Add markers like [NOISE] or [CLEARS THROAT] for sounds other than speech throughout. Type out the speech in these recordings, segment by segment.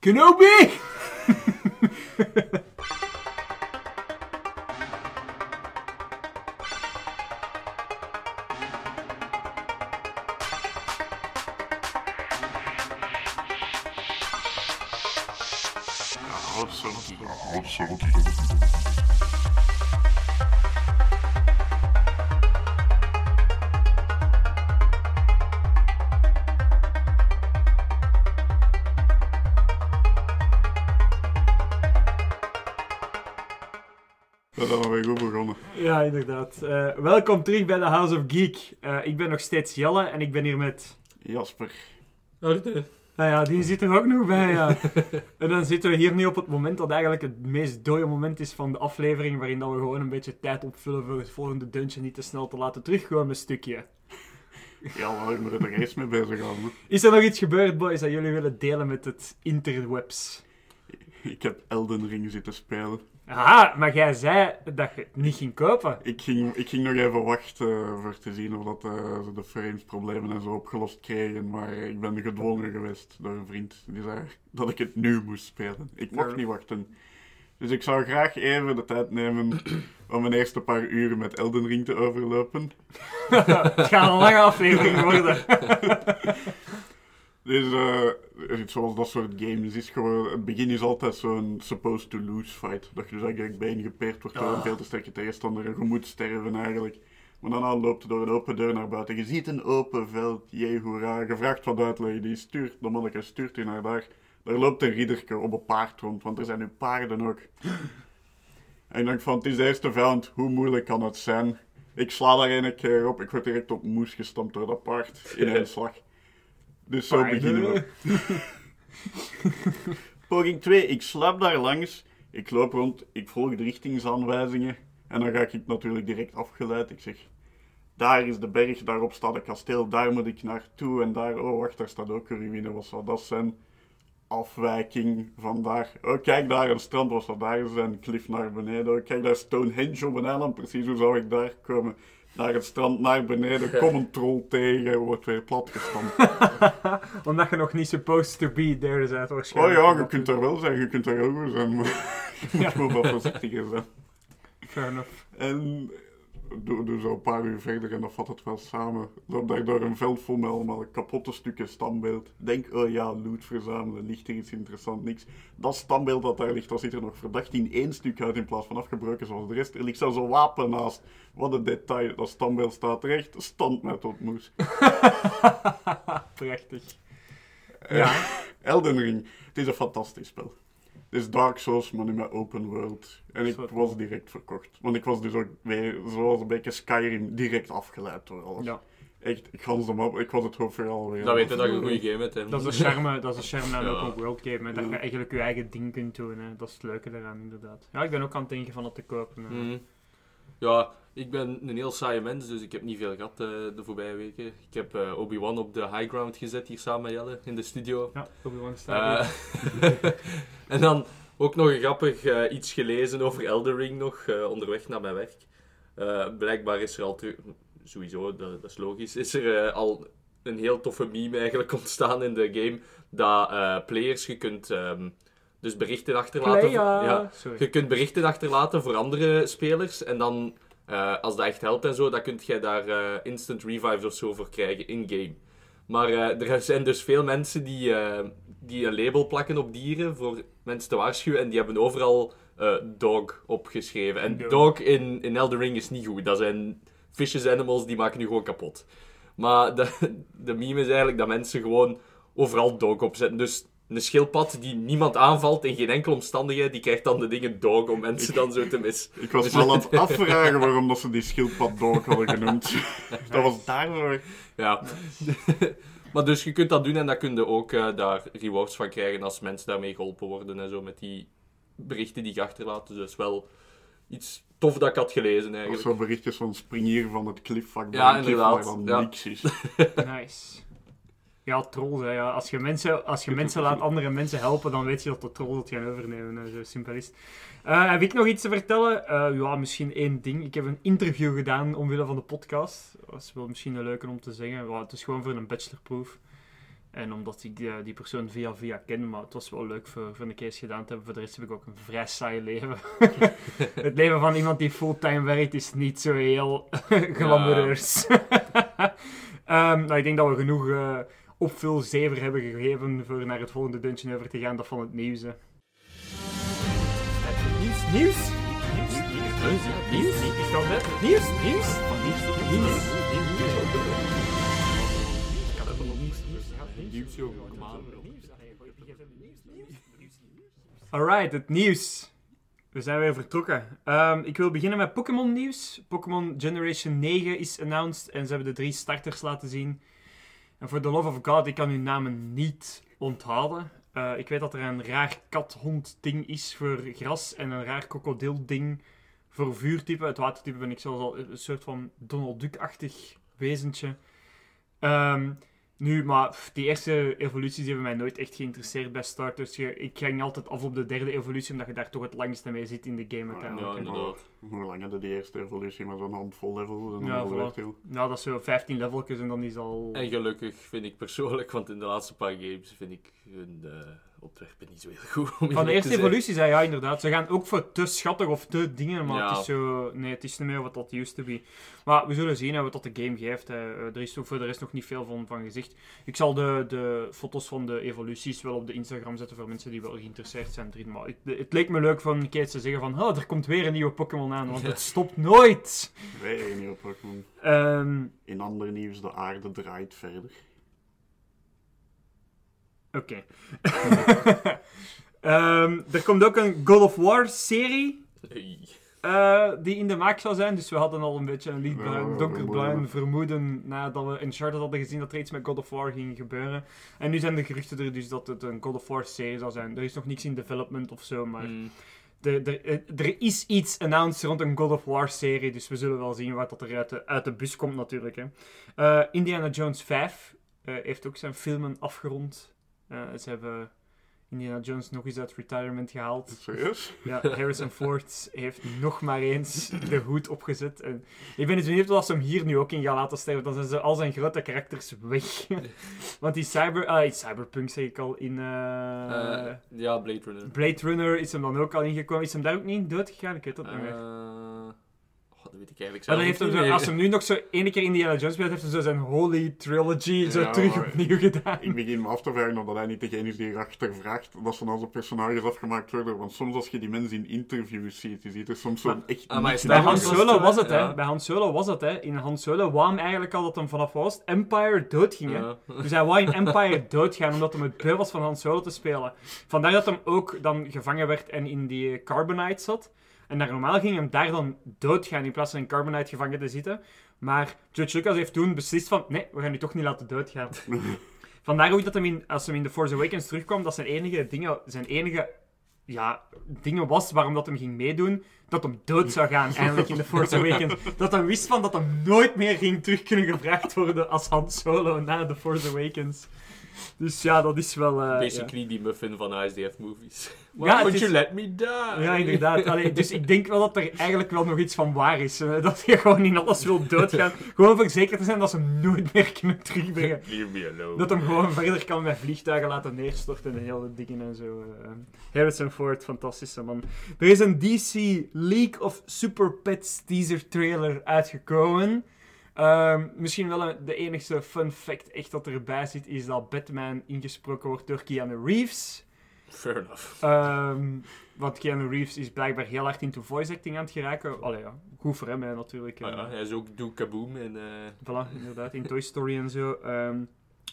Kenobi! [LAUGHS] Ja, inderdaad. Eh, welkom terug bij de House of Geek. Eh, ik ben nog steeds Jelle en ik ben hier met... Jasper. Orde. Nou ja, die zit er ook nog bij, ja. en dan zitten we hier nu op het moment dat eigenlijk het meest dode moment is van de aflevering, waarin dat we gewoon een beetje tijd opvullen voor het volgende dungeon niet te snel te laten terugkomen stukje. Ja, maar ik moet er nog eens mee bezig houden. Is er nog iets gebeurd, boys, dat jullie willen delen met het interwebs? Ik heb Elden Ring zitten spelen. Aha, maar jij zei dat je het niet ging kopen. Ik ging, ik ging nog even wachten voor te zien of dat, eh, ze de frames problemen en zo opgelost kregen. Maar ik ben gedwongen geweest door een vriend die zei dat ik het nu moest spelen. Ik mocht niet wachten. Dus ik zou graag even de tijd nemen [CLEARS THROAT] om mijn eerste paar uren met Elden Ring te overlopen. [LAUGHS] het gaat een lange aflevering worden. [LAUGHS] Dus eh, zoals dat soort games is gewoon, het begin is altijd zo'n supposed to lose fight. Dat je dus eigenlijk beengepeerd wordt door een Ah. veel te sterke tegenstander en je moet sterven eigenlijk. Maar daarna loopt je door een open deur naar buiten. Je ziet een open veld, jee hoera. Je vraagt wat uitleggen, die stuurt, de manneke stuurt je naar daar. Daar loopt een ridderke op een paard rond, want er zijn nu paarden ook. [LAUGHS] En ik denk van, het is de eerste vijand, hoe moeilijk kan het zijn? Ik sla daar een keer op, ik word direct op moes gestampt door dat paard in [LAUGHS] één slag. Dus zo beginnen we. Poging 2, ik slaap daar langs, ik loop rond, ik volg de richtingsaanwijzingen en dan ga ik natuurlijk direct afgeleid. Ik zeg, daar is de berg, daarop staat een kasteel, daar moet ik naartoe en daar, oh wacht, daar staat ook een ruïne, wat zou dat zijn? Afwijking van daar. Oh, kijk daar, een strand, wat zou daar zijn? Cliff naar beneden. Oh, kijk daar, Stonehenge op een eiland, precies, hoe zou ik daar komen? Naar het strand, naar beneden, [LAUGHS] kom een troll tegen, wordt weer platgestampt. [LAUGHS] Omdat je nog niet supposed to be there bent Oh waarschijnlijk. ja, je kunt er wel zijn, je kunt er ook wel zijn, maar [LAUGHS] je moet wat voorzichtiger zijn. Fair enough. En doe, doe zo een paar uur verder en dan vat het wel samen. Loop daar door een veld vol met allemaal kapotte stukken standbeeld. Denk, oh ja, loot verzamelen, ligt er iets interessants, niks. Dat standbeeld dat daar ligt, dat ziet er nog verdacht in één stuk uit in plaats van afgebroken zoals de rest. Er ligt zelfs een wapen naast. Wat een detail, dat standbeeld staat recht, stand mij tot moes. [LAUGHS] Prachtig. Ja. Elden Ring, het is een fantastisch spel. Het is Dark Souls, maar nu met open world. En ik was direct verkocht. Want ik was dus ook weer, zoals een beetje Skyrim, direct afgeleid door alles. ja. Echt, ik gans hem op. Ik was het hoofdverhaal weer. Dan weet je dat je een goede game hebt. Hè. Dat is de charme, dat is de charme aan een Ja. open world game. Hè. Dat je eigenlijk je eigen ding kunt doen. Hè. Dat is het leuke daaraan, inderdaad. Ja, ik ben ook aan het denken van het te kopen. Mhm. Ja, ik ben een heel saaie mens, dus ik heb niet veel gehad eh, de voorbije weken. Ik heb eh, Obi-Wan op de high ground gezet hier samen met Jelle in de studio. Ja, Obi-Wan staat Eh, [LAUGHS] en dan ook nog een grappig eh, iets gelezen over Elden Ring nog, eh, onderweg naar mijn werk. Eh, blijkbaar is er al terug, sowieso, dat, dat is logisch, is er eh, al een heel toffe meme eigenlijk ontstaan in de game, dat eh, players, je kunt ehm, dus berichten achterlaten. Ja, Sorry. je kunt berichten achterlaten voor andere spelers en dan, eh, als dat echt helpt en zo, dan kun jij daar eh, instant revives of zo voor krijgen in-game. Maar eh, er zijn dus veel mensen die, die een label plakken op dieren voor mensen te waarschuwen en die hebben overal dog opgeschreven. En Dog. dog in, in Elden Ring is niet goed. Dat zijn vicious animals, die maken nu gewoon kapot. Maar [LAUGHS] de, de meme is eigenlijk dat mensen gewoon overal dog opzetten. Dus een schildpad die niemand aanvalt in geen enkele omstandigheid, die krijgt dan de dingen dog om mensen dan zo te mis. [LAUGHS] Ik was Dus- wel aan het afvragen waarom dat ze die schildpad dog hadden genoemd. [LAUGHS] dat was daarvoor. Ja. [LAUGHS] maar dus je kunt dat doen en dan kun je ook eh, daar rewards van krijgen als mensen daarmee geholpen worden en zo met die berichten die je achterlaat. Dus dat is wel iets tof dat ik had gelezen Dat eigenlijk. zo berichtjes van spring hier van het cliffvak. Ja, cliff inderdaad, Waar dan ja. niks is. Nice. Ja, trolls. Hè, ja. Als je mensen, als je mensen laat andere mensen helpen, dan weet je dat de trolls het gaan overnemen. Zo simpel is. Eh, heb ik nog iets te vertellen? Eh, ja, misschien één ding. Ik heb een interview gedaan omwille van de podcast. Dat is wel misschien een leuke om te zeggen. Ja, het is gewoon voor een bachelorproef. En omdat ik die, die persoon via via ken, maar het was wel leuk voor, voor een keer gedaan te hebben. Voor de rest heb ik ook een vrij saai leven. [LAUGHS] het leven van iemand die fulltime werkt is niet zo heel [LAUGHS] glamoureus. [LAUGHS] Ehm, nou, ik denk dat we genoeg uh, opvulzever hebben gegeven voor naar het volgende dungeon over te gaan. Dat van het nieuws. Hè. Nieuws, nieuws, nieuws, nieuws, nieuws, nieuws, is dat het nieuws, nieuws, nieuws, nieuws, nieuws, nieuws, Alright, het nieuws. We zijn weer vertrokken. Um, ik wil beginnen met Pokémon nieuws. Pokémon Generation 9 is announced en ze hebben de drie starters laten zien. En voor the love of God, ik kan hun namen niet onthouden. Uh, ik weet dat er een raar kat-hond-ding is voor gras en een raar krokodil-ding voor vuurtype. Het watertype ben ik zelfs al een soort van Donald Duck-achtig wezentje. Um, nu, maar die eerste evoluties hebben mij nooit echt geïnteresseerd bij starters. Ik ging altijd af op de derde evolutie, omdat je daar toch het langste mee zit in de game uiteindelijk. Ja, inderdaad. Hoe lang hadden die eerste evolutie? Maar zo'n handvol levels? En ja. Nou, dat is zo 15 leveltjes en dan is al... En gelukkig vind ik persoonlijk, want in de laatste paar games vind ik hun... Uh ontwerpen niet zo heel goed. Van de eerste evolutie zei ja, inderdaad. Ze gaan ook voor te schattig of te dingen, maar het is zo... Nee, het is niet meer wat dat used to be. Maar we zullen zien wat dat de game geeft. Hè. Eh, er is voor de rest nog niet veel van, van gezegd. Ik zal de, de foto's van de evoluties wel op de Instagram zetten voor mensen die wel geïnteresseerd zijn erin. Maar het, het leek me leuk van een keer te zeggen van, oh, er komt weer een nieuwe Pokémon aan, want het stopt nooit. Weer een nieuwe Pokémon. Um, In ander nieuws, de aarde draait verder. Oké. [LAUGHS] Ehm, er komt ook een God of War serie. Uh, die in de maak zou zijn. Dus we hadden al een beetje een lichtbruin, donkerbruin vermoeden nadat we Uncharted hadden gezien dat er iets met God of War ging gebeuren. En nu zijn de geruchten er dus dat het een God of War serie zou zijn. Er is nog niks in development of zo, maar mm. de, de, eh, er is iets announced rond een God of War serie. Dus we zullen wel zien wat dat er uit de, uit de bus komt natuurlijk. Hè. Uh, Indiana Jones 5 heeft ook zijn filmen afgerond. Uh, ze hebben Indiana Jones nog eens uit retirement gehaald. Serieus? Ja, Harrison Ford heeft nog maar eens de hoed opgezet. En ik ben eens benieuwd of ze hem hier nu ook in gaan laten sterven. Dan zijn ze al zijn grote karakters weg. [LAUGHS] Want die cyber... Uh, cyberpunk zeg ik al in... Uh, uh, ja, Blade Runner. Blade Runner is hem dan ook al ingekomen. Is hem daar ook niet dood gegaan? Ik weet dat niet meer dat weet ik eigenlijk zelf heeft hem zo, Als hem nu nog zo ene keer Indiana Jones speelt, heeft hij zo zijn Holy Trilogy zo terug opnieuw gedaan. Ik begin me af te vragen of dat hij niet degene is die erachter vraagt dat ze als personages afgemaakt worden. Want soms als je die mensen in interviews ziet, je ziet er soms zo'n echt... Ah, bij Han Solo was het, hè. Bij Han Solo was het, hè. In Han Solo wou hem eigenlijk al dat hem vanaf was Empire doodging, hè. Dus hij wou in Empire doodgaan, omdat hij het beu was van Han Solo te spelen. Vandaar dat hem ook dan gevangen werd en in die Carbonite zat. En daar normaal ging hem daar dan doodgaan in plaats van in Carbonite gevangen te zitten. Maar George Lucas heeft toen beslist van, nee, we gaan u toch niet laten doodgaan. [LAUGHS] Vandaar ook dat hem in, als hij in The Force Awakens terugkwam, dat zijn enige dingen, zijn enige ja, dingen was waarom dat hem ging meedoen, dat hem dood zou gaan eindelijk in The Force Awakens. Dat hij wist van dat hem nooit meer ging terug kunnen gevraagd worden als Han Solo na The Force Awakens. Dus ja, dat is wel... Uh, Basically die muffin van ISDF movies. Why ja, would you let me die? Ja, inderdaad. Allee, dus ik denk wel dat er eigenlijk wel nog iets van waar is. Uh, dat je gewoon in alles wil doodgaan. gewoon voor zeker te zijn dat ze hem nooit meer kunnen terugbrengen. [LAUGHS] Leave me alone. Dat hem gewoon verder kan met vliegtuigen laten neerstorten en hele dingen en zo. Harrison Ford, fantastische man. Er is een DC League of Super Pets teaser trailer uitgekomen. Ehm, misschien wel de enigste fun fact echt dat erbij zit, is dat Batman ingesproken wordt door Keanu Reeves. Fair enough. Um, want Keanu Reeves is blijkbaar heel hard into voice acting aan het geraken. Allee ja, goed voor hem hè, natuurlijk. Ah, ja, hij is ook Doe Kaboom in... Uh... Voilà, inderdaad, in Toy Story en zo. Um,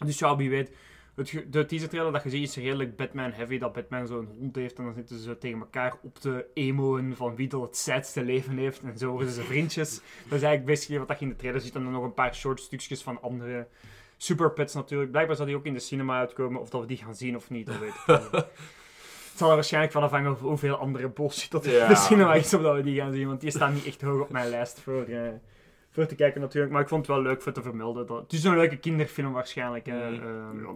dus ja, wie weet het, de teaser trailer dat je ziet is redelijk Batman-heavy. Dat Batman zo'n hond heeft en dan zitten ze tegen elkaar op te emoen van wie dat het saidste leven heeft. En zo worden ze vriendjes. dat is eigenlijk basically wat je in de trailer ziet. En dan nog een paar short stukjes van andere super pets natuurlijk. Blijkbaar zal die ook in de cinema uitkomen. Of dat we die gaan zien of niet, dat weet ik [LAUGHS] Het zal er waarschijnlijk van afhangen of hoeveel andere bullshit dat in de cinema is, of dat we die gaan zien. Want die staan niet echt hoog op mijn lijst voor... Uh, voor te kijken natuurlijk. Maar ik vond het wel leuk voor te vermelden. Dat, het is een leuke kinderfilm waarschijnlijk. Mm. Uh,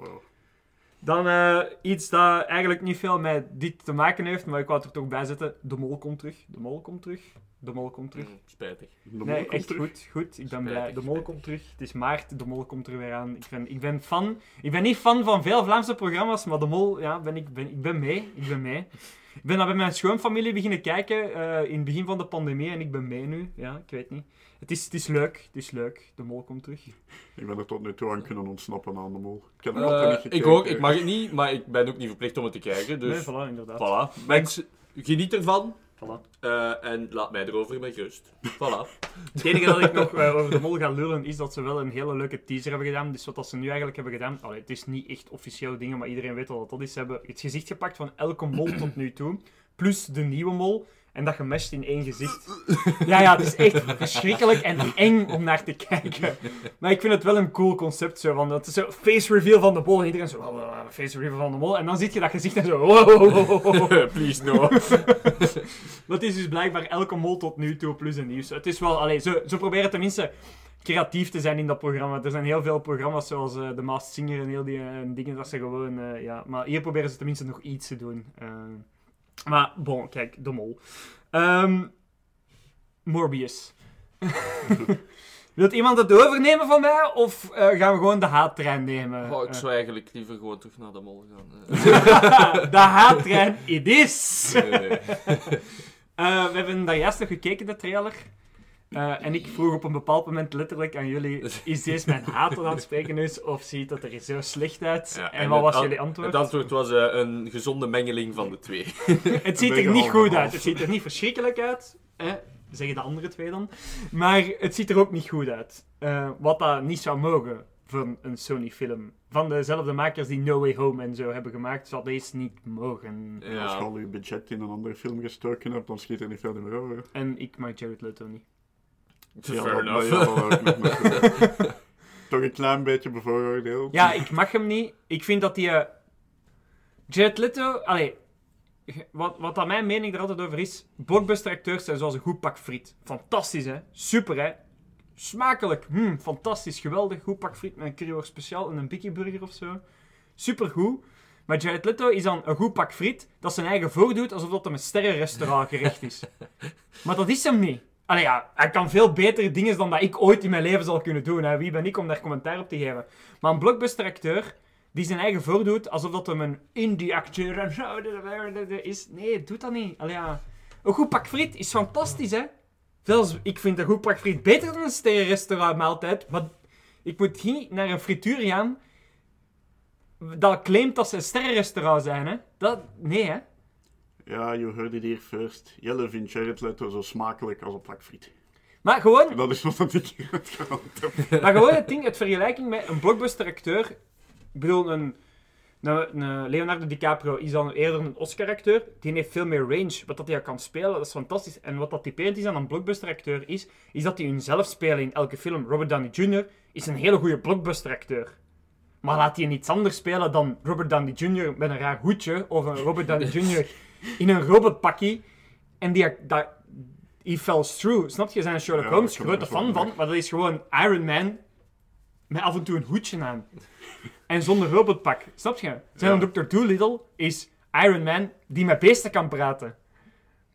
dan uh, iets dat eigenlijk niet veel met dit te maken heeft, maar ik wou het er toch bij zetten. De mol komt terug. De mol komt terug. De mol komt terug. Mm, Spijtig. De mol nee, komt echt terug. goed, goed. Ik ben blij. De mol spijtig. komt terug. Het is maart, de mol komt er weer aan. Ik ben, ik ben fan. Ik ben niet fan van veel Vlaamse programma's, maar de mol, ja, ben ik, ben, ik ben mee. Ik ben mee. Ik ben dat bij mijn schoonfamilie beginnen kijken eh, in het begin van de pandemie en ik ben mee nu. Ja, ik weet niet. Het is, het is leuk, het is leuk. De mol komt terug. Ik ben er tot nu toe aan kunnen ontsnappen aan de mol. Ik heb altijd niet ik ook, ik mag het niet, maar ik ben ook niet verplicht om het te kijken. Dus Nee, voilà, inderdaad. voilà. Mensen, geniet ervan Voilà. eh, en laat mij erover met rust. Voilà. [LAUGHS] Het enige dat ik nog eh, over de mol ga lullen is dat ze wel een hele leuke teaser hebben gedaan. Dus wat dat ze nu eigenlijk hebben gedaan, allee, het is niet echt officieel dingen, maar iedereen weet al wat dat is. Ze hebben het gezicht gepakt van elke mol tot nu toe, plus de nieuwe mol. En dat gemesht in één gezicht. Ja, ja, het is echt verschrikkelijk en eng om naar te kijken. Maar ik vind het wel een cool concept. Zo, van, dat is zo face reveal van de mol. En iedereen zo, "Wow, wow, wow, face reveal van de mol. En dan zie je dat gezicht en zo. [LAUGHS] Please no. [LAUGHS] Dat is dus blijkbaar elke mol tot nu toe plus een nieuws. Het is wel, allee, ze, ze proberen tenminste creatief te zijn in dat programma. Er zijn heel veel programma's zoals eh The Masked Singer en heel die eh, dingen dat ze gewoon, eh, ja. Maar hier proberen ze tenminste nog iets te doen. Maar bon, kijk, de mol. Ehm, Morbius. [LAUGHS] Wilt iemand het overnemen van mij of eh, gaan we gewoon de haattrein nemen? Oh, ik Eh, zou eigenlijk liever gewoon terug naar de mol gaan. eh. [LAUGHS] de haattrein, it is! Nee, nee. Eh, we hebben daar juist nog gekeken, de trailer. Eh, en ik vroeg op een bepaald moment letterlijk aan jullie: is deze mijn [LAUGHS] haat aan het spreken is, of ziet het er zo slecht uit? Ja, en, wat was an- jullie antwoord? Het antwoord was eh, een gezonde mengeling van de twee. [LAUGHS] het ziet er niet goed uit. Het ziet er niet verschrikkelijk uit. Eh, zeggen de andere twee dan. Maar het ziet er ook niet goed uit. Eh, wat dat niet zou mogen voor een Sony-film. Van dezelfde makers die No Way Home en zo hebben gemaakt, zou deze niet mogen. Als je al je budget in een andere film gestoken hebt, dan schiet er niet verder meer over. En ik mag Jared Leto niet. Ja, Fair enough. ook maar- [LAUGHS] Toch een klein beetje bevooroordeeld. Ja, ik mag hem niet. Ik vind dat die... eh, Jared Leto... Allee, wat, wat aan mijn mening er altijd over is... Blockbuster-acteurs zijn zoals een goed pak friet. Fantastisch, hè? Super, hè? Smakelijk. Hmm, fantastisch. Geweldig. Goed pak friet met een curryworst speciaal en een Biggie Burger of zo. Supergoed. Maar Jared Leto is dan een goed pak friet dat zijn eigen voordoet alsof dat hem een sterrenrestaurant gerecht is. [LAUGHS] maar dat is hem niet. Allee, hij kan veel betere dingen dan dat ik ooit in mijn leven zal kunnen doen. Hè. Wie ben ik om daar commentaar op te geven? Maar een blockbuster-acteur die zijn eigen voordoet alsof dat hem een indie-acteur is. Nee, doet dat niet. Allee. Een goed pak friet is fantastisch, hè? Zelfs, ik vind een goed pak friet beter dan een sterrenrestaurant maaltijd. Maar ik moet niet naar een frituur gaan dat claimt dat ze een sterrenrestaurant zijn, hè? Dat, nee, hè? Ja, you heard it here first. Jelle vindt Jared Leto zo smakelijk als een pak friet. Maar gewoon, Dat is wat ik gehaald heb. [LAUGHS] Maar gewoon het ding, het vergelijking met een blockbuster-acteur. Ik bedoel, een, een, een Leonardo DiCaprio is dan eerder een Oscar-acteur. Die heeft veel meer range. Wat dat hij kan spelen, dat is fantastisch. En wat dat typerend is aan een blockbuster-acteur is, is dat hij hunzelf spelen in elke film. Robert Downey Jr. is een hele goede blockbuster-acteur. Maar laat hij iets anders spelen dan Robert Downey Jr. met een raar hoedje, of een Robert Downey [LAUGHS] Jr. in een robotpakkie. En die, dat, he falls through. Snap je? Zijn Sherlock Ja, Holmes grote fan van, maar dat is gewoon Iron Man met af en toe een hoedje aan. En zonder robotpak. Snap je? Zijn Ja. Dr. Doolittle is Iron Man die met beesten kan praten.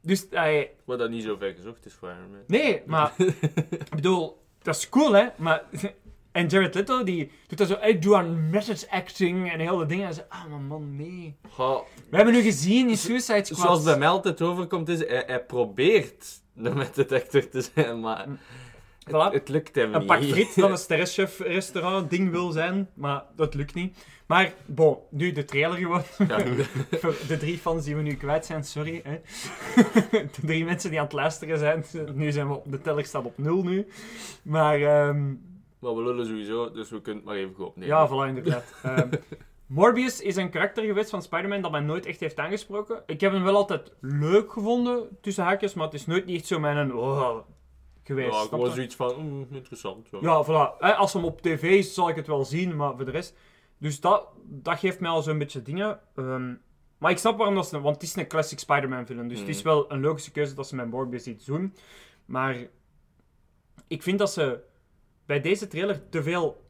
Dus, eh, Wat dat niet zo ver gezocht is voor Iron Man. nee, maar... [LAUGHS] ik bedoel, dat is cool, hè? Maar... En Jared Leto, die doet dat zo... Ik doe aan message acting en heel de dingen. En ze, ah, maar man, nee. We hebben nu gezien in Suicide Squad... Zoals bij mij altijd overkomt, is hij, hij probeert de metadetector te zijn, maar Voilà. het, lukt hem een niet. pak friet dat een [LAUGHS] sterrenchef-restaurant ding wil zijn, maar dat lukt niet. Maar, bon, nu de trailer gewoon. Ja, [LAUGHS] Voor de drie fans die we nu kwijt zijn, sorry. Hè. [LAUGHS] De drie mensen die aan het luisteren zijn. Nu zijn we op, de teller staat op nul nu. Maar, ehm, maar we lullen sowieso, dus we kunnen het maar even goed opnemen. ja, voilà, inderdaad. [LAUGHS] Ehm, Morbius is een karakter geweest van Spider-Man dat mij nooit echt heeft aangesproken. Ik heb hem wel altijd leuk gevonden, tussen haakjes, maar het is nooit niet echt zo mijn oh, geweest. Ja, je? zoiets van, mm, interessant. Ja. Ja, voilà. Hè, Als hem op tv is, zal ik het wel zien, maar voor de rest... Dus dat, dat geeft mij al zo'n beetje dingen. Ehm, maar ik snap waarom dat ze... Want het is een classic Spider-Man film, dus het is Mhm. wel een logische keuze dat ze met Morbius iets doen. Maar ik vind dat ze bij deze trailer te veel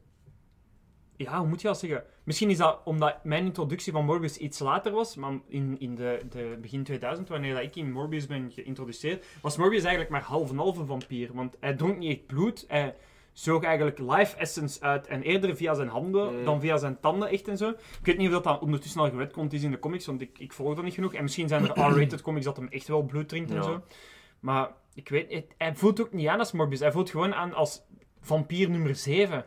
Ja, hoe moet je dat zeggen? Misschien is dat omdat mijn introductie van Morbius iets later was, maar in, in de, de begin 2000, wanneer dat ik in Morbius ben geïntroduceerd, was Morbius eigenlijk maar half en half een vampier. Want hij dronk niet echt bloed, hij zoog eigenlijk life essence uit en eerder via zijn handen Mm. dan via zijn tanden echt en zo. Ik weet niet of dat ondertussen al gewetkomt is in de comics, want ik, ik volg dat niet genoeg. En misschien zijn er [CLEARS THROAT] R-rated comics dat hem echt wel bloed drinkt en Ja. zo. Maar ik weet het, hij voelt ook niet aan als Morbius. Hij voelt gewoon aan als vampier nummer 7.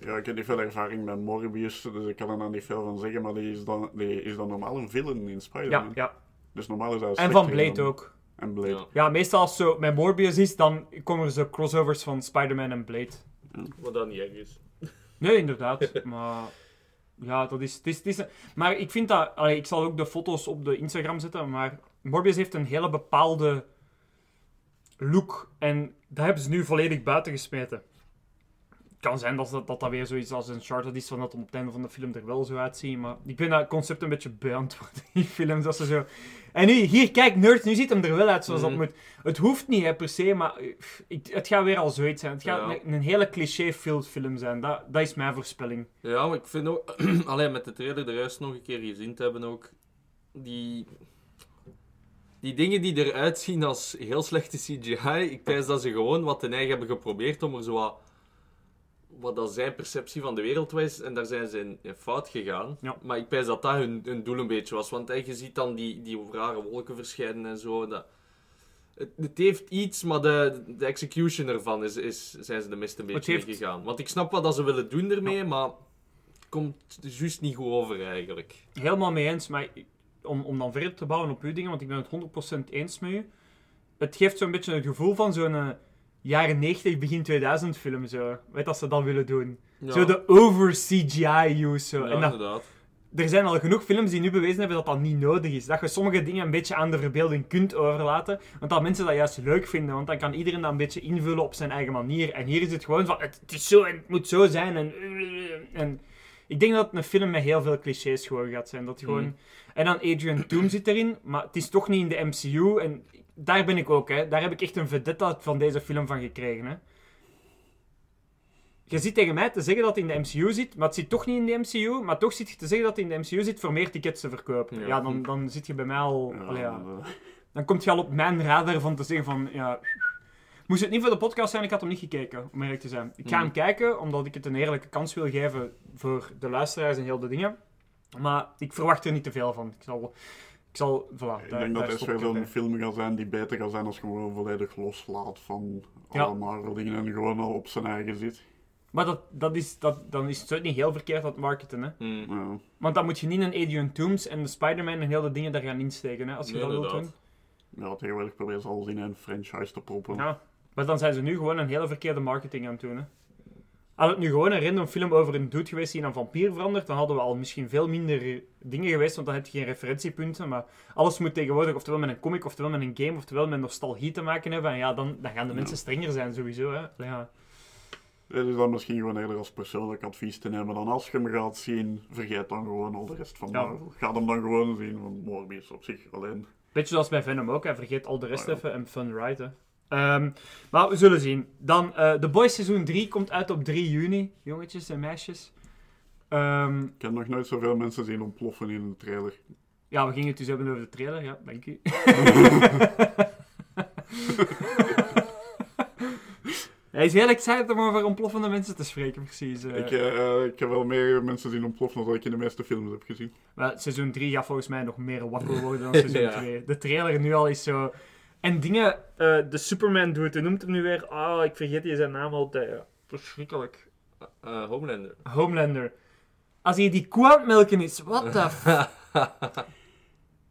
Ja, ik heb niet veel ervaring met Morbius, dus ik kan er dan niet veel van zeggen, maar die is dan, die is dan normaal een villain in Spider-Man. Ja, ja. Dus normaal is hij En van Blade dan- ook. En Blade. Ja. Ja, meestal als zo met Morbius is, dan komen er zo crossovers van Spider-Man en Blade. Wat dat niet erg is. [LAUGHS] Nee, inderdaad. maar ja, dat is... Het is, het is maar ik vind dat... allee, ik zal ook de foto's op de Instagram zetten, maar Morbius heeft een hele bepaalde look. En dat hebben ze nu volledig buiten gesmeten. Het kan zijn dat dat, dat dat weer zoiets als een charter is, van dat op het einde van de film er wel zo uitziet. Maar ik ben dat concept een beetje worden, die films. Dat ze zo... En nu, hier, kijk, nerds, nu ziet hem er wel uit zoals Mhm. dat moet. Het hoeft niet, hè, per se, maar eh, ik, het gaat weer al zoiets zijn. Het gaat Ja. een, een hele cliché-filled film zijn. Dat, dat is mijn voorspelling. Ja, maar ik vind ook... [CLEARS THROAT] Alleen met de trailer er juist nog een keer gezien te hebben ook... Die... Die dingen die eruit zien als heel slechte CGI, ik denk dat ze gewoon wat ten eigen hebben geprobeerd om er zo wat... Wat dat zijn perceptie van de wereld was, en daar zijn ze in, in fout gegaan. Ja. Maar ik pijs dat dat hun, hun doel een beetje was. Want eh, je ziet dan die, die rare wolken verschijnen en zo. Dat, het, het heeft iets, maar de, de execution ervan is, is, zijn ze de mist een beetje heeft- gegaan. Want ik snap wat dat ze willen doen ermee, maar het komt juist niet goed over eigenlijk. Helemaal mee eens, maar om, om dan verder te bouwen op uw dingen, want ik ben het 100% eens met u. Het geeft zo'n beetje het gevoel van zo'n eh, jaren 90, begin 2000 film. Zo. Weet dat ze dat willen doen. Ja, Zo de over CGI use. Zo. ja, en dat, inderdaad. er zijn al genoeg films die nu bewezen hebben dat dat niet nodig is. Dat je sommige dingen een beetje aan de verbeelding kunt overlaten. Want dat mensen dat juist leuk vinden. Want dan kan iedereen dat een beetje invullen op zijn eigen manier. En hier is het gewoon van, het, het is zo en het moet zo zijn. En, en ik denk dat het een film met heel veel clichés gewoon gaat zijn. Dat gewoon... Mhm. En dan Adrian Toom zit erin, maar het is toch niet in de MCU. En daar ben ik ook, hè. Daar heb ik echt een vendetta van deze film van gekregen, hè. Je zit tegen mij te zeggen dat het in de MCU zit, maar het zit toch niet in de MCU. Maar toch zit je te zeggen dat het in de MCU zit voor meer tickets te verkopen. Ja, Ja. dan, dan zit je bij mij al... Ja, allee, ja. Dan komt je al op mijn radar van te zeggen van... Ja, moest het niet voor de podcast zijn, ik had hem niet gekeken, om eerlijk te zijn. Ik ga Mhm. hem kijken, omdat ik het een eerlijke kans wil geven voor de luisteraars en heel de dingen. Maar ik verwacht er niet te veel van. Ik zal... Ik zal... Voilà, ik daar- denk daar dat het weer het zo'n bij. film gaat zijn die beter gaat zijn als je gewoon volledig loslaat van Ja. alle Marvel dingen en gewoon al op zijn eigen zit. Maar dat, dat is, dat, dan is het niet heel verkeerd het marketen, hè. Ja. Want dan moet je niet een Adrian Toomes en de Spider-Man en heel de dingen daar gaan insteken, hè, als je Nee, dat wilt doen. ja, tegenwoordig proberen ze alles in een franchise te proppen. Ja. Maar dan zijn ze nu gewoon een hele verkeerde marketing aan het doen, hè. Had het nu gewoon een random film over een dude geweest die in een vampier verandert, dan hadden we al misschien veel minder dingen geweest, want dan heb je geen referentiepunten. Maar alles moet tegenwoordig oftewel met een comic, oftewel met een game, oftewel met nostalgie te maken hebben. En ja, dan, dan gaan de mensen strenger zijn, sowieso, hè. Ja. Dit is dan misschien gewoon eerder als persoonlijk advies te nemen dan als je hem gaat zien, vergeet dan gewoon al de rest van Ja. Marvel. Ga hem dan gewoon zien, want Morbius op zich alleen. Beetje zoals bij Venom ook, hè. vergeet al de rest ja. even en fun ride. Hè. Ehm, maar we zullen zien. Dan, eh The Boys seizoen 3 komt uit op 3 juni, jongetjes en meisjes. Ehm, Ik heb nog nooit zoveel mensen zien ontploffen in een trailer. ja, we gingen het dus hebben over de trailer, ja, dank u. [LAUGHS] Hij is heel excited om over ontploffende mensen te spreken, precies. eh. Ik, eh, ik heb wel meer mensen zien ontploffen dan dat ik in de meeste films heb gezien. Maar seizoen 3 gaat volgens mij nog meer wakker worden dan [LAUGHS] seizoen Ja. 2. De trailer nu al is zo... En dingen... eh, de Superman doet, hoe noemt hem nu weer? Ah, ik vergeet je zijn naam altijd. ja. Verschrikkelijk. Eh, Homelander. Homelander. Als hij die koe aan het melken is, what the. [LAUGHS]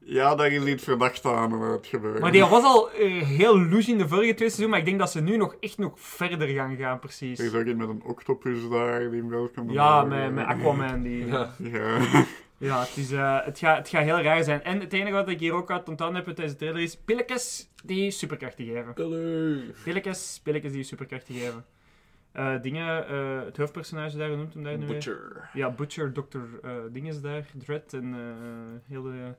Ja, daar is iets verdacht aan het gebeuren. Maar die was al eh, heel loose in de vorige twee seizoenen, maar ik denk dat ze nu nog echt nog verder gaan gaan, precies. Er is ook iemand met een octopus daar die hem welkom Ja, met, met Aquaman. Die, Ja. Ja. Ja, het, is, eh, het, gaat, het gaat heel raar zijn. En het enige wat ik hier ook uit onthouden heb uit deze trailer is pilletjes die superkrachten geven. Pilletjes, pilletjes die superkrachten geven. Eh, dingen, eh, het hoofdpersonage daar, hoe noemt hem daar nu weer? Butcher. Ja, Butcher, Dr. eh dinges daar, Dread en eh heel de...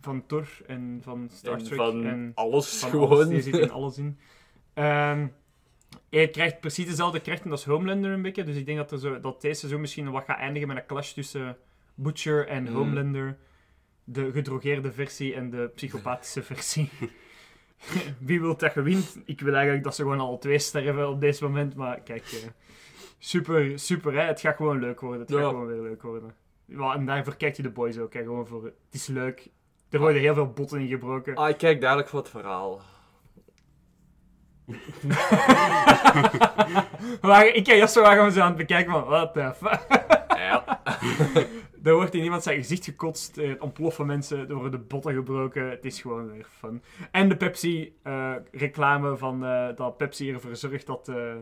van Thor en van Star En Trek van en alles van gewoon. alles. Die zit in alles in. Ehm, hij krijgt precies dezelfde krachten als Homelander een beetje. Dus ik denk dat, er zo, dat deze seizoen misschien wat gaat eindigen met een clash tussen Butcher en Mm. Homelander. De gedrogeerde versie en de psychopathische versie. [LAUGHS] Wie wil dat je wint? Ik wil eigenlijk dat ze gewoon alle twee sterven op deze moment. Maar kijk, eh, super, super. Hè? Het gaat gewoon leuk worden. Het Ja. gaat gewoon weer leuk worden. Ja, en daarvoor kijkt je de boys ook. Hè? Gewoon voor, het is leuk. Er worden heel veel botten ingebroken. Ah, ik kijk duidelijk voor het verhaal. [LAUGHS] Maar ik en Jasper waren we zo aan het bekijken van, what the fuck? [LAUGHS] Ja. [LAUGHS] Er wordt in iemand zijn gezicht gekotst, er ontploffen mensen, er worden botten gebroken. Het is gewoon weer fun. En de Pepsi-reclame van eh, dat Pepsi ervoor zorgt dat, eh,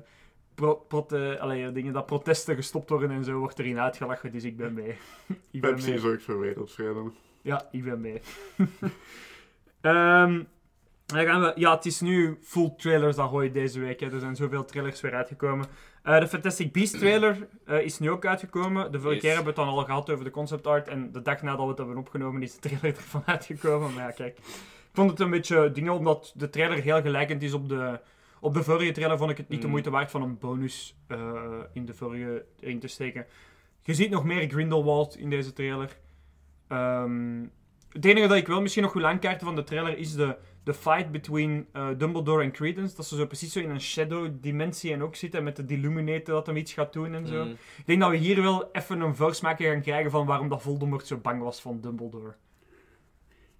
pro prote- allee, dingen, dat protesten gestopt worden en zo, wordt erin uitgelachen. Dus ik ben mee. ik ben Pepsi mee. zorgt voor wereldvrede. Ja, ik ben mee. [LAUGHS] Ehm, dan gaan we, ja, het is nu full trailers Ahoy deze week. Hè. Er zijn zoveel trailers weer uitgekomen. Eh, de Fantastic Beasts trailer eh, is nu ook uitgekomen. De vorige Yes. keer hebben we het dan al gehad over de concept art. En de dag nadat we het hebben opgenomen is de trailer [LAUGHS] ervan uitgekomen. Maar ja, kijk. Ik vond het een beetje dingen, omdat de trailer heel gelijkend is op de... Op de vorige trailer vond ik het niet de Mm. moeite waard van een bonus eh, in de vorige erin te steken. Je ziet nog meer Grindelwald in deze trailer. Ehm, het enige dat ik wel misschien nog wil aankaarten van de trailer is de, de fight between eh, Dumbledore en Credence. Dat ze zo precies zo in een shadow-dimensie en ook zitten met de Deluminator dat hem iets gaat doen en zo. Mm. Ik denk dat we hier wel even een voorsmaakje gaan krijgen van waarom dat Voldemort zo bang was van Dumbledore.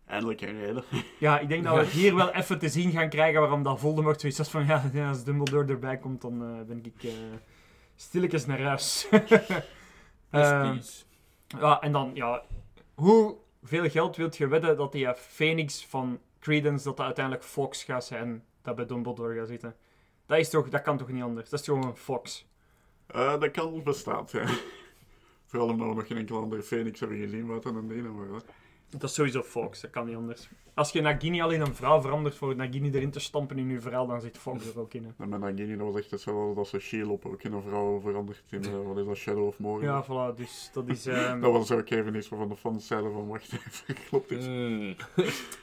Eindelijk een reden. [LAUGHS] Ja, ik denk dat we hier wel even te zien gaan krijgen waarom dat Voldemort zoiets was van ja, als Dumbledore erbij komt, dan eh, ben ik eh stilletjes naar huis. [LAUGHS] Please. ja, en dan, ja, hoeveel geld wilt je wedden dat die eh, Phoenix van Credence, dat dat uiteindelijk Fox gaat zijn, dat bij Dumbledore gaat zitten? Dat, is toch, dat kan toch niet anders? Dat is gewoon een Fox. Eh, dat kan bestaat, ja. Vooral omdat we nog geen enkele andere Phoenix hebben gezien buiten een ene, maar ja. Dat is sowieso Fox, dat kan niet anders. Als je Nagini al in een vrouw verandert voor Nagini erin te stampen in je verhaal, dan zit Fox er ook in. hè. [LAUGHS] En met Nagini, dat was echt hetzelfde als dat ze Shelob ook in een vrouw veranderd in, eh, wat is dat, Shadow of Mordor. Ja, voilà, dus dat is... [LAUGHS] ehm, Dat was ook even iets waarvan de fans zeiden van, wacht even, [LAUGHS] klopt dit? Mm.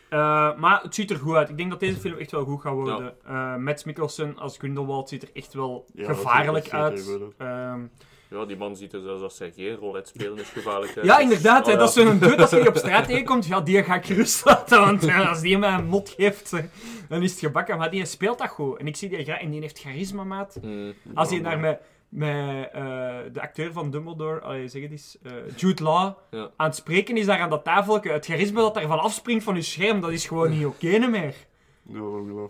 Eh, maar het ziet er goed uit. Ik denk dat deze film echt wel goed gaat worden. Eh Mads Mikkelsen als Grindelwald ziet er echt wel Ja, dat gevaarlijk ziet er uit. Ja, die man ziet er zelfs als hij geen roulette spelen is gevaarlijk ja, inderdaad. Hè, ja. Dat is zo'n dude als je die op [LAUGHS] straat tegenkomt. Ja, die ga ik gerust laten. Want ja, als die mij een mot geeft, hè, dan is het gebakken. Maar die speelt dat goed. En ik zie die graag. En die heeft charisma, maat. Mm. Als hij daar met, met eh, de acteur van Dumbledore, allee, zeg het eens, eh, Jude Law, Ja. aan het spreken is daar aan dat tafeltje. Het charisma dat daarvan afspringt van je scherm, dat is gewoon niet oké meer.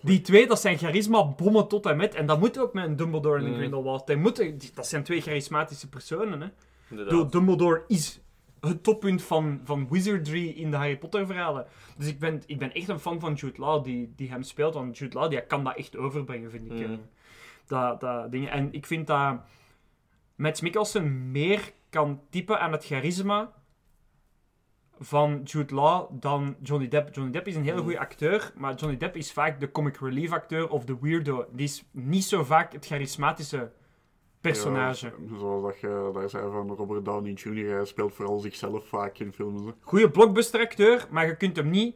Die twee, dat zijn charisma-bommen tot en met. En dat moet ook met een Dumbledore en een Mm. Grindelwald. Die moeten, die- dat zijn twee charismatische personen. Hè. Inderdaad. Dumbledore is het toppunt van, van wizardry in de Harry Potter verhalen. Dus ik ben, ik ben echt een fan van Jude Law die, die hem speelt. Want Jude Law die kan dat echt overbrengen, vind ik. Mm. eh. Dat, dat dingen. En ik vind dat Mads Mikkelsen meer kan typen aan het charisma van Jude Law dan Johnny Depp. Johnny Depp is een hele Mm. goede acteur, maar Johnny Depp is vaak de comic relief acteur of de weirdo. Die is niet zo vaak het charismatische personage. Ja, zoals dat je daar zei van Robert Downey Jr., hij speelt vooral zichzelf vaak in films. Goede blockbuster acteur, maar je kunt hem niet...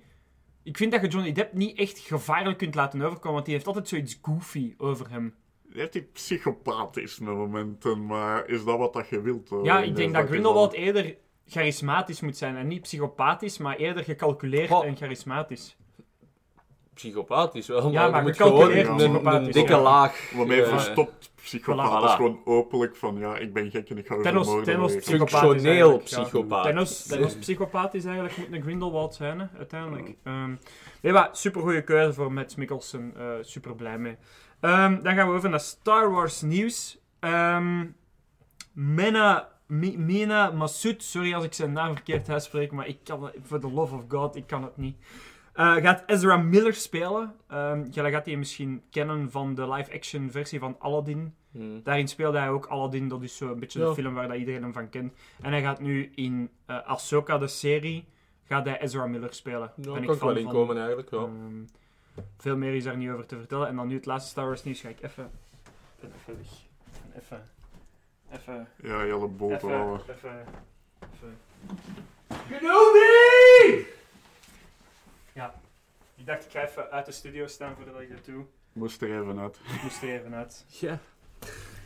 Ik vind dat je Johnny Depp niet echt gevaarlijk kunt laten overkomen, want die heeft altijd zoiets goofy over hem. Hij heeft die psychopathisme momenten, maar is dat wat dat je wilt? eh, ja, ik denk dat zaak? Grindelwald eerder charismatisch moet zijn en niet psychopathisch, maar eerder gecalculeerd en charismatisch. Psychopathisch wel, Ja, maar, maar je moet gecalculeerd gewoon een, een psychopathisch, dikke ja. laag. Waarmee eh, verstopt psychopaat Voilà. is gewoon openlijk van, ja, ik ben gek en ik ga Thanos- vermoorden. Thanos maar psychopaat Functioneel eigenlijk, ja. psychopaat. Thanos, Thanos psychopaat is eigenlijk moet een Grindelwald zijn, hè, uiteindelijk. Ehm nee, maar super goede keuze voor Matt Mikkelsen. eh super blij mee. Ehm, dan gaan we over naar Star Wars nieuws. Ehm Mena, Mi- Mena Massoud, sorry als ik zijn naam verkeerd uitspreek, maar ik kan het, for the love of God, ik kan het niet. Eh, gaat Ezra Miller spelen. Ehm jij gaat hij misschien kennen van de live-action versie van Aladdin. Mm. Daarin speelde hij ook Aladdin, dat is zo'n beetje de film waar dat iedereen hem van kent. En hij gaat nu in eh Ahsoka, de serie, gaat hij Ezra Miller spelen. Ja, Ben kan ik wel inkomen eigenlijk, ja. Ehm, veel meer is daar niet over te vertellen. En dan nu het laatste Star Wars nieuws ga ik even... Ik ben even weg. Even... Even... Ja, Jelle Bolt Even... wel. Even... Even... Kenobi! Ja. Ik dacht, ik ga even uit de studio staan voordat ik dat doe. Moest er even uit. Ik moest er even uit. [LAUGHS] Ja.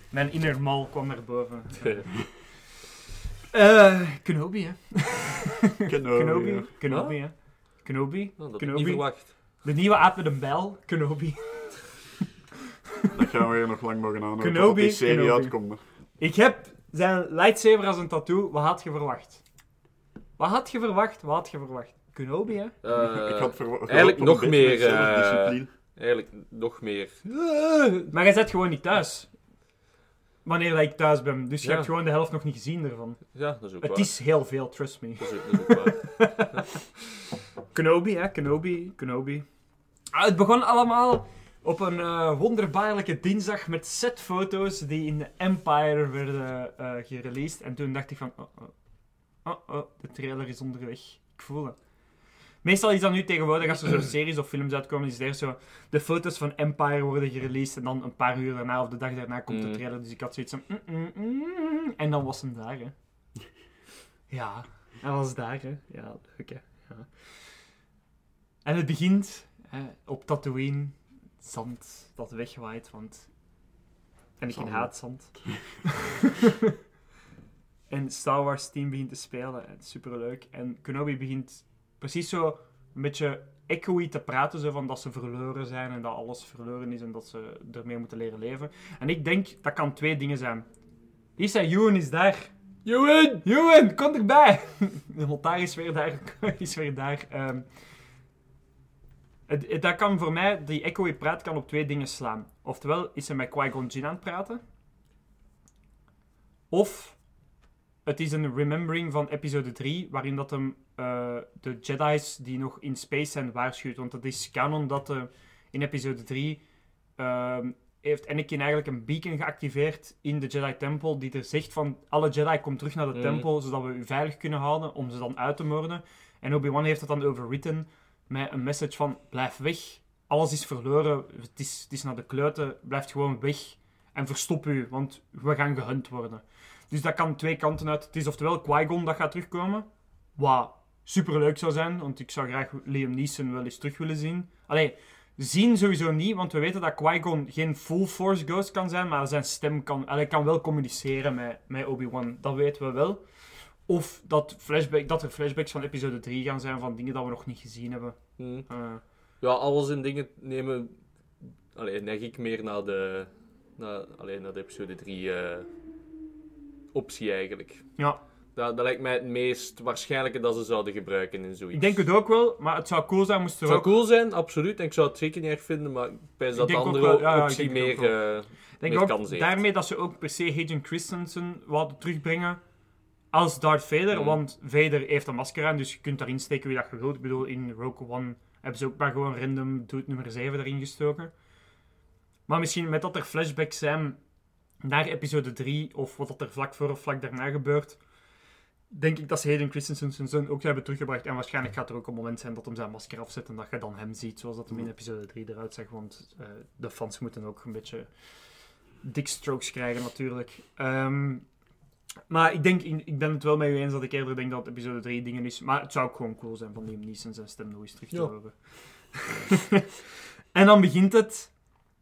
Mijn inner mal kwam naar boven. [LAUGHS] Eh, Kenobi, hè. [LAUGHS] Kenobi. Kenobi. Kenobi, hè. Kenobi. Oh, dat Kenobi. niet verwacht. De nieuwe aap met een bel. Kenobi. Dat gaan we hier nog lang mogen aanhouden. Kenobi, die serie Kenobi. uitkomt. Ik heb zijn lightsaber als een tattoo. Wat had je verwacht? Wat had je verwacht? Wat had je verwacht? Kenobi, hè? Eh, ik had verwa- eigenlijk gehoopt op nog meer, eh. Eigenlijk nog meer. Maar jij zit gewoon niet thuis. Wanneer ik thuis ben. Dus je Ja. hebt gewoon de helft nog niet gezien ervan. Ja, dat is ook Het waar. is heel veel, trust me. Dat is, ook- dat is ook waar. [LAUGHS] Kenobi, hè? Kenobi, Kenobi. Ah, het begon allemaal op een eh, wonderbaarlijke dinsdag met setfoto's die in de Empire werden eh gereleased. En toen dacht ik van, oh, oh, oh, oh, de trailer is onderweg. Ik voel het. Meestal is dat nu tegenwoordig, als er zo [CLEARS THROAT] series of films uitkomen, is er zo, de foto's van Empire worden gereleased en dan een paar uur daarna of de dag daarna komt de Mm. trailer. Dus ik had zoiets van, mm, mm, mm, en dan was hem daar, hè. [LAUGHS] Ja, hij was daar, hè. Ja, leuk, hè. Ja. En het begint hè, op Tatooine, zand dat wegwaait, want... En ik haat zand. [LAUGHS] en Star Wars team begint te spelen, en superleuk. En Kenobi begint precies zo een beetje echoey te praten, zo van dat ze verloren zijn en dat alles verloren is en dat ze ermee moeten leren leven. En ik denk, dat kan twee dingen zijn. Zei, Ewan is daar. Ewan! Ewan, kom erbij! [LAUGHS] De montaar is weer daar. [LAUGHS] is weer daar. Ehm, het, het- dat kan voor mij, die echoey praat kan op twee dingen slaan. Oftewel is hij met Qui-Gon Jinn aan het praten. Of het is een remembering van episode 3, waarin dat hem eh, de Jedi's die nog in space zijn waarschuwt. Want het is canon dat eh, in episode 3 ehm, heeft Anakin eigenlijk een beacon geactiveerd in de Jedi Temple, die er zegt van alle Jedi kom terug naar de tempel, zodat we u veilig kunnen houden om ze dan uit te moorden. En Obi-Wan heeft het dan overwritten met een message van blijf weg, alles is verloren, het is, het is naar de kleuten, blijf gewoon weg en verstop u, want we gaan gehunt worden. Dus dat kan twee kanten uit. Het is oftewel Qui-Gon dat gaat terugkomen, wat superleuk zou zijn, want ik zou graag Liam Neeson wel eens terug willen zien. Allee, zien sowieso niet, want we weten dat Qui-Gon geen full force ghost kan zijn, maar zijn stem kan, allee, kan wel communiceren met, met Obi-Wan. Dat weten we wel. Of dat, flashback, dat er flashbacks van episode 3 gaan zijn van dingen dat we nog niet gezien hebben. Hm. Eh, Ja, alles in dingen nemen... Allee, neig ik meer naar de... Naar, allee, naar de episode 3 eh, optie eigenlijk. ja, Dat, dat lijkt mij het meest waarschijnlijke dat ze zouden gebruiken in zoiets. ik denk het ook wel, maar het zou cool zijn moest er Het zou ook... cool zijn, absoluut. En ik zou het zeker niet erg vinden, maar ik dat de andere wel, ja, ja, ik optie denk meer... denk meer ook daarmee dat ze ook per se Hayden Christensen wilden terugbrengen als Darth Vader. Mhm. Want Vader heeft een masker aan, dus je kunt daarin steken wie dat je wilt. Ik bedoel, in Rogue One hebben ze ook maar gewoon random dude nummer 7 erin gestoken. Maar misschien met dat er flashbacks zijn naar episode 3, of wat dat er vlak voor of vlak daarna gebeurt, denk ik dat ze Hayden Christensen zijn zoon ook hebben teruggebracht. En waarschijnlijk gaat er ook een moment zijn dat hem zijn masker afzet en dat je dan hem ziet, zoals dat hem in episode 3 eruit zag. Want eh, de fans moeten ook een beetje dik strokes krijgen natuurlijk. Ehm, maar ik denk, ik ben het wel met u eens dat ik eerder denk dat episode 3 dingen is. Maar het zou ook gewoon cool zijn van Liam Neeson zijn stem nog eens terug te Ja. horen. [LAUGHS] en dan begint het.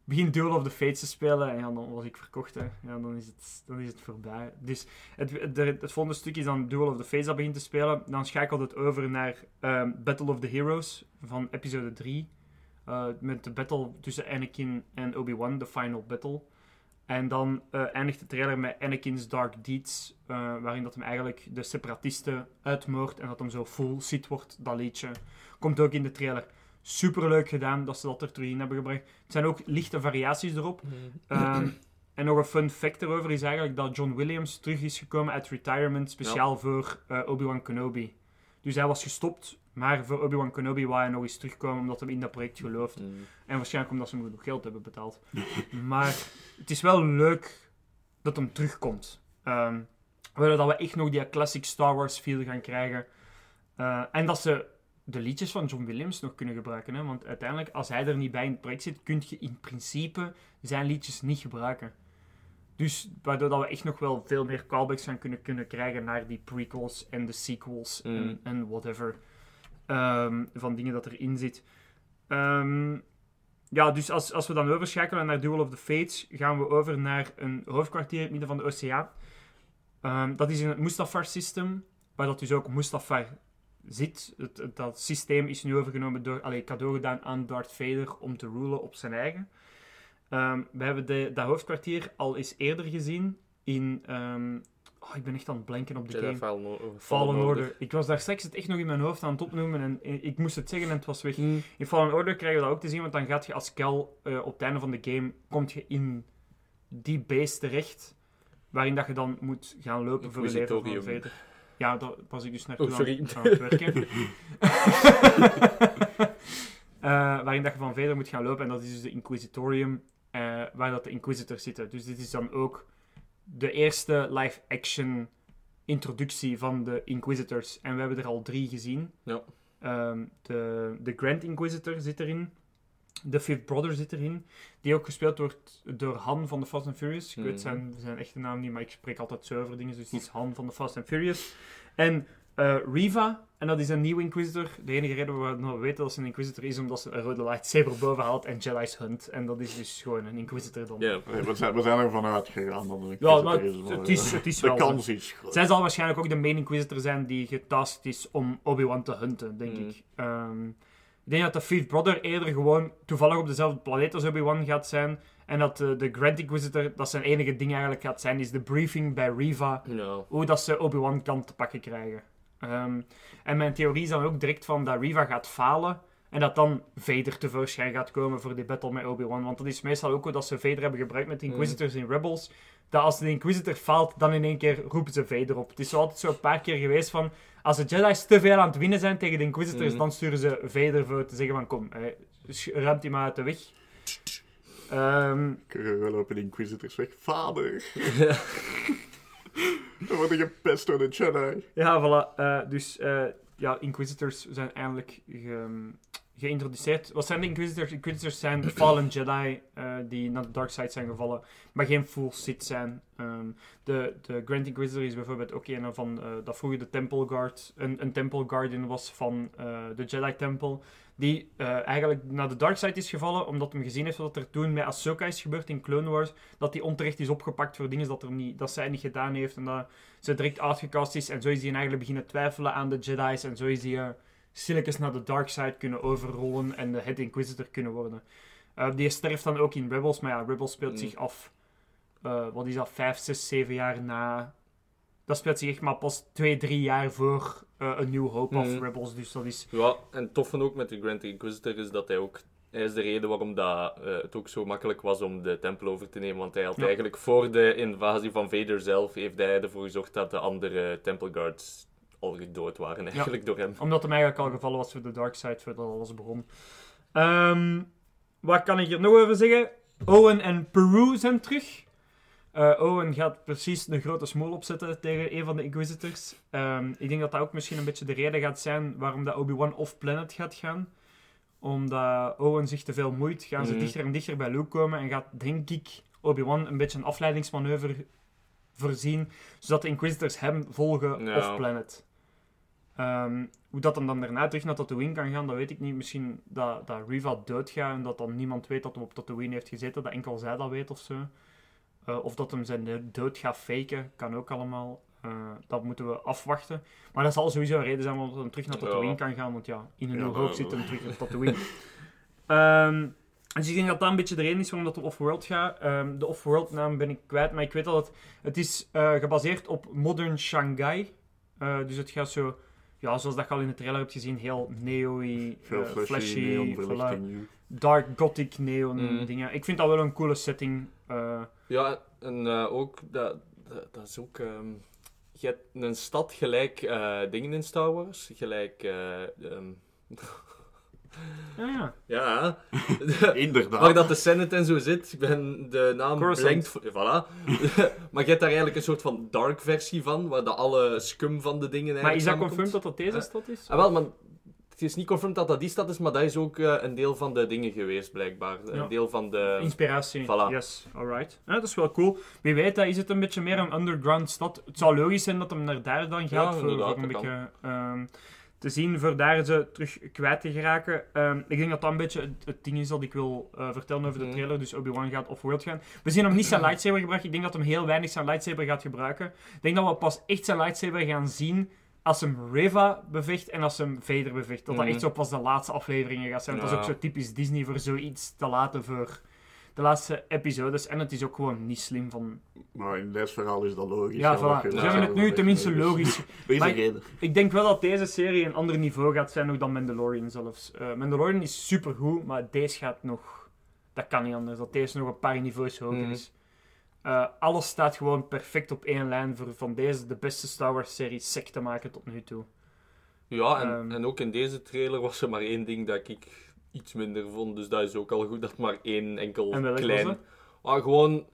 Begint Duel of the Fates te spelen. En ja, dan was ik verkocht. Hè. Ja, dan, is het, dan is het voorbij. Dus het, het, het volgende stuk is dan Duel of the Fates dat begint te spelen. Dan schakelt het over naar ehm, Battle of the Heroes van episode 3. Eh, met de battle tussen Anakin en Obi-Wan, de final battle. En dan eh, eindigt de trailer met Anakin's Dark Deeds, eh, waarin dat hem eigenlijk de separatisten uitmoordt en dat hem zo full Sith wordt, dat liedje. Komt ook in de trailer. Superleuk gedaan dat ze dat er terug in hebben gebracht. Het zijn ook lichte variaties erop. Ehm, [CLEARS THROAT] en nog een fun fact erover is eigenlijk dat John Williams terug is gekomen uit retirement, speciaal voor eh, Obi-Wan Kenobi. Dus hij was gestopt, maar voor Obi-Wan Kenobi wou hij nog eens terugkomen omdat hij in dat project gelooft. Hm. En waarschijnlijk omdat ze hem genoeg geld hebben betaald. [LAUGHS] maar het is wel leuk dat hem terugkomt. Ehm willen dat we echt nog die classic Star Wars feel gaan krijgen. Eh, en dat ze de liedjes van John Williams nog kunnen gebruiken. Hè? Want uiteindelijk, als hij er niet bij in het project zit, kun je in principe zijn liedjes niet gebruiken. Dus waardoor dat we echt nog wel veel meer callbacks gaan kunnen, kunnen krijgen naar die prequels en de sequels en, Mm. en whatever. Ehm, van dingen dat erin zit. Ehm, ja, dus als, als we dan overschakelen naar Duel of the Fates, gaan we over naar een hoofdkwartier in het midden van de oceaan. Ehm, dat is in het Mustafar-systeem, waar dat dus ook Mustafar zit. Het, dat systeem is nu overgenomen door, allee, cadeau gedaan aan Darth Vader om te rulen op zijn eigen. We hebben de, dat hoofdkwartier al eens eerder gezien in... oh, ik ben echt aan het blanken op de Jedi game. Fallen, O- Fallen Order. Ik was daar straks het echt nog in mijn hoofd aan het opnoemen en ik moest het zeggen en het was weg. Mm. In Fallen Order krijg je dat ook te zien, want dan gaat je als Kel eh, op het einde van de game, komt je in die base terecht, waarin dat je dan moet gaan lopen voor je leven van. Vader. Ja, daar was ik dus naartoe Oh, aan, sorry. aan het werken. [LAUGHS] [LAUGHS] Eh, waarin dat je van Vader moet gaan lopen en dat is dus de Inquisitorium, eh, waar dat de Inquisitors zitten. Dus dit is dan ook de eerste live-action introductie van de Inquisitors. En we hebben er al drie gezien. Ja. Ehm, de, de Grand Inquisitor zit erin. De Fifth Brother zit erin. Die ook gespeeld wordt door Han van de Fast and Furious. Ik Mhm. weet zijn, zijn echte naam niet, maar ik spreek altijd zo over dingen. Dus het is Han van de Fast and Furious. En eh, Riva, en dat is een nieuwe Inquisitor. De enige reden waarom we weten dat ze een Inquisitor is, omdat ze een rode lightsaber boven haalt en Jedi's hunt. En dat is dus gewoon een Inquisitor dan. Ja. We, zijn, we zijn ervan uitgegaan dat het Ja, een maar Inquisitor het is, is, maar, het is De wel kans is groot. Zij zal waarschijnlijk ook de main Inquisitor zijn die getasked is om Obi-Wan te hunten, denk Mhm. ik. Ehm, ik denk dat de Fifth Brother eerder gewoon toevallig op dezelfde planeet als Obi-Wan gaat zijn. En dat de, de Grand Inquisitor, dat zijn enige ding eigenlijk gaat zijn, is de briefing bij Riva. Ja. Hoe dat ze Obi-Wan kan te pakken krijgen. Ehm, en mijn theorie is dan ook direct van dat Riva gaat falen. En dat dan Vader tevoorschijn gaat komen voor die battle met Obi-Wan. Want dat is meestal ook hoe dat ze Vader hebben gebruikt met de Inquisitors in Rebels. Dat als de Inquisitor faalt, dan in één keer roepen ze Vader op. Het is zo altijd zo een paar keer geweest van... Als de Jedi's te veel aan het winnen zijn tegen de Inquisitors, Mhm. dan sturen ze Vader voor te zeggen van... Kom, eh, ruimt hij maar uit de weg. Ehm, We lopen de Inquisitors weg. Vader! [LAUGHS] We worden gepest door de Jedi. Ja, voilà. Eh, dus eh, ja, Inquisitors zijn eindelijk ge- geïntroduceerd. Wat zijn de Inquisitors? Inquisitors zijn fallen Jedi eh, die naar de dark side zijn gevallen, maar geen full Sith zijn. Ehm, de, de Grand Inquisitor is bijvoorbeeld ook een van dat vroeger de Temple Guard, een, een Temple Guardian was van de Jedi Temple. Die eh, eigenlijk naar de dark side is gevallen, omdat hij gezien heeft wat er toen met Ahsoka is gebeurd in Clone Wars. Dat hij onterecht is opgepakt voor dingen dat, er niet, dat zij niet gedaan heeft. En dat ze direct uitgecast is. En zo is hij eigenlijk beginnen twijfelen aan de Jedi's. En zo is hij uh, stilletjes naar de dark side kunnen overrollen en de Head Inquisitor kunnen worden. Eh, die sterft dan ook in Rebels. Maar ja, Rebels speelt Mm. zich af... eh, wat is dat? Vijf, zes, zeven jaar na... Dat speelt zich echt maar pas twee, drie jaar voor eh, een New Hope of Mhm. Rebels. Dus dat is... Ja, en het toffe ook met de Grand Inquisitor is dat hij ook... Hij is de reden waarom dat, eh, het ook zo makkelijk was om de tempel over te nemen. Want hij had Ja. eigenlijk voor de invasie van Vader zelf... heeft hij ervoor gezorgd dat de andere Temple Guards al gedood waren eigenlijk door hem. Omdat hem eigenlijk al gevallen was voor de dark side, voordat alles begon. Ehm, wat kan ik hier nog over zeggen? Owen en Peru zijn terug. Eh, Owen gaat precies een grote smoel opzetten tegen een van de Inquisitors. Ehm, ik denk dat dat ook misschien een beetje de reden gaat zijn waarom dat Obi-Wan off-planet gaat gaan. Omdat Owen zich te veel moeit, gaan ze Mhm. dichter en dichter bij Luke komen en gaat, denk ik, Obi-Wan een beetje een afleidingsmanoeuvre voorzien, zodat de Inquisitors hem volgen off-planet. Ehm, hoe dat hem dan daarna terug naar Tatooine kan gaan, dat weet ik niet. Misschien dat, dat Riva doodgaat en dat dan niemand weet dat hij op Tatooine heeft gezeten, dat enkel zij dat weet of zo. Eh, of dat hem zijn dood gaat faken, kan ook allemaal. Eh, dat moeten we afwachten. Maar dat zal sowieso een reden zijn waarom hij terug naar Tatooine Ja. kan gaan, want ja, in een Ja, nieuw hoop zit hem terug op [LAUGHS] Tatooine. Ehm, dus ik denk dat dat een beetje de reden is waarom dat op Off-World gaat. Ehm, de Off-World naam ben ik kwijt, maar ik weet dat het, het is eh, gebaseerd op Modern Shanghai. Eh, dus het gaat zo, ja, zoals dat je al in de trailer hebt gezien, heel neo-y, eh, flashy. Dark gothic neon Mm. dingen. Ik vind dat wel een coole setting. eh, Ja, en eh, ook, dat, dat, dat is ook... ehm, je hebt een stad gelijk eh, dingen in Star Wars. Gelijk... ehm, [LAUGHS] ja, ja. ja, [LAUGHS] [LAUGHS] Inderdaad. waar dat de Senate en zo zit. Ik ben de naam Coruscant. blankt. Voilà. maar je hebt daar eigenlijk een soort van dark versie van, waar de alle scum van de dingen Maar is dat confirmed dat dat deze stad is? Ah, wel, maar het is niet confirmed dat dat die stad is, maar dat is ook eh, een deel van de dingen geweest, blijkbaar. Ja. Een deel van de... Inspiratie. voilà. Yes, alright. Ja, dat is wel cool. Wie weet, dat is het een beetje meer een underground stad. Het zou logisch zijn dat hem naar daar dan gaat. Ja, voor, voor een beetje, ehm, te zien voor daar ze terug kwijt te geraken. Ehm, ik denk dat dat een beetje het, het ding is dat ik wil eh, vertellen over de Mhm. trailer. Dus Obi-Wan gaat off-world gaan. We zien hem niet zijn lightsaber gebruiken. Ik denk dat hem heel weinig zijn lightsaber gaat gebruiken. Ik denk dat we pas echt zijn lightsaber gaan zien als hem Reva bevecht en als hem Vader bevecht. Dat dat Mhm. echt zo pas de laatste afleveringen gaat zijn. Want dat is ook zo typisch Disney voor zoiets te laten voor de laatste episodes. En het is ook gewoon niet slim van... Maar in dit verhaal is dat logisch. Ja, voilà. Ze hebben het nu tenminste logisch [LAUGHS] is Maar-. Ik denk wel dat deze serie een ander niveau gaat zijn nog dan Mandalorian zelfs. Eh, Mandalorian is supergoed, maar deze gaat nog... Dat kan niet anders, dat deze nog een paar niveaus hoger Mhm. is. Eh, alles staat gewoon perfect op één lijn voor van deze de beste Star Wars serie sec te maken tot nu toe. Ja, en, Ehm. en ook in deze trailer was er maar één ding dat ik iets minder vond. Dus dat is ook al goed dat maar één enkel En klein... Maar gewoon,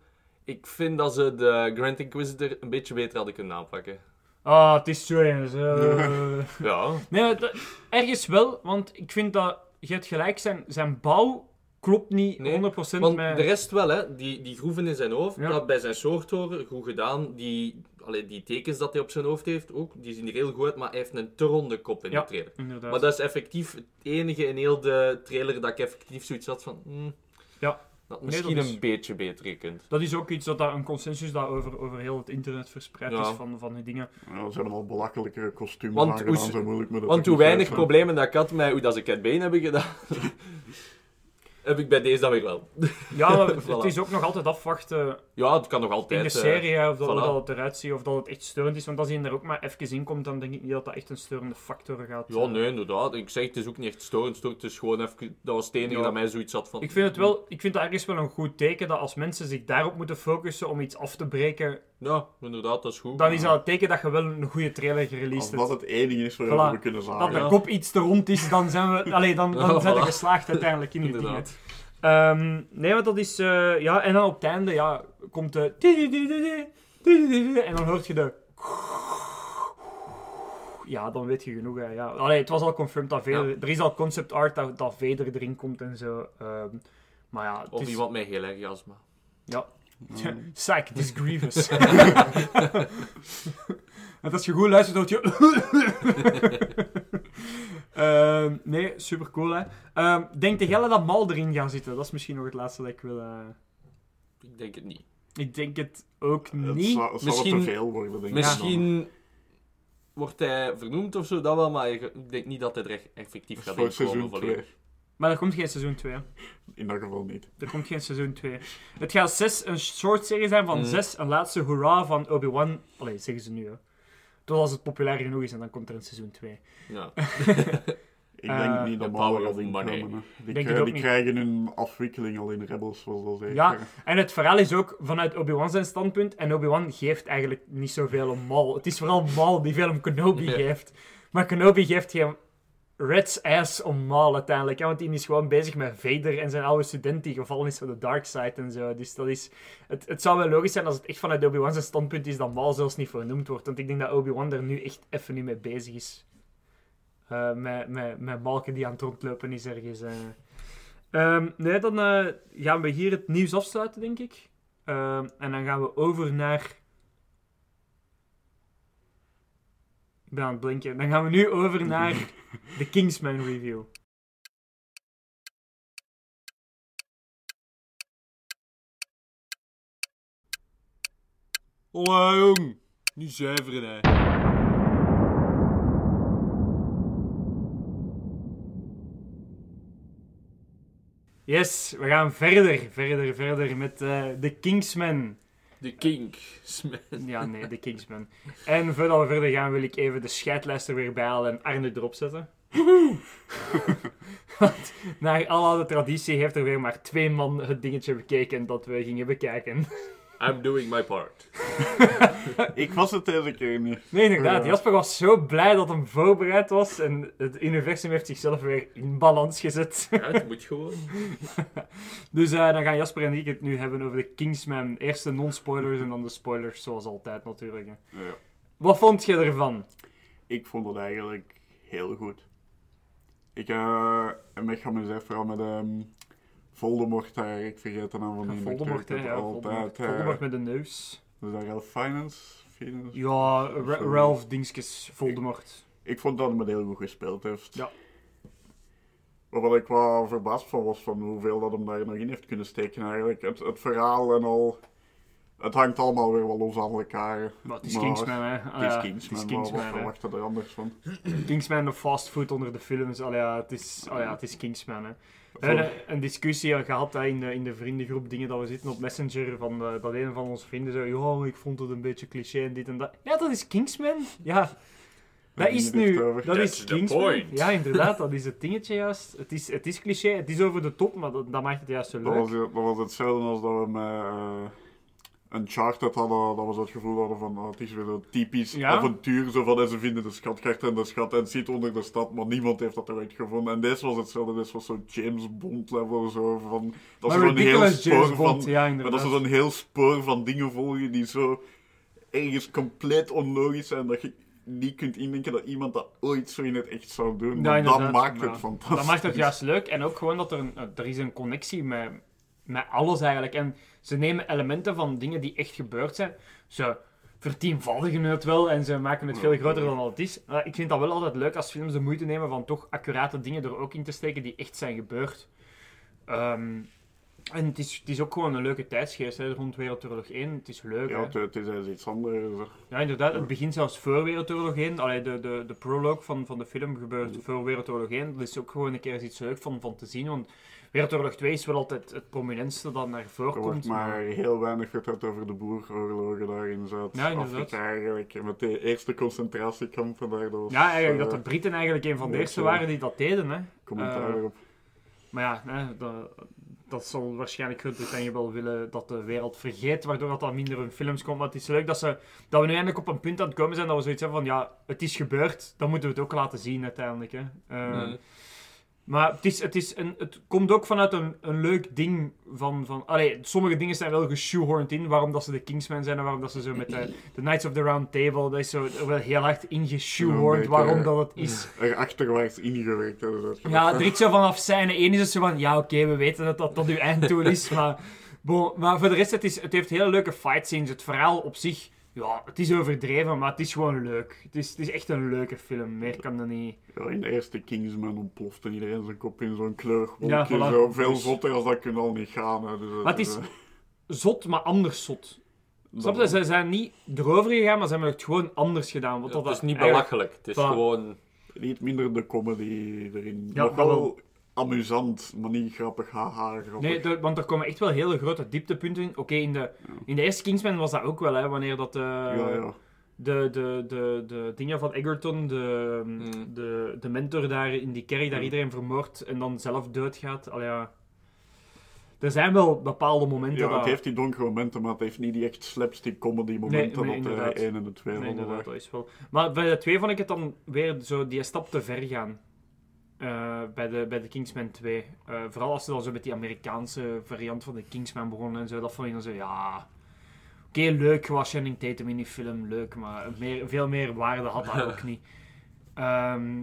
ik vind dat ze de Grand Inquisitor een beetje beter hadden kunnen aanpakken. Ah, het is zo eh. [LAUGHS] Ja, nee, dat- ergens wel, want ik vind dat... Je hebt gelijk, zijn, zijn bouw klopt niet Nee, 100% want met... de rest wel, hè. Die, die groeven in zijn hoofd, Ja. dat bij zijn soort horen, goed gedaan. Die, allee, die tekens dat hij op zijn hoofd heeft ook, die zien er heel goed uit, maar hij heeft een te ronde kop in Ja. de trailer. Inderdaad. Maar dat is effectief het enige in heel de trailer dat ik effectief zoiets had van... hmm, Ja. Dat Nee, misschien dat is- een beetje beter gekund. Dat is ook iets dat daar een consensus dat over, over heel het internet verspreid Ja. is van, van die dingen. Ja, er zijn allemaal belachelijkere kostuums Want aangedaan, hoe- zo moeilijk Want hoe weinig problemen dat ik had met hoe dat ze Cat Bane hebben gedaan, [LAUGHS] heb ik bij deze dan weer wel. Ja, maar [LAUGHS] Voilà. het is ook nog altijd afwachten Ja, het kan nog altijd... in de eh, serie, of dat, voilà. dat het eruit ziet, of dat het echt storend is. Want als hij er ook maar even in komt, dan denk ik niet dat dat echt een storende factor gaat. Ja, eh. nee, inderdaad. Ik zeg, het is ook niet echt storend. storend. Het is gewoon even... Dat was het enige Ja. dat mij zoiets had van... Ik vind het wel, ik vind dat ergens wel een goed teken dat als mensen zich daarop moeten focussen om iets af te breken, Ja, inderdaad, dat is goed. dan is dat het teken dat je wel een goede trailer Als gereleased dat hebt. het enige is waarover Voilà. we kunnen Dat zagen. de Ja. kop iets te rond is, dan zijn we, [LAUGHS] allee, dan, dan Ja, [LAUGHS] zijn we voilà. geslaagd uiteindelijk in die dingen. Ehm, nee, want dat is... eh, ja, en dan op het einde, ja, komt de... En dan hoort je de... Ja, dan weet je genoeg, hè. Ja. Allee, het was al confirmed dat Vader... Ja. Er is al concept art dat, dat Vader erin komt en zo. Ehm, maar ja, het Of is... iemand met heel erg astma. Ja. Ja. [LAUGHS] Psych, it is grievous. [LAUGHS] [LAUGHS] en als je goed luistert, hoort je... Ehm, nee, super cool, hè. Ehm, denk Gelle dat Mal erin gaat zitten? Dat is misschien nog het laatste dat ik wil... eh, Ik denk het niet. Ik denk het ook Het niet. het zou Misschien- te veel worden, denk ik. Misschien wordt hij vernoemd of zo, dat wel, maar ik denk niet dat hij er echt effectief gaat inkomen. 2. Maar er komt geen seizoen 2. In dat geval niet. Er komt geen seizoen 2. Het gaat zes, een short serie zijn van Mm. zes, een laatste hoera van Obi-Wan. Allee, zeggen ze nu, hè. Tot als het populair genoeg is en dan komt er een seizoen 2. Ja. [LAUGHS] Ik Eh, denk niet dat power of money. Die, Denk krij- het ook die krijgen hun afwikkeling al in Rebels, zoals al zeker. Ja. En het verhaal is ook vanuit Obi-Wan zijn standpunt. En Obi-Wan geeft eigenlijk niet zoveel om Maul. Het is vooral Maul die veel om Kenobi Ja. geeft. Maar Kenobi geeft geen Red's ass om Maul uiteindelijk. hè, want die is gewoon bezig met Vader en zijn oude student die gevallen is op de dark side en zo. Dus dat is... Het, het zou wel logisch zijn als het echt vanuit Obi-Wan zijn standpunt is dat Maul zelfs niet vernoemd wordt. Want ik denk dat Obi-Wan er nu echt even niet mee bezig is. Eh, met, met, met Malken die aan het rondlopen is ergens. eh. Ehm, nee, dan eh, gaan we hier het nieuws afsluiten, denk ik. Ehm, en dan gaan we over naar... Ik ben aan het blinken. Dan gaan we nu over naar [LAUGHS] de Kingsman review. Hola jong, nu zuiveren hè. Yes, we gaan verder, verder, verder met eh de Kingsman. De King. Sman. Ja, nee, de Kingsman. En voordat we verder gaan, wil ik even de scheidlijst er weer bij halen en Arne erop zetten. [LAUGHS] Want naar alle oude traditie heeft er weer maar twee man het dingetje bekeken dat we gingen bekijken. I'm doing my part. [LAUGHS] Ik was het deze keer niet. Nee, inderdaad. Ja. Jasper was zo blij dat hem voorbereid was en het universum heeft zichzelf weer in balans gezet. Ja, het moet gewoon. [LAUGHS] Dus eh, dan gaan Jasper en ik het nu hebben over de Kingsman. Eerst de non-spoilers en dan de spoilers, zoals altijd natuurlijk. hè. Ja. Wat vond je ervan? Ik vond het eigenlijk heel goed. Ik uh, heb gaan mezelf vooral met ehm Voldemort daar, ik vergeet de naam van die Voldemort, hè? altijd. Voldemort. Voldemort met de neus. Dat Ralph Fiennes? Fiennes? Ja, Ra- Ralph Dingskes Voldemort. ik vond dat hij het heel goed gespeeld heeft. Ja. Waar ik wel verbaasd van was van hoeveel dat hem daar nog in heeft kunnen steken eigenlijk. Het, het verhaal en al. Het hangt allemaal weer wel los aan elkaar. Maar het is Maar Kingsman, hè. Ah, Het is Kingsman, Het is wat Kingsman, hè. verwacht er anders van? Kingsman, de fastfood onder de films. Allee, ja, het is, allee, het is Kingsman, hè. We Voor- hebben een, een discussie gehad hè, in, de, in de vriendengroep, dingen dat we zitten op Messenger, van, eh, dat een van onze vrienden zei, ja, ik vond het een beetje cliché en dit en dat. Ja, dat is Kingsman. Ja, dat is het nu, dat That's is Kingsman. point. Ja, inderdaad, dat is het dingetje juist. Het is, het is cliché, het is over de top, maar dat, dat maakt het juist zo Dat was, leuk. dat was hetzelfde als dat we met uh, Uncharted hadden, dat we zo het gevoel hadden van oh, het is weer een typisch Ja. avontuur, zo van en ze vinden de schatkaart en de schat en zit onder de stad, maar niemand heeft dat eruit gevonden. En deze was hetzelfde, deze was zo'n James Bond level, zo van... Dat Maar zo'n heel spoor James Bond, van... ja, Maar inderdaad. dat zo'n heel spoor van dingen volgen die zo ergens compleet onlogisch zijn, dat je niet kunt indenken dat iemand dat ooit zo in het echt zou doen. Ja, dat maakt het fantastisch. Dat maakt het juist leuk. En ook gewoon dat er, een, er is een connectie met, met alles eigenlijk. En ze nemen elementen van dingen die echt gebeurd zijn. Ze vertienvoudigen het wel en ze maken het veel groter dan het is. Maar ik vind dat wel altijd leuk als films de moeite nemen van toch accurate dingen er ook in te steken die echt zijn gebeurd. Ehm, en het is, het is ook gewoon een leuke tijdsgeest hè, rond Wereldoorlog 1. Het is leuk. Ja, hè. het, is iets anders. Ja, inderdaad. Het begint zelfs voor Wereldoorlog 1. Allee, de, de, de prologue van, van de film gebeurt voor Wereldoorlog 1. Dat is ook gewoon een keer iets leuk van, van te zien. Want Wereldoorlog 2 is wel altijd het prominentste dat naar voren Er wordt komt. maar heel weinig verteld over de boeroorlogen daar in Ja, Zuid-Afrika inderdaad. eigenlijk. Met de eerste concentratiekampen daar. Dat was, Ja, eigenlijk eh, dat de Britten eigenlijk een van de eerste ja. waren die dat deden. Hè. commentaar eh, erop. Maar ja, hè, dat, dat zal waarschijnlijk Groot-Brittannië wel willen dat de wereld vergeet, waardoor dat, dat minder in films komt. Maar het is leuk dat, ze, dat we nu eindelijk op een punt aan het komen zijn dat we zoiets hebben van, ja, het is gebeurd, dan moeten we het ook laten zien uiteindelijk. Hè. Eh, Nee. Maar het, is, het, is een, het komt ook vanuit een, een leuk ding van... van allee, sommige dingen zijn wel geshoehorned in, waarom dat ze de Kingsmen zijn en waarom dat ze zo met de, de Knights of the Round Table, dat is zo wel heel hard ingeshoehorned waarom dat het is. [LAUGHS] Er achterwaarts ingewerkt hebben. Ja, direct zo vanaf scène 1 is het zo van, ja oké, we weten dat dat tot uw einddoel is, maar... [LAUGHS] Bon, maar voor de rest, het, is, het heeft hele leuke fight scenes. Het verhaal op zich, ja, het is overdreven, maar het is gewoon leuk. Het is, het is echt een leuke film, meer kan dat niet. Ja, in de eerste Kingsman ontplofte iedereen zijn kop in zo'n kleurwolkje. Ja, voilà. zo. Veel Dus- zotter als dat kunnen al niet gaan. Hè. Dus, Maar het is eh, zot, maar anders zot. Snap je? Ze zijn niet erover gegaan, maar ze hebben het gewoon anders gedaan. Want dat het is niet eigenlijk- belachelijk. Het is gewoon... Niet minder de comedy erin. Ja, Nog dat wel wel. Amusant, maar niet grappig. Haha, grappig. Nee, de- want er komen echt wel hele grote dieptepunten in. Oké, in, de, in de eerste Kingsman was dat ook wel, hè, wanneer dat... eh, ja, ja. de, de, de, de dingen van Egerton, de, Hmm. de, de mentor daar in die kerk, daar Hmm. iedereen vermoordt en dan zelf doodgaat. Allee, ja. Er zijn wel bepaalde momenten Ja, dat... het heeft die donkere momenten, maar het heeft niet die echt slapstick comedy momenten Nee, nee, dat de inderdaad. 1 en de 2 Nee, inderdaad, dat is wel... Maar bij de twee vond ik het dan weer zo die stap te ver gaan. Eh, bij, de, bij de Kingsman 2. Eh, vooral als ze dan zo met die Amerikaanse variant van de Kingsman begonnen en zo. Dat vond ik dan zo, ja... Oké, leuk was Channing Tatum in die film, leuk. Maar meer, veel meer waarde had dat ook [LAUGHS] niet. Ehm,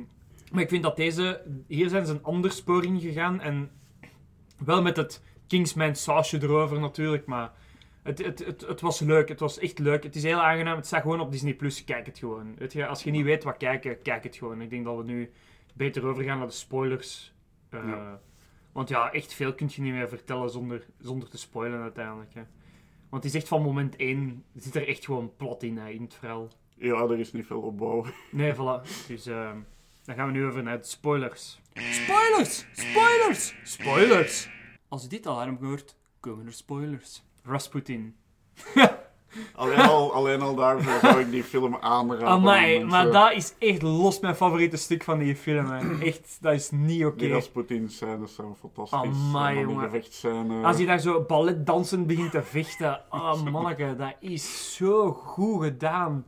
maar ik vind dat deze... Hier zijn ze een ander spoor ingegaan. En wel met het Kingsman sausje erover natuurlijk, maar... Het, het, het, het was leuk, het was echt leuk. Het is heel aangenaam, het staat gewoon op Disney+. Plus. Kijk het gewoon. Als je niet weet wat kijken, kijk het gewoon. Ik denk dat we nu beter overgaan naar de spoilers. Eh, Ja. Want ja, echt veel kun je niet meer vertellen zonder, zonder te spoilen uiteindelijk. Hè. Want het is echt van moment 1, zit er echt gewoon plat in, hè, in het verhaal. Ja, er is niet veel opbouw. [LAUGHS] Nee, voilà. Dus eh, dan gaan we nu over naar de spoilers. Spoilers! Spoilers! Spoilers! Als je dit alarm hoort, komen er spoilers. Rasputin. [LAUGHS] Alleen al, alleen al daarvoor zou ik die film aanraden. aan Amai, maar dat is echt los mijn favoriete stuk van die film. Hè. [CLEARS THROAT] Echt, dat is niet oké. Die Rasputin-scènes zijn fantastisch. Amai, die jongen. Als hij daar zo balletdansend begint te vechten. Oh, [LAUGHS] manneke, dat is zo goed gedaan.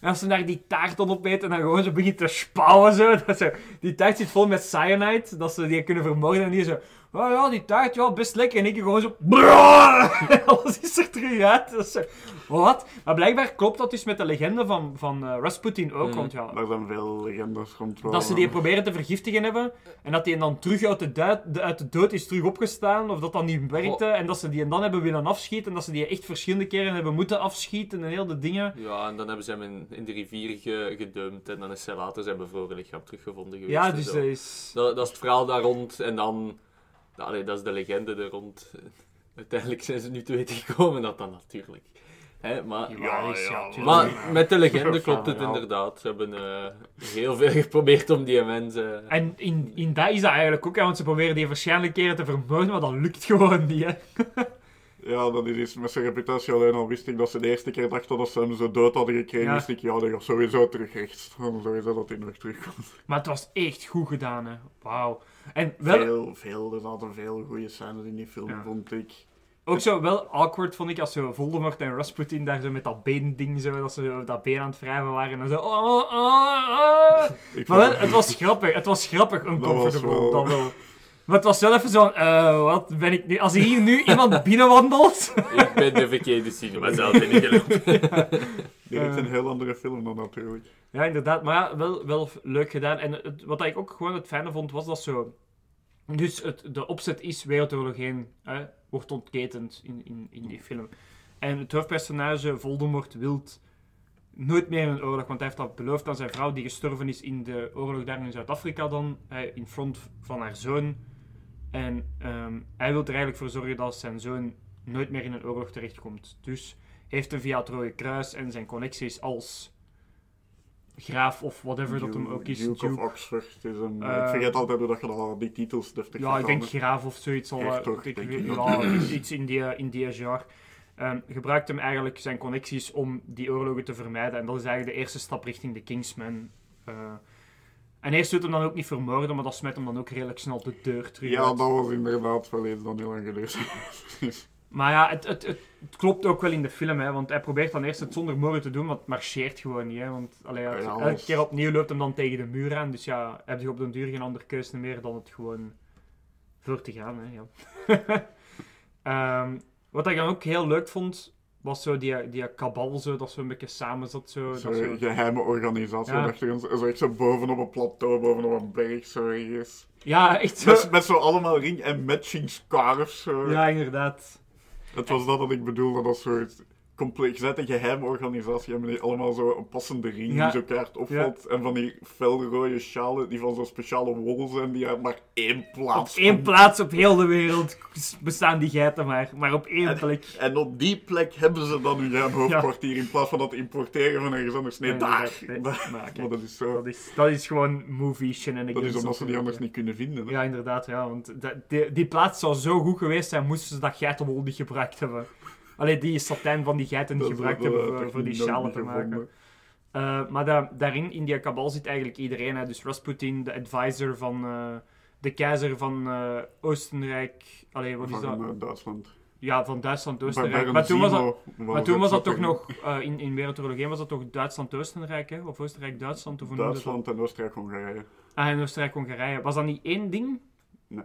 En als ze daar die taart dan opeten en dan gewoon zo begint te spouwen. Zo, [LAUGHS] dat ze, die taart zit vol met cyanide, dat ze die kunnen vermoorden. En die zo Oh ja, die taart, ja, best lekker. En ik gewoon zo... [LAUGHS] Alles is er terug uit. Dat is zo, Wat? Maar blijkbaar klopt dat dus met de legende van, van eh, Rasputin ook. Mm. Want ja, Daar zijn veel legendes rond. dat ze die proberen te vergiftigen hebben. En dat die dan terug uit de, duid- de- uit de dood is terug opgestaan. Of dat dat niet werkte. En dat ze die dan hebben willen afschieten. En dat ze die echt verschillende keren hebben moeten afschieten. En heel de dingen. Ja, en dan hebben ze hem in, in de rivier ge, gedumpt en dan is hij later zijn bevroren lichaam teruggevonden geweest. Ja, dus dat is... dat, dat is het verhaal daar rond en dan... Nee, dat is de legende er rond. [LAUGHS] Uiteindelijk zijn ze nu te weten gekomen dat dat natuurlijk... Hè, maar... Ja. Maar met de legende [LAUGHS] klopt het inderdaad. Ze hebben eh, heel veel [LAUGHS] geprobeerd om die mensen... En in, in dat is dat eigenlijk ook, hè, want ze proberen die verschillende keren te vermoorden, maar dat lukt gewoon niet, hè. Ja, dat is iets met zijn reputatie alleen al wist ik dat ze de eerste keer dachten dat ze hem zo dood hadden gekregen. Ja. Wist ik, ja, dat gaat sowieso terug rechts. Sowieso dat hij nog terugkomt. Maar het was echt goed gedaan, hè. Wauw. En wel, Veel, veel, er zaten veel goede scènes in die film, Ja. vond ik. ook zo wel awkward, vond ik, als zo Voldemort en Rasputin daar zo met dat beending, zo, dat ze dat been aan het wrijven waren. En dan zo... Oh, oh, oh. [LAUGHS] Maar wel, het was grappig. Het was grappig, uncomfortable. wel- Dat wel. Maar het was wel even zo eh, wat ben ik nu... Als hier nu [LAUGHS] iemand binnenwandelt... Ik ben de verkeerde cinema zelf in gelopen. Direct een eh. heel andere film dan natuurlijk. Ja, inderdaad. Maar ja, wel, wel leuk gedaan. En het, wat ik ook gewoon het fijne vond, was dat zo... Dus het, de opzet is Wereldoorlog 1, hè, wordt ontketend in, in, in die film. En het hoofdpersonage, Voldemort, wil nooit meer een oorlog, want hij heeft dat beloofd aan zijn vrouw, die gestorven is in de oorlog daar in Zuid-Afrika dan, hè, in front van haar zoon. En ehm, hij wil er eigenlijk voor zorgen dat zijn zoon nooit meer in een oorlog terechtkomt. Dus heeft hem via het Rode Kruis en zijn connecties als graaf of whatever dat hem ook is. Duke, of. Oxford is een... Eh, ik vergeet altijd hoe dat je dat, die titels deftig Ja, ik denk graaf of zoiets. Al, eh, Hertog, ik weet- ik. ja, [CLEARS THROAT] iets- in die, in die. Ehm, gebruikt hem eigenlijk zijn connecties om die oorlogen te vermijden. En dat is eigenlijk de eerste stap richting de Kingsman. Eh, en eerst doet hem dan ook niet vermoorden, maar dat smijt hem dan ook redelijk snel de deur terug Ja, dat was inderdaad wel iets dat heel lang geleden. [LAUGHS] Maar ja, het, het, het, het klopt ook wel in de film, hè, want hij probeert dan eerst het zonder moorden te doen, maar het marcheert gewoon niet. Hè, want allee, ja, Ja, elke als- keer opnieuw loopt hem dan tegen de muur aan, dus ja, heb je op den duur geen andere keuze meer dan het gewoon voor te gaan. Hè, ja. [LAUGHS] Ehm, wat ik dan ook heel leuk vond, was zo die, die kabal, zo, dat zo een beetje samen zat. Zo, dat Zo'n zo, geheime organisatie. Ja. Zo echt zo bovenop een plateau, bovenop een berg, zo ergens. ja, echt zo. Met, met zo allemaal ring- en matching scarves. Zo. Ja, inderdaad. Het was dat wat ik bedoelde, dat soort compleet gezette geheime organisatie hebben die allemaal zo een passende ring Ja. die zo kaart opvalt. En van die felrode sjalen die van zo'n speciale wol zijn die uit maar één Op plaats één komt. plaats op heel de wereld bestaan die geiten maar, maar op één plek. En op die plek hebben ze dan hun hoofdkwartier in plaats van dat importeren van ergens anders. Nee, Nee, daar. nee, Daar. maar kijk, dat is zo. Dat is, dat is gewoon movie shenanigans. Dat is omdat ze die anders niet kunnen vinden. hè. Ja, inderdaad, ja. Want die, die plaats zou zo goed geweest zijn, moesten ze dat geitenwol niet gebruikt hebben. Allee, die satijn van die geiten Dat gebruikt hebben eh, voor, voor die sjalen te maken. Eh, maar da- daarin, in die kabal, zit eigenlijk iedereen. Hè. Dus Rasputin, de advisor van eh, de keizer van Oostenrijk. Allee, wat is dat? Van Duitsland. Ja, van Duitsland, Bij Oostenrijk. Maar toen was dat, maar toen was dat toch nog, in, in Wereldoorlog 1 was dat toch Duitsland-Oostenrijk, hè? Of Oostenrijk-Duitsland? Dat? Duitsland en Oostenrijk-Hongarije. Ah, en Oostenrijk-Hongarije. Was dat niet één ding? Nee?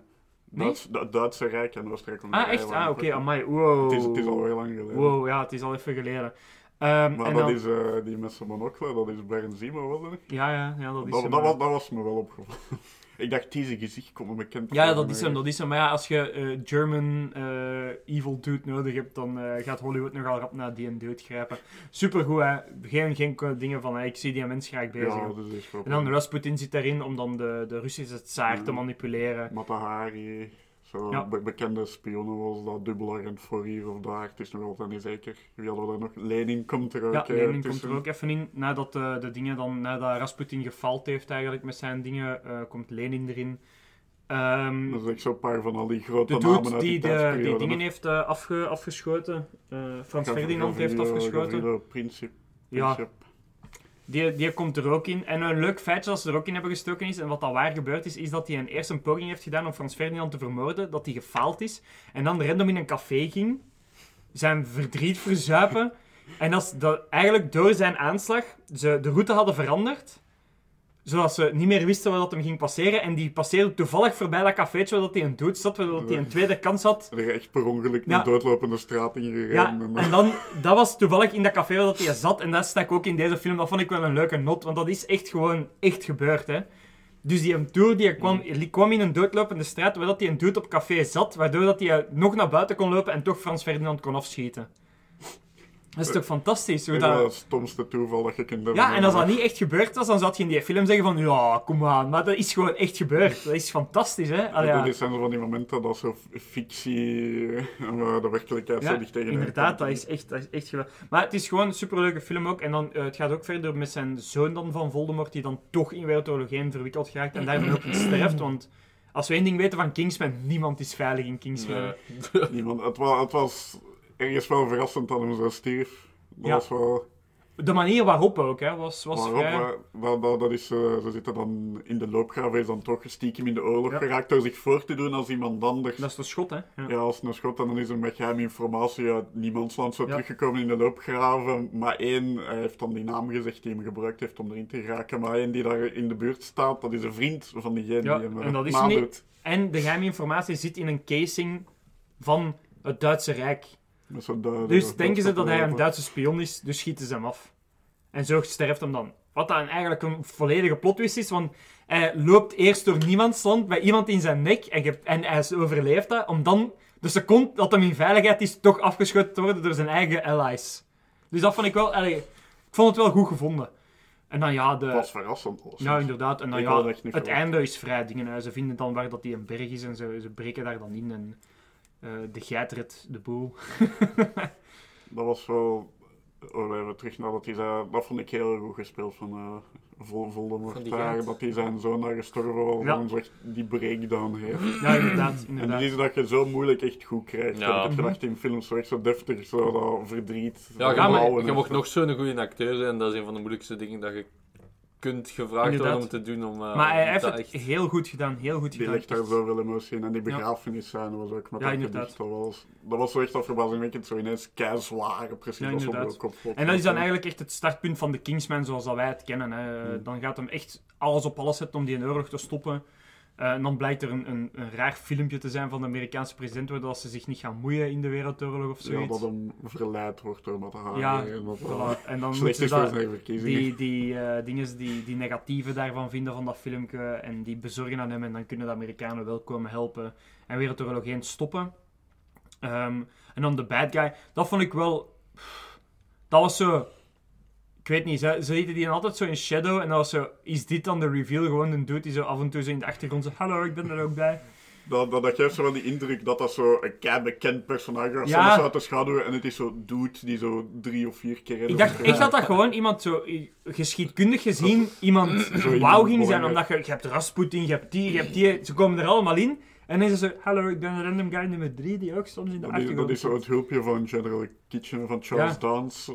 Duits, Du- Duitse Rijk en Oostenrijk-Hongarije. Ah, echt? Ah, oké, ook- amai. Wow. Het is, het is al heel lang geleden. Wow, ja, het is al even geleden. Ehm, Maar en dat dan- is eh, die met zijn monocle, dat is Bernzimo, was het? Ja, ja, ja, dat is Dat, dat, was, dat was me wel opgevallen. Ik dacht, deze gezicht komt me bekend Ja, dat is hem, dat is hem. Maar ja, als je eh, German eh, evil dude nodig hebt, dan eh, gaat Hollywood nogal rap naar die en dude grijpen. Supergoed, hè. Geen, geen dingen van, ik zie die mens graag bezig. Ja, dat is. En dan Rasputin zit daarin om dan de, de Russische tsaar te Ja. manipuleren. Matahari, zo Ja. bekende spionnen was dat, dubbelagent voor hier of daar. Het is nog altijd niet zeker. Wie hadden we daar nog? Lenin komt er ook Ja, eh, Lenin komt er ook even in. Nadat de, de dingen dan, nadat Rasputin gefaald heeft eigenlijk met zijn dingen, eh, komt Lenin erin. Ehm, Dat is echt zo'n paar van al die grote de namen uit die, die de, die tijdsperiode. dingen heeft eh, afge, afgeschoten, eh, Frans Gav- Ferdinand heeft afgeschoten. Gavrilo. Ja. Die, die komt er ook in. En een leuk feitje dat ze er ook in hebben gestoken is, en wat dat waar gebeurd is, is dat hij een eerst een poging heeft gedaan om Frans Ferdinand te vermoorden, dat hij gefaald is, en dan random in een café ging, zijn verdriet verzuipen, en is- dat eigenlijk door zijn aanslag ze de route hadden veranderd, zodat ze niet meer wisten wat dat hem ging passeren. En die passeerde toevallig voorbij dat cafeetje waar dat hij een dood zat, waar dat hij een tweede kans had. Er echt per ongeluk Ja. een doodlopende straat ingegaan. Ja, en, en dan, dat was toevallig in dat café waar dat hij zat. En dat stak ook in deze film. Dat vond ik wel een leuke not, want dat is echt gewoon echt gebeurd, hè. Dus die tour die kwam, die kwam in een doodlopende straat waar dat hij een dude op café zat, waardoor dat hij nog naar buiten kon lopen en toch Frans Ferdinand kon afschieten. Dat is toch fantastisch? Hoe dat het stomste toeval dat je hebben. Ja, en als dat niet echt gebeurd was, dan zou je in die film zeggen van ja, kom aan. Maar dat is gewoon echt gebeurd. Dat is fantastisch, hè? Allee, ja. Dat zijn zo van die momenten dat zo fictie [LAUGHS] en de werkelijkheid zo Ja, dicht tegen inderdaad, dat is echt, dat is echt geweldig. Maar het is gewoon een superleuke film ook. En dan, eh, het gaat ook verder met zijn zoon dan van Voldemort, die dan toch in Wereldoorlog 1 verwikkeld geraakt en daar dan ook in sterft. Want als we één ding weten van Kingsman, niemand is veilig in Kingsman. Nee. [LAUGHS] Niemand. Het, was, het was ergens wel verrassend dat hem zo stierf. Dat Ja. was wel... De manier waarop ook, hè, was, was Waarop, vrij... eh, dat, is, eh, ze zitten dan in de loopgraven, is dan toch stiekem in de oorlog Ja. geraakt door zich voor te doen als iemand anders. Dat is de schot, hè. Ja. Ja, als een schot, en dan is er met geheime informatie uit niemandsland zo Ja. teruggekomen in de loopgraven. Maar één, hij heeft dan die naam gezegd die hem gebruikt heeft om erin te geraken. Maar één die daar in de buurt staat, dat is een vriend van diegene Ja, die hem en eh, dat is niet- En de geheime informatie zit in een casing van het Duitse Rijk. Duidelijk- Dus denken ze dat hij een. Duitse spion is, dus schieten ze hem af. En zo sterft hem dan. Wat dan eigenlijk een volledige plotwist is, want hij loopt eerst door niemands land bij iemand in zijn nek en, ge- en hij overleeft dat, om dan de seconde dat hem in veiligheid is, toch afgeschoten te worden door zijn eigen allies. Dus dat vond ik wel... allee, ik vond het wel goed gevonden. En dan ja, de... Het was verrassend. Ja, inderdaad. En dan ja, het einde is vrij dingen. hè. Ze vinden dan waar dat die een berg is en ze, ze breken daar dan in en eh, de geit redt de boel. [LAUGHS] Dat was wel... Oh, we hebben terug naar dat hij zei... Dat vond ik heel goed gespeeld van eh Vol Van Voldemort. daar, dat hij zijn zoon daar gestorven was. Ja. En zo die breakdown heeft. Ja, inderdaad. En inderdaad. die is dat je zo moeilijk echt goed krijgt. Ja. Dat ik gedacht in films zo echt zo deftig, zo dat verdriet. Ja, je, Ja, maar- je mag nog zo'n goede acteur zijn, en dat is een van de moeilijkste dingen dat je kunt gevraagd Inderdaad. worden om te doen. Om, eh, Maar hij heeft het echt- heel goed gedaan. Heel goed Die gedaan. legt daar Echt. zoveel emotie in. En die begrafenisscène was ook met Ja, dat inderdaad. Dat was, dat was zo echt dat verbazingwekkend zo ineens kei zwaar. Precies Ja, als op kop. En dat is dan eigenlijk echt het startpunt van de Kingsman zoals dat wij het kennen. Hè. Hmm. Dan gaat hem echt alles op alles zetten om die oorlog te stoppen. Eh, en dan blijkt er een, een, een raar filmpje te zijn van de Amerikaanse president, waardoor ze zich niet gaan moeien in de Wereldoorlog of Ja, zoiets. dat hem verleid wordt door met haar. Ja, en dat Voilà. En dan moeten ze die, die, eh, dinges, die, die negatieve daarvan vinden van dat filmpje en die bezorgen aan hem en dan kunnen de Amerikanen wel komen helpen en Wereldoorlog 1 stoppen. Ehm, en dan de bad guy, dat vond ik wel... Dat was zo... Ik weet niet, ze, ze lieten die dan altijd zo in shadow en was zo... Is dit dan de reveal? Gewoon een dude die zo af en toe zo in de achtergrond zo... Hallo, ik ben er ook bij. Dat, dat, dat geeft zo wel die indruk dat dat zo een kei bekend personage was. Ja. Uit de schaduw en het is zo dude die zo drie of vier keer in Ik dacht echt dat dat gewoon iemand zo, geschiedkundig gezien, iemand wauw ging zijn. Omdat je, je hebt Rasputin, je hebt die, je hebt die. Ze komen er allemaal in. En dan is zo, hallo, ik ben een random guy nummer 3 die ook soms in de Dat is, achtergrond dat is zo zit." het hulpje van General Kitchen van Charles Ja. Dance.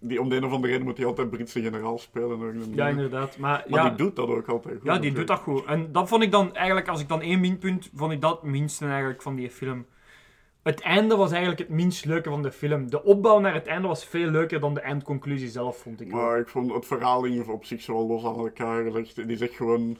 Die, om de een of andere reden moet hij altijd Britse generaal spelen. Ja, inderdaad. Maar, Maar ja, die doet dat ook altijd goed. ja, die doet dat goed. En dat vond ik dan eigenlijk, als ik dan één minpunt, vond ik dat het minste eigenlijk van die film. Het einde was eigenlijk het minst leuke van de film. De opbouw naar het einde was veel leuker dan de eindconclusie zelf, vond ik. wel. Maar ik vond het verhaal ging op zich zo wel los aan elkaar gelegd. Die zegt gewoon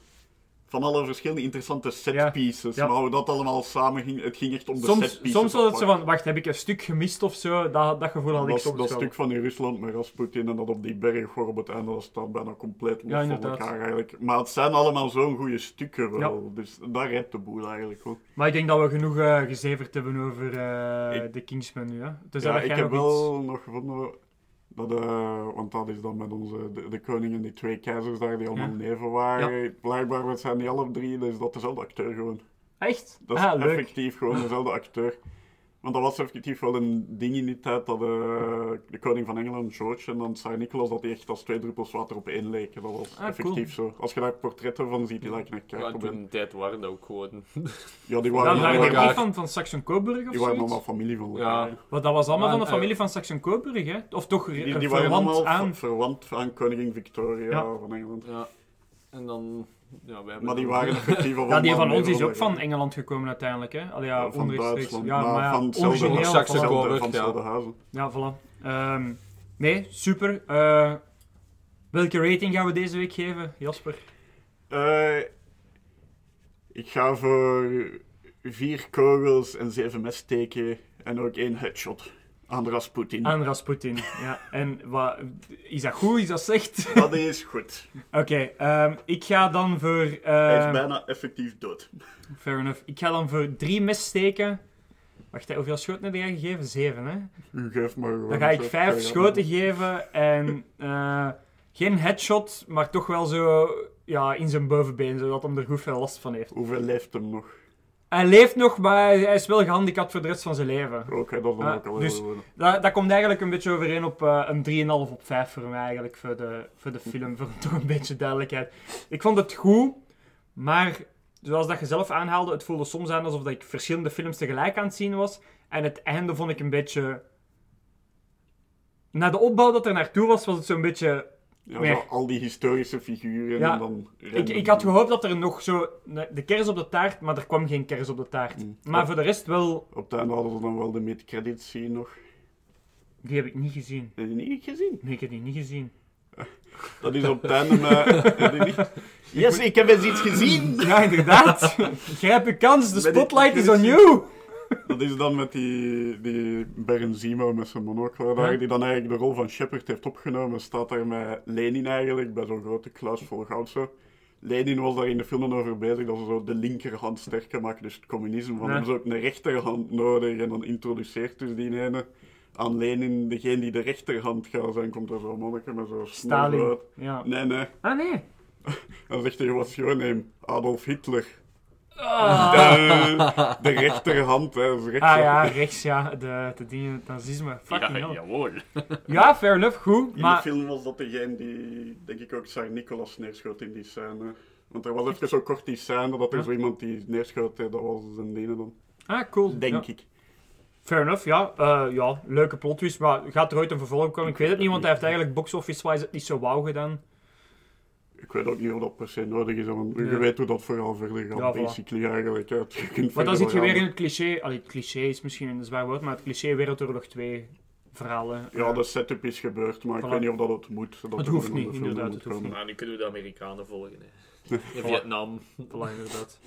van alle verschillende interessante set Ja. Maar hoe dat allemaal samen ging, het ging echt om de Soms, set pieces. soms was het zo van, wacht, heb ik een stuk gemist of zo? Dat, dat gevoel had ik dat, soms dat wel. stuk van in Rusland met Rasputin en dat op die berg voor op het einde, dat staat bijna compleet los Ja, van elkaar eigenlijk. Maar het zijn allemaal zo'n goede stukken wel. Dus daar redt de boel eigenlijk ook. Maar ik denk dat we genoeg eh, gezeverd hebben over eh, Ik- de Kingsman nu. Hè? Dus Ja, ik heb wel nog gevonden dat, eh, want dat is dan met onze, de, de koning en die twee keizers daar, die allemaal Ja. neven waren. Blijkbaar zijn die alle drie, dus dat is dezelfde acteur gewoon. Echt? Dat is ah, leuk. effectief gewoon dezelfde acteur. Want dat was effectief wel een ding in die tijd dat eh, de koning van Engeland, George, en dan Tsar Nicolas, dat die echt als twee druppels water op één leken. Dat was Ah, effectief zo. Als je daar portretten van ziet, die lijken echt Ja, keihard op toen tijd waren dat ook gewoon. [LAUGHS] Ja, die Ja, waren, waren die waren, niet van, van Saxon-Coburg of die waren allemaal familie van Ja. Want dat was allemaal Ja, van de en, familie eh, van Saxon-Coburg, hè? Of toch Die, eh, die waren verwant allemaal aan... ver- verwant aan koningin Victoria Ja. van Engeland. Ja. En dan. Ja, wij Maar die waren [LAUGHS] effectief al Ja, die van ons is ook van Engeland gekomen uiteindelijk, hè? Allee, ja, Ja, van. Duitsland, Ja, maar maar ja, van hetzelfde- van ja. hetzelfde huizen. Ja, voilà. Ehm, nee, super. Eh, we Welke rating gaan we deze week geven, Jasper? Eh, ik ga voor vier kogels en zeven messteken en ook één headshot aan Rasputin. Aan Rasputin. Ja. En wat, is dat goed? Is dat slecht? Dat is goed. [LAUGHS] Oké, ehm, ik ga dan voor... Hij is ehm, bijna effectief dood. Fair enough. Ik ga dan voor drie messteken. Wacht, hoeveel schoten heb jij gegeven? Zeven, hè? U geeft maar gewoon Dan ga ik vijf ja, schoten geven en [LAUGHS] eh, geen headshot, maar toch wel zo ja, in zijn bovenbeen, zodat hij er goed veel last van heeft. Hoeveel leeft hem nog? Hij leeft nog, maar hij is wel gehandicapt voor de rest van zijn leven. Oké, dat Ah, ook al dus-. Dat, dat komt eigenlijk een beetje overeen op eh, een 3,5 op 5 voor mij eigenlijk, voor de, voor de film, voor [LAUGHS] toch een beetje duidelijkheid. Ik vond het goed, maar zoals dat je zelf aanhaalde, het voelde soms aan alsof dat ik verschillende films tegelijk aan het zien was. En het einde vond ik een beetje... Na de opbouw dat er naartoe was, was het zo'n beetje... Ja, zo al die historische figuren Ja, en dan... Ik, ik had gehoopt dat er nog zo... De kers op de taart, maar er kwam geen kers op de taart. Mm. Maar Op- voor de rest wel... Op het einde hadden ze dan wel de mid-credits zien nog. Die heb ik niet gezien. Heb je die niet gezien? Nee, ik heb die niet gezien. [LAUGHS] Dat is op het einde [LAUGHS] je niet? Yes, ik heb eens iets gezien! Ja, inderdaad. [LAUGHS] Grijp je kans, de spotlight is on you. Dat is dan met die, die Bernzimo met zijn monocle daar, Ja. die dan eigenlijk de rol van Shepard heeft opgenomen. Staat daar met Lenin eigenlijk, bij zo'n grote kluis vol goud zo. Lenin was daar in de filmen over bezig dat ze zo de linkerhand sterker maken, dus het communisme. Van Ja. hebben ze ook een rechterhand nodig en dan introduceert dus die ene aan Lenin, degene die de rechterhand gaat zijn, komt er zo'n manneke met zo'n Stalin. Ja. Nee, nee. Ah, nee. [LAUGHS] Dan zegt hij, your name? Adolf Hitler. Ah, De, de rechterhand, hè. rechts, ah ja, rechts, ja. De, de dingen, het nazisme. Fucking Ja, hell. jawohl. Ja, fair enough, goed. In Maar de film was dat degene die, denk ik ook, Tsar Nicolas neerschoot in die scène. Want er was even zo kort die scène dat er Ja. zo iemand die neerschoot, dat was zijn ene dan. Ah, cool. Denk Ja. ik. Fair enough, ja. Eh, ja, leuke plot twist, maar gaat er ooit een vervolg komen? Ik weet het niet, want hij heeft eigenlijk box office-wise het niet zo wauw gedaan. Ik weet ook niet of dat per se nodig is, want Nee. je weet hoe dat vooral verder gaat, Ja, voilà. basically eigenlijk. kunt Maar dan zit je weer in het cliché... Allee, het cliché is misschien een zwaar woord, maar het cliché Wereldoorlog 2 verhalen. Ja, Eh, de setup is gebeurd, maar ik weet niet of dat het moet. Dat Het hoeft niet, inderdaad, het hoeft komen. Nou, nu kunnen we de Amerikanen volgen. Hè. [LAUGHS] In Vietnam. Voilà, inderdaad.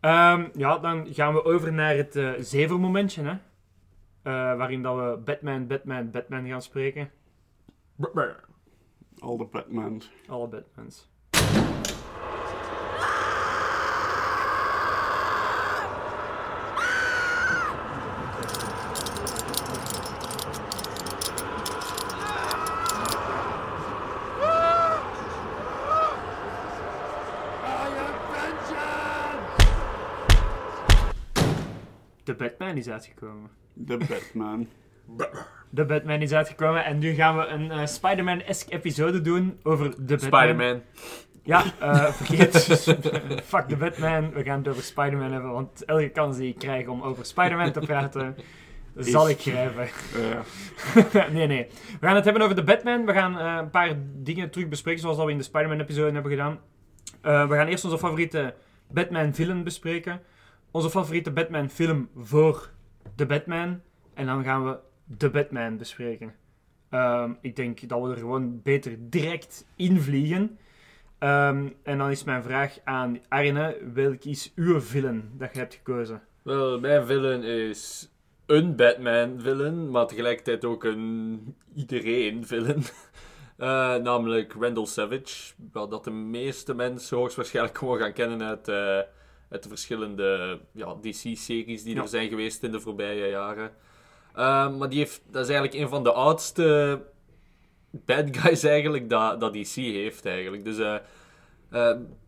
Ehm, ja, dan gaan we over naar het eh zevermomentje, hè. Eh, waarin dat we Batman, Batman, Batman gaan spreken. Al de Batmans. Alle Batmans. De Batman is uitgekomen. De Batman. [LAUGHS] De Batman is uitgekomen en nu gaan we een eh, Spider-Man-esque episode doen over de Batman. Spider-Man. Ja, eh, vergeet. [LAUGHS] Fuck de Batman. We gaan het over Spider-Man hebben, want elke kans die ik krijg om over Spider-Man te praten, zal ik grijpen. [LAUGHS] Nee, nee. We gaan het hebben over de Batman. We gaan eh, een paar dingen terug bespreken, zoals dat we in de Spider-Man-episode hebben gedaan. Eh, we gaan eerst onze favoriete Batman-villain bespreken. Onze favoriete Batman-film voor de Batman. En dan gaan we de Batman bespreken. Ehm, ik denk dat we er gewoon beter direct invliegen. Ehm, en dan is mijn vraag aan Arne, welk is uw villain dat je hebt gekozen? Wel, mijn villain is een Batman-villain, maar tegelijkertijd ook een iedereen-villain. [LAUGHS] Eh, namelijk Randall Savage. Wel, dat de meeste mensen hoogstwaarschijnlijk gewoon gaan kennen uit, eh, uit de verschillende ja, DC-series die Ja. er zijn geweest in de voorbije jaren. Eh, maar die heeft, dat is eigenlijk een van de oudste bad guys eigenlijk dat, dat DC heeft eigenlijk. Dus eh, eh,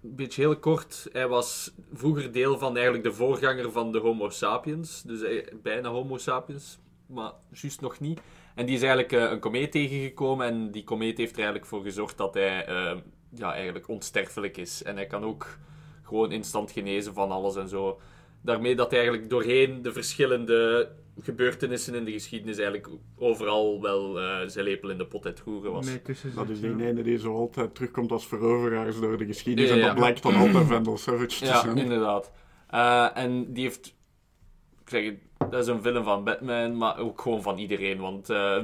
een beetje heel kort, hij was vroeger deel van eigenlijk de voorganger van de Homo sapiens. Dus hij- bijna Homo sapiens, maar juist nog niet. En die is eigenlijk eh, een komeet tegengekomen en die komeet heeft er eigenlijk voor gezorgd dat hij eh, ja, eigenlijk onsterfelijk is. En hij kan ook gewoon instant genezen van alles en zo. Daarmee dat hij eigenlijk doorheen de verschillende gebeurtenissen in de geschiedenis eigenlijk overal wel eh, zijn lepel in de pot uit roeren was. Dat is die ja. ene die zo altijd terugkomt als veroveraars door de geschiedenis. Ja, En ja. dat blijkt dan altijd Vandal Savage te Ja, zijn. inderdaad. Eh, en die heeft... Ik zeg het, dat is een film van Batman, maar ook gewoon van iedereen. Want eh,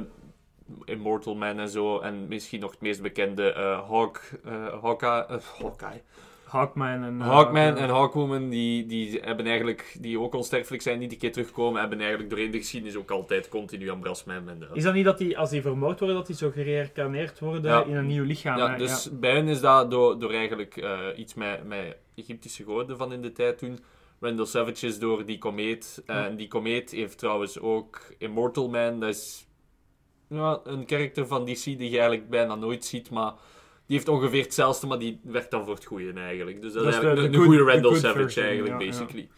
Immortal Man en zo. En misschien nog het meest bekende eh Hawk, Hawkeye, Hawkeye. Hawkman en... eh, Hawkman eh, en Hawkwoman, die, die hebben eigenlijk, die ook onsterfelijk zijn, niet een keer terugkomen, hebben eigenlijk doorheen de geschiedenis ook altijd continu aan Brasman. En, Is dat niet dat die, als die vermoord worden, dat die zo gereïncarneerd worden Ja. in een nieuw lichaam? ja, dus bij hen is dat door, door eigenlijk eh, iets met, met Egyptische goden van in de tijd toen. Randall Savage is door die komeet. En die komeet heeft trouwens ook Immortal Man. Dat is ja, een karakter van DC die je eigenlijk bijna nooit ziet, maar die heeft ongeveer hetzelfde, maar die werkt dan voor het goede eigenlijk. Dus dat, Dat is is eigenlijk de- een, goede Randall Savage version, eigenlijk, ja, ja. basically.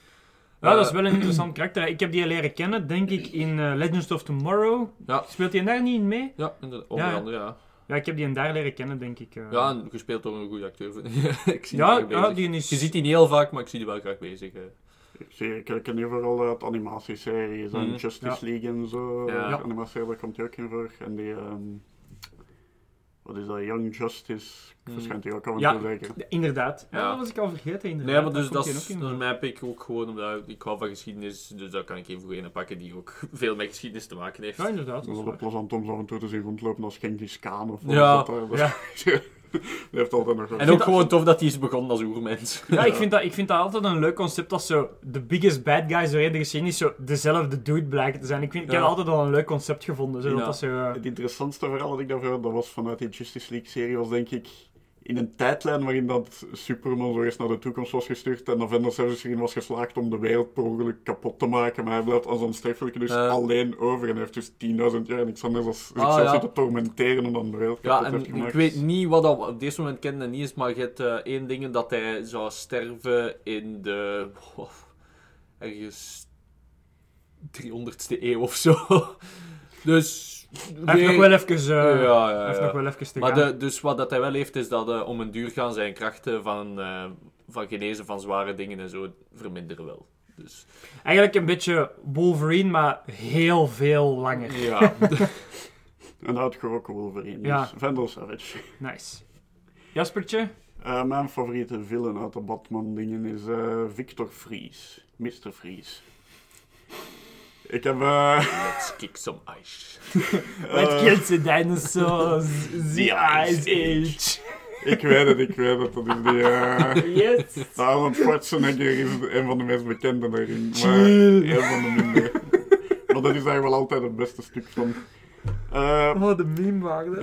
Ja, dat is Eh, wel een interessant [CLEARS THROAT] karakter. Ik heb die leren kennen, denk ik, in eh, Legends of Tomorrow. Ja. Speelt hij daar niet in mee? Ja, inderdaad, onder Ja. andere, ja. Ja, ik heb die daar leren kennen, denk ik. eh. Ja, en gespeeld door een goede acteur. [LAUGHS] ik zie Ja, die ja, die is- Je ziet die niet heel vaak, maar ik zie die wel graag bezig. hè. Ik, zie, ik ken nu vooral uit animatieseries en Mhm. Justice League en zo. Ja. Ja. Animatieserie, daar komt hij ook in voor. En die, ehm, wat is dat, Young Justice, Mhm. verschijnt hij ook en Ja. zeker. Ja, Inderdaad. Ja. Ja. dat was ik al vergeten, inderdaad. Nee, maar dus dat is, dat in mijn pick ook gewoon omdat ik hou van geschiedenis, dus daar kan ik even voor een pakken die ook [LAUGHS] veel met geschiedenis te maken heeft. Ja, inderdaad. Dat is wel plezant om zo af en toe te zien rondlopen als Genghis Khan of wat Ja. dat daar. Dat Ja. Is- [LAUGHS] Die heeft altijd nog. En ook gewoon tof dat hij is begonnen als oermens. Ja, ik vind, dat, ik vind dat altijd een leuk concept als zo de biggest bad guys doorheen de geschiedenis zo dezelfde dude blijkt te zijn. Ik, vind, ik heb altijd al een leuk concept gevonden. Zo, dat Ja. dat zo, eh, Het interessantste verhaal dat ik daarvoor had, dat was vanuit die Justice League serie, was denk ik in een tijdlijn waarin dat Superman zo eerst naar de toekomst was gestuurd en Avengers Avengers erin was geslaagd om de wereld per ongeluk kapot te maken, maar hij blijft als onsterfelijke dus Eh. alleen over en heeft dus 10.000 jaar niks anders zichzelf Ah, ja. zitten tormenteren om dan de wereld Ja, en heeft ik weet niet wat dat op dit moment kende niet is, maar je hebt eh, één ding dat hij zou sterven in de... oh, ergens 300ste eeuw of zo. [LAUGHS] Dus... hij heeft nog wel even, eh, ja, ja, heeft ja. nog wel even te Maar gaan. de, dus wat dat hij wel heeft, is dat eh, om een duur gaan zijn krachten van, eh, van genezen van zware dingen en zo verminderen wel. Dus Eigenlijk een beetje Wolverine, maar heel veel langer. ja, [LAUGHS] En uitgerokken Wolverine, Ja. dus Vandal Savage. Nice. Jaspertje? Eh, mijn favoriete villain uit de Batman-dingen is eh, Victor Fries. Mr. Fries. Ik heb... eh, let's kick some ice. What kills the dinosaurs? The Ice Age. Ik weet het, ik weet het. Dat is die... eh Yes. Arnold Schwarzenegger is een van de meest bekende daarin. Maar een van de minder. maar dat is eigenlijk wel altijd het beste stuk van. Eh, Oh, de meme waarde.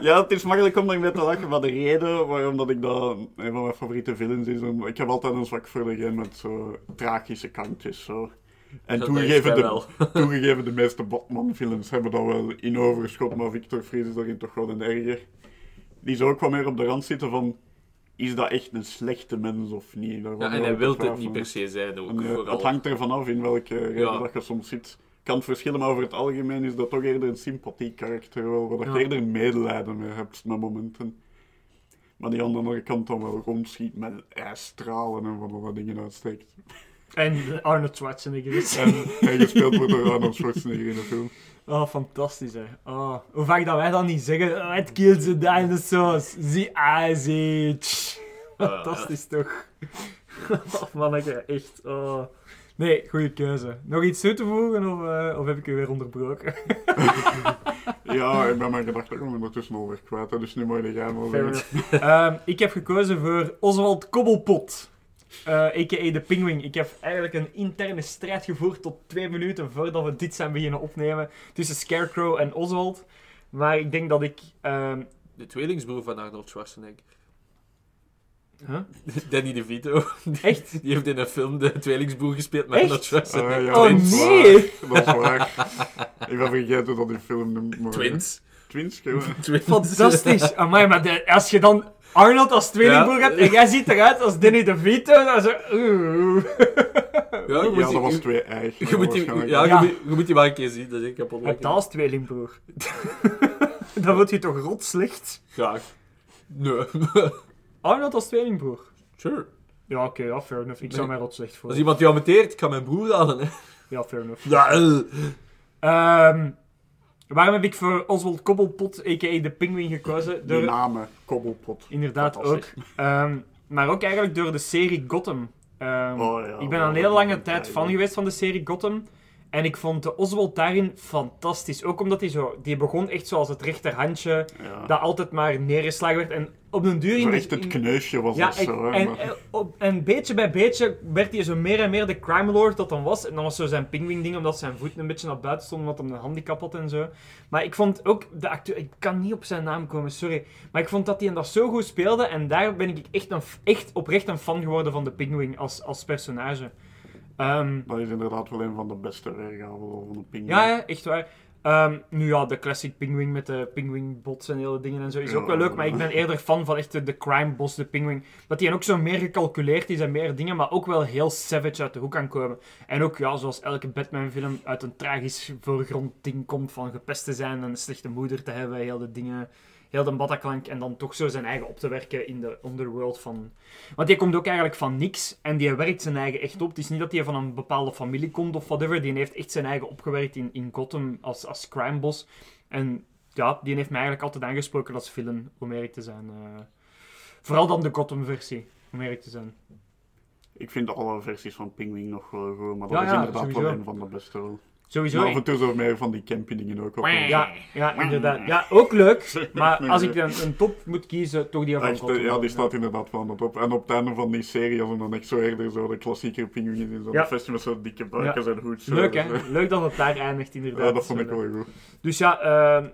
ja, het is makkelijk om daarmee te lachen, maar de reden waarom dat ik dat een van mijn favoriete villains is, ik heb altijd een zwak voor degene met zo tragische kantjes. Zo. En Dat toegegeven de, [LAUGHS] toegegeven, de meeste Batman-films hebben dat wel in overschot, maar Victor Fries is daarin toch wel een erger. Die zou ook wel meer op de rand zitten van, is dat echt een slechte mens of niet? Daarvan Ja, en hij wil het niet per se zijn ook. En, eh, het hangt ervan af in welke reden Ja. dat je soms zit. Kan het verschillen, maar over het algemeen is dat toch eerder een sympathiek karakter, wel, waar Ja. je eerder medelijden mee hebt met momenten. Maar die aan de andere kant dan wel rondschiet met ijsstralen en van alle dingen uitsteekt. En Arnold Schwarzenegger is. En, en gespeeld wordt door Arnold Schwarzenegger in de film. Oh, fantastisch, hè. Oh, hoe vaak dat wij dan niet zeggen... Oh, it kills the dinosaurs. The Ice Age. Fantastisch, toch? Oh, manneke, echt. Oh. Nee, goede keuze. Nog iets toe te voegen, of, eh, of heb ik u weer onderbroken? [LAUGHS] Ja, ik ben mijn gedachten gewoon ondertussen alweer kwijt, dus nu moet je de gaan. Ehm, ik heb gekozen voor Oswald Kobbelpot. Eh, a.k.a. de Penguin. Ik heb eigenlijk een interne strijd gevoerd tot twee minuten voordat we dit zijn beginnen opnemen. Tussen Scarecrow en Oswald. Maar ik denk dat ik... ehm, De tweelingsbroer van Arnold Schwarzenegger. huh? [LAUGHS] Danny DeVito. Echt? Die heeft in een film de tweelingsbroer gespeeld met? Arnold Schwarzenegger. Ah, ja, Oh, nee! Dat is waar. Ik ben vergeten dat die film [LAUGHS] noemt. Twins. Twins. [LAUGHS] Twins. Fantastisch. Amai, maar de- als je dan Arnold als tweelingbroer Ja. hebt en jij ziet eruit als Danny DeVito, dan zo... Oeh. Ja, je moet Ja, dat was twee eigen. Je moet, die, ja, Ja. Je, moet, je moet die maar een keer zien, dat kapot. Heb dat als tweelingbroer? [LAUGHS] dan word je toch rot slecht? Graag. Nee. [LAUGHS] Arnold als tweelingbroer? sure. Ja, oké, ja, fair enough. Ik zou mij rot slecht Als voelen. iemand jou meteert, ik ga mijn broer halen. Hè. Ja, fair enough. Ja, eh. Waarom heb ik voor Oswald Kobbelpot, a.k.a. de Penguin, gekozen? Door, namen, Kobbelpot. inderdaad ook. Ehm, maar ook eigenlijk door de serie Gotham. Ehm, Oh, ja, ik ben al een hele lange tijd fan geweest van de serie Gotham. En ik vond de Oswald daarin fantastisch. Ook omdat hij zo... Die begon echt zoals het rechterhandje, Ja. dat altijd maar neergeslagen werd. En op een duur... In- echt het kneusje was ja, dat ik- zo. hè, en, en, op- en beetje bij beetje werd hij zo meer en meer de crime lord dat dan was. En dan was zo zijn pingwing ding, omdat zijn voeten een beetje naar buiten stonden, omdat hij een handicap had en zo. Maar ik vond ook de acteur... Ik kan niet op zijn naam komen, sorry. Maar ik vond dat hij dat zo goed speelde. En daar ben ik echt, een, echt oprecht een fan geworden van de pingwing als, als personage. Ehm, Dat is inderdaad wel een van de beste weergaven van een ping. ja, ja, echt waar. Ehm, nu ja, de classic Pingwing met de Pingwing bots en hele dingen en zo is Ja. ook wel leuk, maar ik ben eerder fan van echt de, de crime boss, de Pingwing. Dat die ook zo meer gecalculeerd is en meer dingen, maar ook wel heel savage uit de hoek kan komen. En ook, ja, zoals elke Batman-film uit een tragisch voorgrondding komt van gepest te zijn en een slechte moeder te hebben, heel de dingen, heel de Bataclank en dan toch zo zijn eigen op te werken in de underworld van... Want die komt ook eigenlijk van niks en die werkt zijn eigen echt op. Het is niet dat hij van een bepaalde familie komt of whatever. Die heeft echt zijn eigen opgewerkt in, in Gotham als, als crime boss. En ja, die heeft mij eigenlijk altijd aangesproken als villain, om eerlijk te zijn. eh. vooral dan de Gotham-versie, om eerlijk te zijn. Ik vind alle versies van Pingwing nog wel goed, maar dat Ja, is inderdaad wel een van de beste. wel. Sowieso. Maar af en toe zo meer van die campy dingen ook. op. Ja, ja, inderdaad. Ja, ook leuk. Maar als ik een, een top moet kiezen, toch die van Echt, ja, die staat inderdaad van de top. En op het einde van die serie, als dan echt zo eerder zo de klassieke pinguïn in zo'n Ja. festival met zo'n dikke buiken Ja. zijn goed. Zo. Leuk, hè? eh, Leuk dat het daar eindigt, inderdaad. Ja, dat vond ik wel goed. Dus ja, ehm,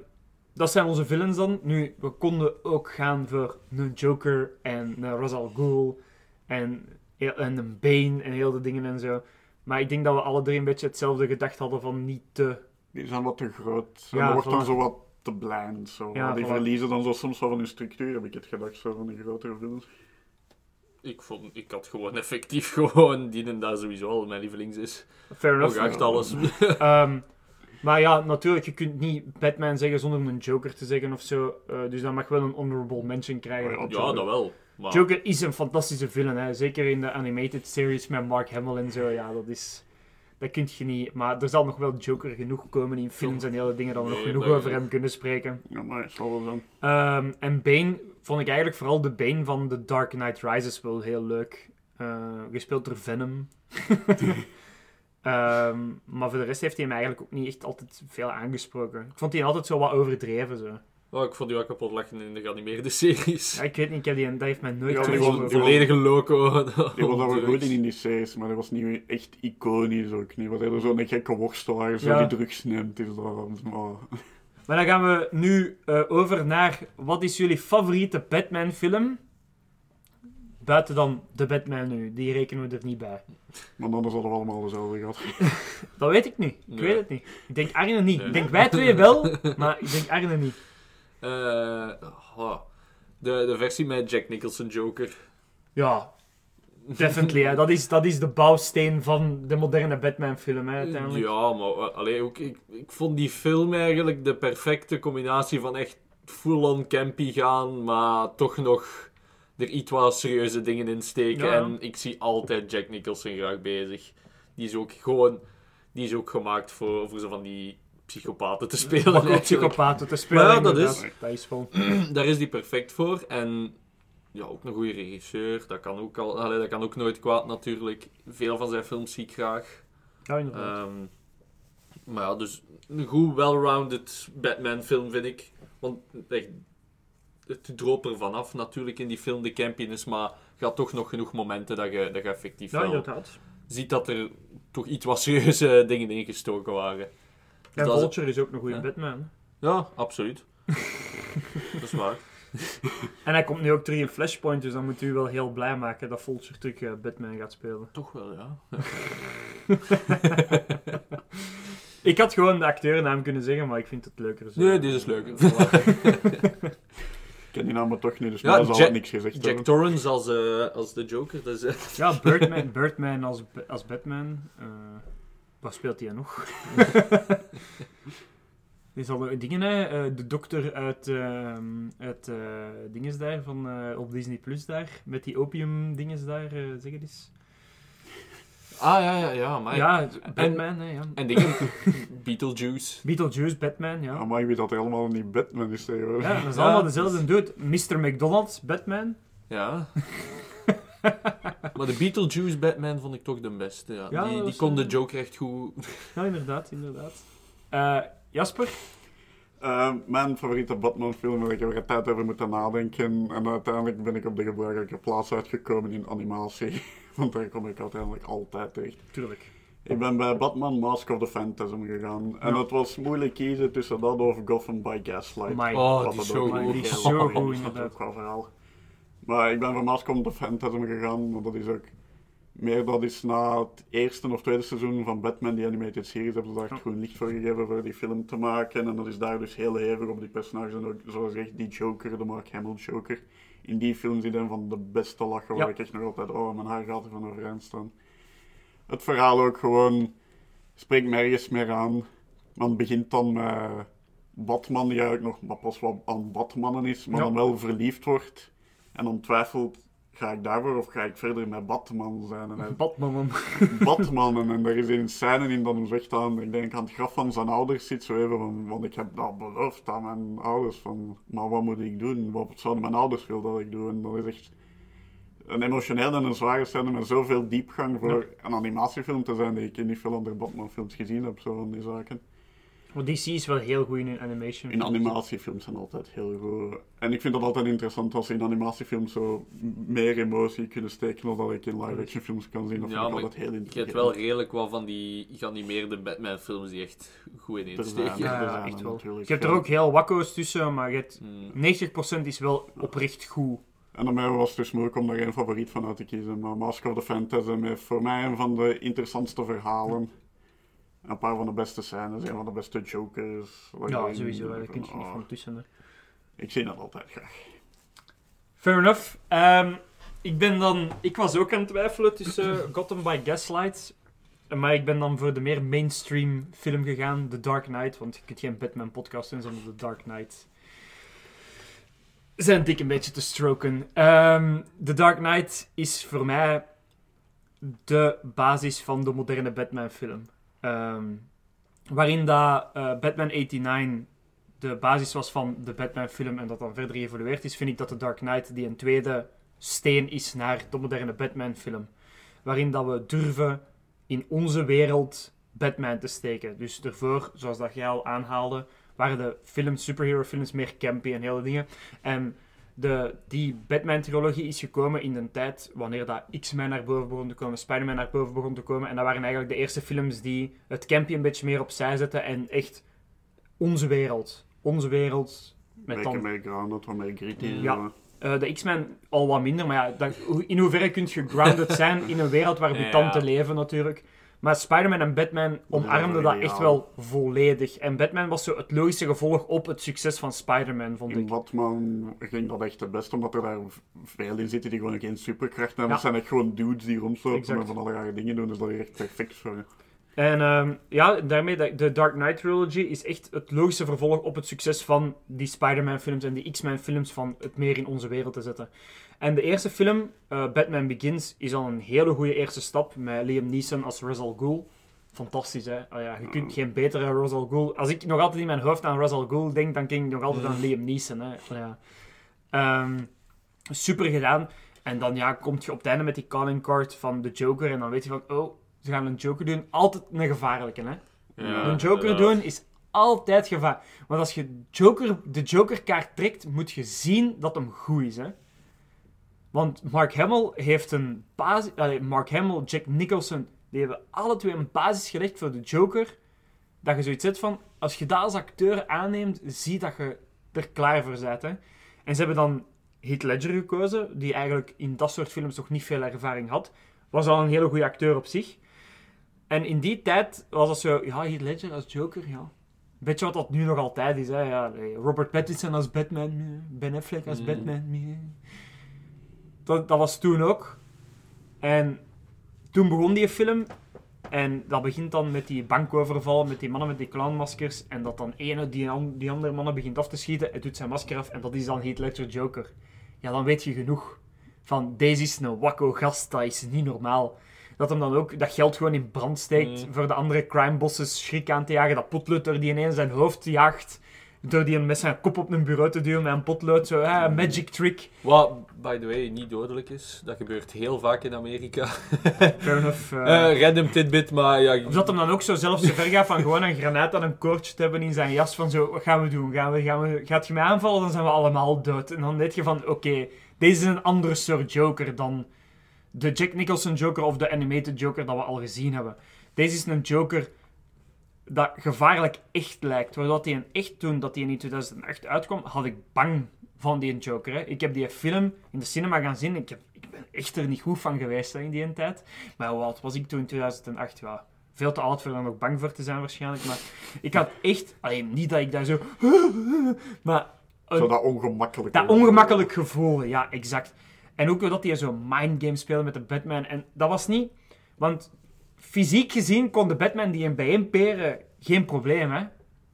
dat zijn onze villains dan. Nu, we konden ook gaan voor een Joker en een Ra's al Ghul en, en een Bane en heel de dingen en zo. Maar ik denk dat we alle drie een beetje hetzelfde gedacht hadden van niet te... Die zijn wat te groot. Ja, wordt dan voilà. zo wat te blind. Zo. Ja, die voilà. verliezen dan zo soms wel van hun structuur, heb ik het gedacht, zo van die grotere films. Ik, vond, ik had gewoon effectief [LAUGHS] gewoon die en daar sowieso al mijn lievelings is. Fair enough. Ook echt alles. [LAUGHS] Ehm, maar ja, natuurlijk, je kunt niet Batman zeggen zonder een Joker te zeggen of zo. Eh, dus dat mag wel een honorable mention krijgen. Oh ja, dat wel. Joker is een fantastische villain, hè. zeker in de animated series met Mark Hamill en zo. Ja, dat is. Dat kun je niet. Maar er zal nog wel Joker genoeg komen in films en hele dingen dat we nog genoeg over hem kunnen spreken. Ja, maar het zal wel zijn. Ehm, en Bane vond ik eigenlijk vooral de Bane van The Dark Knight Rises wel heel leuk. Eh, gespeeld door Venom. [LAUGHS] Ehm, maar voor de rest heeft hij hem eigenlijk ook niet echt altijd veel aangesproken. Ik vond hij altijd zo wat overdreven. Zo. Oh, ik vond die wel kapot lachen in de geanimeerde [LAUGHS] series. Ja, ik weet niet, ik heb die, dat heeft mij nooit Ja, die was- was volledige loco. [LAUGHS] Die was wel goed in die series, maar dat was niet echt iconisch ook niet. Wat er zo'n gekke worstelaar zo Ja. die drugs neemt, is dat... Oh. Maar dan gaan we nu eh, over naar wat is jullie favoriete Batman-film? Buiten dan de Batman nu, die rekenen we er niet bij. Maar anders hadden we allemaal dezelfde gehad. [LAUGHS] Dat weet ik niet. Ik Nee. weet het niet. Ik denk Arne niet. Nee. Ik denk wij twee wel, maar ik denk Arne niet. Eh, oh, de, de versie met Jack Nicholson Joker. Ja, definitely. hè. Dat, is, dat is de bouwsteen van de moderne Batman-film, hè, uiteindelijk. Ja, maar eh, allee, ook, ik, ik vond die film eigenlijk de perfecte combinatie van echt full-on campy gaan, maar toch nog er iets wat serieuze dingen in steken. Ja, ja. En ik zie altijd Jack Nicholson graag bezig. Die is ook gewoon... Die is ook gemaakt voor, voor zo van die psychopaten te spelen. Psychopaten te spelen. Maar ja, dat is- Dat is wel... [CLEARS THROAT] Daar is die perfect voor. En ja, ook een goede regisseur. Dat kan ook, al, allee, dat kan ook nooit kwaad natuurlijk. Veel van zijn films zie ik graag. Ja, inderdaad. Ehm, maar ja, dus een goed, well-rounded Batman-film vind ik. Want echt, het droop er vanaf natuurlijk in die film, de campiness, maar je had toch nog genoeg momenten dat je, dat je effectief ja, ziet dat er toch iets wat [LAUGHS] serieuze dingen ingestoken waren. En dat is- Vulture is ook een goede Ja. Batman. Ja, absoluut. [LAUGHS] dat is waar. En hij komt nu ook terug in Flashpoint, dus dan moet u wel heel blij maken dat Vulture terug eh, Batman gaat spelen. Toch wel, ja. [LAUGHS] Ik had gewoon de acteurnaam kunnen zeggen, maar ik vind het leuker zo. Nee, dit is leuk. [LAUGHS] Ik ken die naam maar toch niet, dus Ja, mij zal Jack- het niks gezegd Jack hebben. Torrance als, eh, als de Joker, dat is... eh, Ja, Birdman, Birdman als, als Batman. Eh wat speelt hij nog? [LAUGHS] Die is al dingen, hè? eh, de dokter uit, ehm uit eh, dinges daar, van, eh, op Disney Plus daar, met die opium dinges daar, eh, zeg het eens. Ah, ja, ja, ja. Maar Ja, Batman, hè, ja. En dingen... [LAUGHS] Beetlejuice. Beetlejuice, Batman, ja. Amai, wie dat helemaal niet Batman is tegenwoordig. Ja, dat is Ja, allemaal dezelfde dude. Mr. McDonald's, Batman. Ja. [LAUGHS] Maar de Beetlejuice Batman vond ik toch de beste. Ja. Ja, die die kon de eh, Joker echt goed. [LAUGHS] Ja, inderdaad, inderdaad. Eh, Jasper? Eh, mijn favoriete Batman-film waar ik er tijd over moeten nadenken. En uiteindelijk ben ik op de gebruikelijke plaats uitgekomen in animatie. [LAUGHS] Want daar kom ik uiteindelijk altijd terecht. Tuurlijk. Ik ben bij Batman Mask of the Phantasm gegaan. En Ja. het was moeilijk kiezen tussen dat of Gotham by Gaslight. Oh, die is zo goed. is zo is, goed, dat inderdaad. ook verhaal. Maar ik ben Mask of the Phantasm gegaan, want dat is ook meer dat is na het eerste of tweede seizoen van Batman, die animated series, hebben ze daar echt groen licht voor gegeven voor die film te maken. En dat is daar dus heel hevig op die personages. En ook, zoals gezegd, die Joker, de Mark Hamill Joker. In die film zit een van de beste lachen, waar Ja. ik echt nog altijd, oh, mijn haar gaat ervan overeind staan. Het verhaal ook gewoon spreekt me ergens meer aan. Het begint dan met Batman, die eigenlijk nog maar pas wat aan Batmannen is, maar Ja. dan wel verliefd wordt. En dan twijfelt, ga ik daarvoor of ga ik verder met Batman zijn? En hij Batman. [LAUGHS] Batman. En er is een scène in dat hem zegt aan, ik denk aan het graf van zijn ouders zit zo even van, want ik heb dat beloofd aan mijn ouders van, maar wat moet ik doen? Wat zouden mijn ouders willen dat ik doe? En dat is echt een emotioneel en een zware scène met zoveel diepgang voor een animatiefilm te zijn die ik in niet veel andere Batman-films gezien heb, zo van die zaken. Want DC is wel heel goed in hun animation. In animatiefilms zijn altijd heel goed. En ik vind dat altijd interessant als ze in animatiefilms zo meer emotie kunnen steken dan dat ik in live-action films kan zien. Dat Ja, vind ik maar altijd heel Je interessant. hebt wel redelijk wat van die geanimeerde Batman-films die echt goed Er zijn, ineensteken. Ja, ja, echt er wel. natuurlijk. Je hebt er ook heel wakko's tussen, maar je hebt Hmm. 90% is wel oprecht goed. En dan was het dus moeilijk om daar één favoriet van uit te kiezen. Maar Mask of the Phantasm heeft voor mij een van de interessantste verhalen. Een paar van de beste scènes, een van de beste jokers. Ja, sowieso. Daar kun je niet Oh, van tussen. hè. Ik zie dat altijd graag. Fair enough. Ehm, ik ben dan... Ik was ook aan het twijfelen tussen [CLEARS THROAT] Gotham by Gaslight. Maar ik ben dan voor de meer mainstream film gegaan, The Dark Knight. Want je kunt geen Batman podcast doen zonder The Dark Knight. Zijn dik een beetje te stroken. Ehm, The Dark Knight is voor mij de basis van de moderne Batman Ehm, waarin dat eh, Batman 89 de basis was van de Batman-film en dat dan verder geëvolueerd is, vind ik dat The Dark Knight die een tweede steen is naar de moderne Batman-film. Waarin dat we durven in onze wereld Batman te steken. Dus ervoor, zoals dat jij al aanhaalde, waren de films, superhero-films, meer campy en hele dingen. En de, die Batman-trilogie is gekomen in een tijd wanneer dat X-Men naar boven begon te komen, Spider-Man naar boven begon te komen. En dat waren eigenlijk de eerste films die het campy een beetje meer opzij zetten en echt onze wereld. Onze wereld. Met dan, meer grounded, wat meer gritty. Ja. eh, de X-Men al wat minder, maar ja, dat, in hoeverre kun je grounded zijn in een wereld waar Ja. mutanten leven natuurlijk. Maar Spider-Man en Batman omarmden dat echt wel volledig. En Batman was zo het logische gevolg op het succes van Spider-Man, vond In ik. Batman ging dat echt het best, omdat er daar veel in zitten die gewoon geen superkracht hebben. Dat zijn echt gewoon dudes die rondlopen en van alle rare dingen doen, dus dat is echt perfect voor. En ehm, ja, daarmee, de, de Dark Knight trilogy is echt het logische vervolg op het succes van die Spider-Man films en die X-Men films van het meer in onze wereld te zetten. En de eerste film, eh, Batman Begins, is al een hele goede eerste stap met Liam Neeson als Ra's al Ghul. Fantastisch, hè? Ah ja, je kunt geen betere Ra's al Ghul... Als ik nog altijd in mijn hoofd aan Ra's al Ghul denk, dan denk ik nog altijd aan Liam Neeson, hè? Ah ja. Ehm, super gedaan. En dan ja, kom je op het einde met die calling card van de Joker en dan weet je van, oh, ze gaan een Joker doen. Altijd een gevaarlijke, hè? Ja, een Joker doen is altijd gevaar. Want als je Joker, de Joker-kaart trekt, moet je zien dat hem goed is, hè? Want Mark Hamill heeft een basis... allee, Mark Hamill, Jack Nicholson, die hebben alle twee een basis gelegd voor de Joker. Dat je zoiets zet van, als je dat als acteur aanneemt, zie dat je er klaar voor bent, hè? En ze hebben dan Heath Ledger gekozen, die eigenlijk in dat soort films nog niet veel ervaring had. Was al een hele goede acteur op zich. En in die tijd was dat zo, ja, Heath Ledger als Joker, ja. Weet je wat dat nu nog altijd is, hè? Ja, Robert Pattinson als Batman, nee. Ben Affleck als Mm. Batman. Dat, dat was toen ook. En toen begon die film. En dat begint dan met die bankoverval, met die mannen met die clownmaskers. En dat dan ene die, an- die andere mannen begint af te schieten. Hij doet zijn masker af en dat is dan Heath Ledger Joker. Ja, dan weet je genoeg. Van, deze is een wakko gast, dat is niet normaal. Dat hem dan ook dat geld gewoon in brand steekt Mm. voor de andere crime bosses schrik aan te jagen. Dat potlutter die ineens zijn hoofd jaagt. Door die met zijn kop op een bureau te duwen met een potlood. Zo, ah, een magic trick. Wat, by the way, niet dodelijk is. Dat gebeurt heel vaak in Amerika. [LAUGHS] Fair enough. eh. Eh random tidbit, maar ja... Of dat hem dan ook zo zelf zo ver gaat van gewoon een granaat aan een koordje te hebben in zijn jas. Van zo, wat gaan we doen? Gaan we, gaan we, gaat je mij aanvallen, dan zijn we allemaal dood. En dan weet je van, oké, deze is een andere soort Joker dan de Jack Nicholson Joker of de animated Joker dat we al gezien hebben. Deze is een Joker dat gevaarlijk echt lijkt. Waardoor hij een echt, toen dat hij in 2008 uitkwam, had ik bang van die Joker. Hè. Ik heb die film in de cinema gaan zien. Ik, heb, ik ben echt er niet goed van geweest hè, in die tijd. Maar oud was ik toen in 2008? Ja, veel te oud voor daar nog bang voor te zijn waarschijnlijk. Maar ik had echt... Alleen niet dat ik daar zo... [LAUGHS] Maar een- Zo dat ongemakkelijk. dat ongemakkelijk gevoel, ja, exact. En ook dat hij zo mindgame speelde met de Batman. En dat was niet... Want fysiek gezien kon de Batman die hem bijeenperen geen probleem, hè.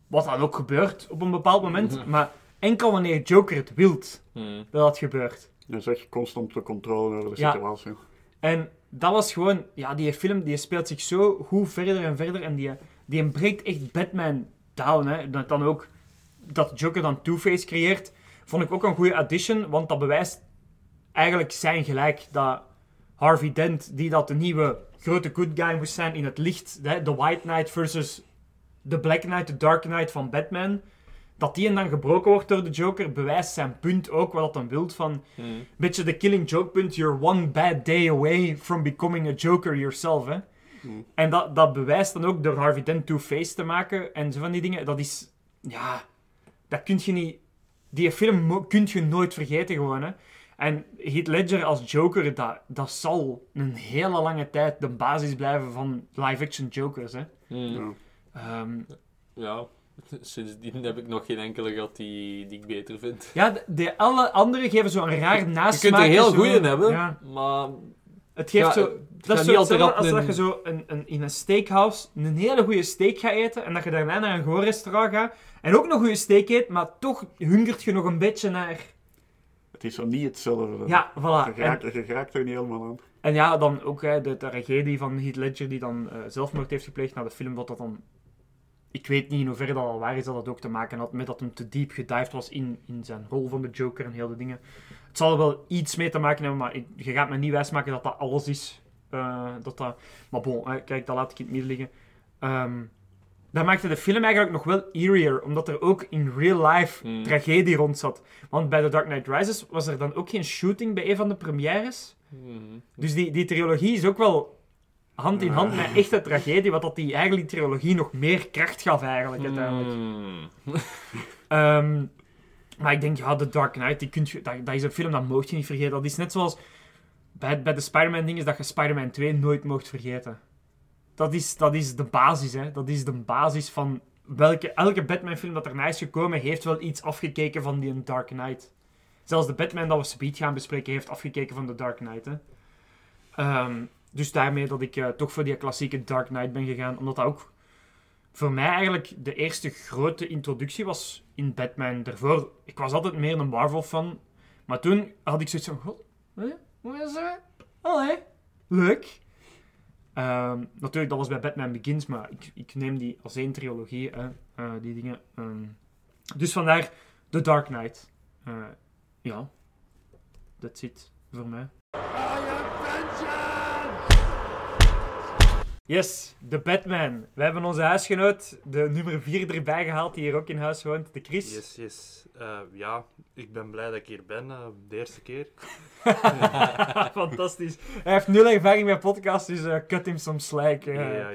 Wat dan ook gebeurt op een bepaald moment. Maar enkel wanneer Joker het wilt, Hmm. dat dat gebeurt. Je zegt constant de controle over de Ja. situatie. En dat was gewoon... Ja, die film die speelt zich zo goed verder en verder. En die, die breekt echt Batman down, hè. Dat dan ook... Dat Joker dan Two-Face creëert, vond ik ook een goede addition. Want dat bewijst eigenlijk zijn gelijk dat Harvey Dent, die dat de nieuwe grote good guy moest zijn in het licht, de White Knight versus de Black Knight, de Dark Knight van Batman, dat die en dan gebroken wordt door de Joker, bewijst zijn punt ook, wat dat dan wilt van, Hmm. beetje de killing joke punt, you're one bad day away from becoming a Joker yourself, hè. Hmm. En dat, dat bewijst dan ook door Harvey Dent Two-Face te maken en zo van die dingen, dat is, ja, dat kun je niet, die film kun je nooit vergeten gewoon, hè. En Heath Ledger als Joker, dat, dat zal een hele lange tijd de basis blijven van live-action Jokers, hè. Hmm. Ja. Ehm, Ja, [LAUGHS] sindsdien heb ik nog geen enkele gehad die, die ik beter vind. ja, de, de alle anderen geven zo'n raar Je nasmaak. kunt er heel goeie hebben, Ja, maar het geeft Ja, zo... het Dat is niet zo altijd als dat een- je zo een, een, in een steakhouse een hele goede steak gaat eten en dat je daarna naar een gewoon restaurant gaat en ook nog goede steak eet, maar toch hungert je nog een beetje naar... Het is zo niet hetzelfde. Ja, voilà. Je En, raakt, je raakt er niet helemaal aan. en ja, dan ook hè, de tragedie van Heath Ledger die dan eh, zelfmoord heeft gepleegd na de film, wat dat dan... Ik weet niet in hoeverre dat al waar is dat het ook te maken had met dat hem te diep gedived was in, in zijn rol van de Joker en heel de dingen. Het zal er wel iets mee te maken hebben, maar ik, je gaat me niet wijsmaken dat dat alles is. Eh, dat dat, maar bon, hè, kijk, dat laat ik in het midden liggen. Ehm dat maakte de film eigenlijk nog wel eerier, omdat er ook in real life Hmm. tragedie rond zat. Want bij The Dark Knight Rises was er dan ook geen shooting bij een van de premières. hmm. Dus die, die trilogie is ook wel hand in hand met echte tragedie, wat dat die eigenlijk die trilogie nog meer kracht gaf eigenlijk uiteindelijk. Hmm. [LAUGHS] Ehm, maar ik denk, ja, The Dark Knight, die kunt je, dat, dat is een film dat mocht je niet vergeten. Dat is net zoals bij, bij de Spider-Man ding is dat je Spider-Man 2 nooit mocht vergeten. Dat is, dat is de basis, hè. Dat is de basis van welke... Elke Batman-film dat erna is gekomen, heeft wel iets afgekeken van die Dark Knight. Zelfs de Batman dat we speed gaan bespreken, heeft afgekeken van The Dark Knight, hè. Ehm, dus daarmee dat ik eh, toch voor die klassieke Dark Knight ben gegaan, omdat dat ook voor mij eigenlijk de eerste grote introductie was in Batman. Daarvoor, ik was altijd meer een Marvel-fan. Maar toen had ik zoiets van, god, hoe is het? Allee, leuk. Ehm, natuurlijk, dat was bij Batman Begins, maar ik, ik neem die als één trilogie, eh, die dingen. Ehm, dus vandaar The Dark Knight. Eh, ja, that's it voor mij. Yes, de Batman. We hebben onze huisgenoot, de nummer 4 erbij gehaald, die hier ook in huis woont, de Chris. Yes, yes. Eh, ja, ik ben blij dat ik hier ben, eh, de eerste keer. [LAUGHS] Fantastisch. Hij heeft nul ervaring met podcasts, dus eh, cut him some slack. Ja, ja,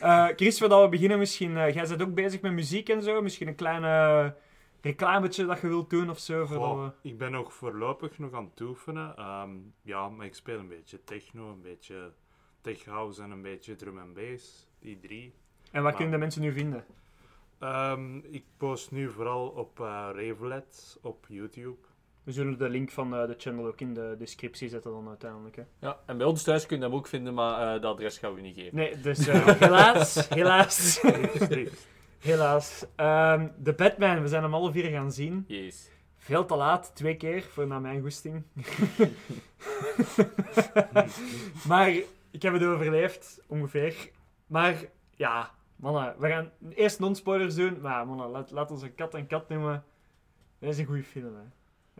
ja. Chris, voordat we beginnen, misschien... jij bent ook bezig met muziek en zo. Misschien een klein eh, reclametje dat je wilt doen of zo. Goh, we... ik ben nog voorlopig nog aan het oefenen. Ehm, ja, maar ik speel een beetje techno, een beetje tech house en een beetje drum en bass. Die drie. En waar maar- kunnen de mensen nu vinden? Ehm, ik post nu vooral op uh, Ravelet op YouTube. We zullen de link van eh, de channel ook in de descriptie zetten dan uiteindelijk. Hè. Ja, en bij ons thuis kun je hem ook vinden, maar eh dat adres gaan we niet geven. Nee, dus eh, [LAUGHS] helaas, helaas, [LAUGHS] helaas. Ehm, de Batman, we zijn hem alle vier gaan zien. Yes. Veel te laat, twee keer, voor naar mijn goesting. [LAUGHS] maar ik heb het overleefd, ongeveer. Maar ja, Mannen, we gaan eerst non-spoilers doen, maar mannen, laat, laat ons een kat en kat noemen. Dat is een goede film, hè.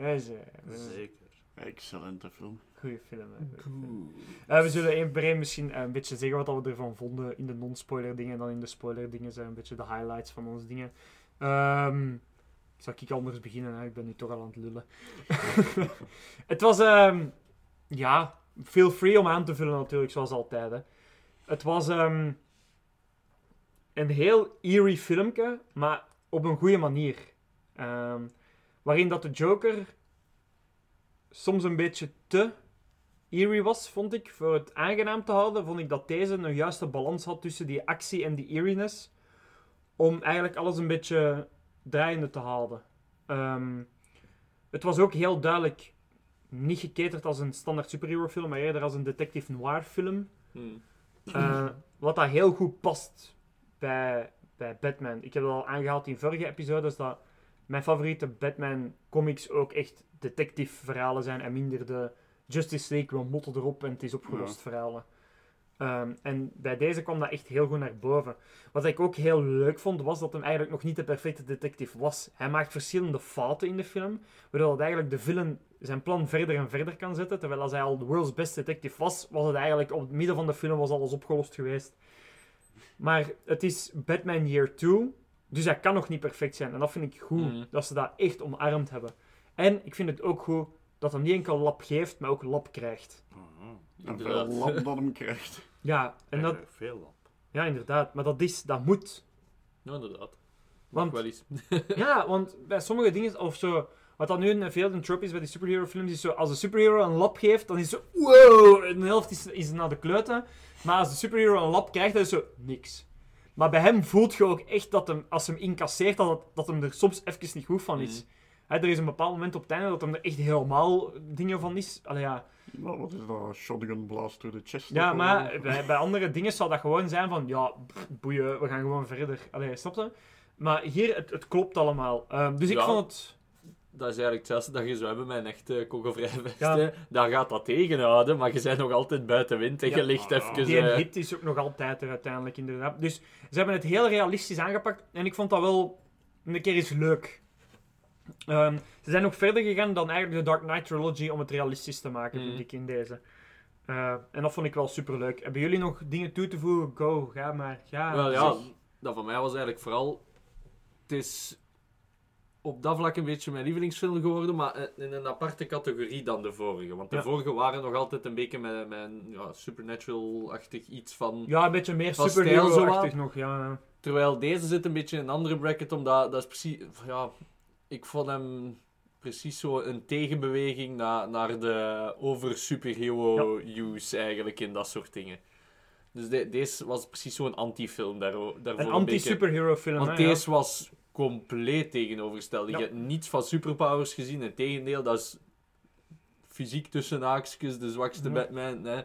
Dat is, eh, Zeker. Excellente film. goede film, hè. Goeie film. Eh, we zullen één per één misschien eh, een beetje zeggen wat we ervan vonden in de non-spoiler dingen. En dan in de spoiler dingen zijn een beetje de highlights van onze dingen. Ehm zal ik anders beginnen? Hè? Ik ben nu toch al aan het lullen. [LAUGHS] het was, ehm, ja, feel free om aan te vullen natuurlijk, zoals altijd. Hè. Het was ehm, een heel eerie filmpje, maar op een goede manier. Ehm, waarin dat de Joker soms een beetje te eerie was, vond ik. Voor het aangenaam te houden, vond ik dat deze een juiste balans had tussen die actie en die eeriness. Om eigenlijk alles een beetje draaiende te houden. Ehm, het was ook heel duidelijk niet geketerd als een standaard superhero film, maar eerder als een detective noir film. Hmm. Eh, wat dat heel goed past bij, bij Batman. Ik heb het al aangehaald in vorige episodes dat mijn favoriete Batman comics ook echt detective verhalen zijn en minder de Justice League, we motten erop en het is opgelost verhalen. Ehm, en bij deze kwam dat echt heel goed naar boven. Wat ik ook heel leuk vond, was dat hem eigenlijk nog niet de perfecte detective was. Hij maakt verschillende fouten in de film, waardoor dat eigenlijk de villain zijn plan verder en verder kan zetten. Terwijl als hij al de world's best detective was, was het eigenlijk op het midden van de film was alles opgelost geweest. Maar het is Batman Year 2, dus hij kan nog niet perfect zijn. En dat vind ik goed, Mhm. dat ze dat echt omarmd hebben. En ik vind het ook goed dat hij niet enkel lap geeft, maar ook lap krijgt. En veel Inderdaad. lap dat hem krijgt. Ja, en dat, Veel op. ja inderdaad. Maar dat, is, dat moet. Ja, inderdaad. Want- Want... Wel eens. Ja, want bij sommige dingen, of zo, wat dat nu een veel een trope is bij die superhero films, is zo, als de superhero een lap geeft, dan is zo, wow, een helft is, is naar de kleuten. Maar als de superhero een lap krijgt, dan is het zo, niks. Maar bij hem voelt je ook echt dat hem, als hem incasseert, dat, dat hem er soms even niet goed van is. Hè, er is een bepaald moment op het einde dat hem er echt helemaal dingen van is. Allee, ja. Nou, wat is dat? Shotgun blast through the chest. Ja, maar bij, bij andere dingen zou dat gewoon zijn van, ja, pff, boeien, we gaan gewoon verder. Allee, snap je? Maar hier, het, het klopt allemaal. Ehm, dus ik Ja. vond het... Dat is eigenlijk hetzelfde dat je zou hebben met een echte kogelvrij Ja. vest. Daar gaat dat tegenhouden, maar je bent nog altijd buiten wind en Ja. je ligt Ah, even... Die eh, hit is ook nog altijd er uiteindelijk, inderdaad. Dus ze hebben het heel realistisch aangepakt en ik vond dat wel een keer eens leuk. Ehm, ze zijn nog verder gegaan dan eigenlijk de Dark Knight Trilogy om het realistisch te maken, vind Mhm. ik, in deze. Eh, en dat vond ik wel super leuk. Hebben jullie nog dingen toe te voegen? Go, ga maar. Ga, Wel ja, zeg. dat van mij was eigenlijk vooral... Het is op dat vlak een beetje mijn lievelingsfilm geworden, maar in een aparte categorie dan de vorige. Want de Ja. vorige waren nog altijd een beetje met, een ja, supernatural-achtig iets van... Ja, een beetje meer superhero-achtig nog, ja. Terwijl deze zit een beetje in een andere bracket, omdat dat is precies... Ja, ik vond hem precies zo een tegenbeweging naar, naar de over superhero use eigenlijk in dat soort dingen. Dus de- deze was precies zo'n anti-film daarvoor. Een beetje. anti-superhero film, Want deze was compleet tegenovergesteld. Ja. Je hebt niets van superpowers gezien. Integendeel, dat is fysiek tussen haakjes de zwakste Ja. Batman. Hè.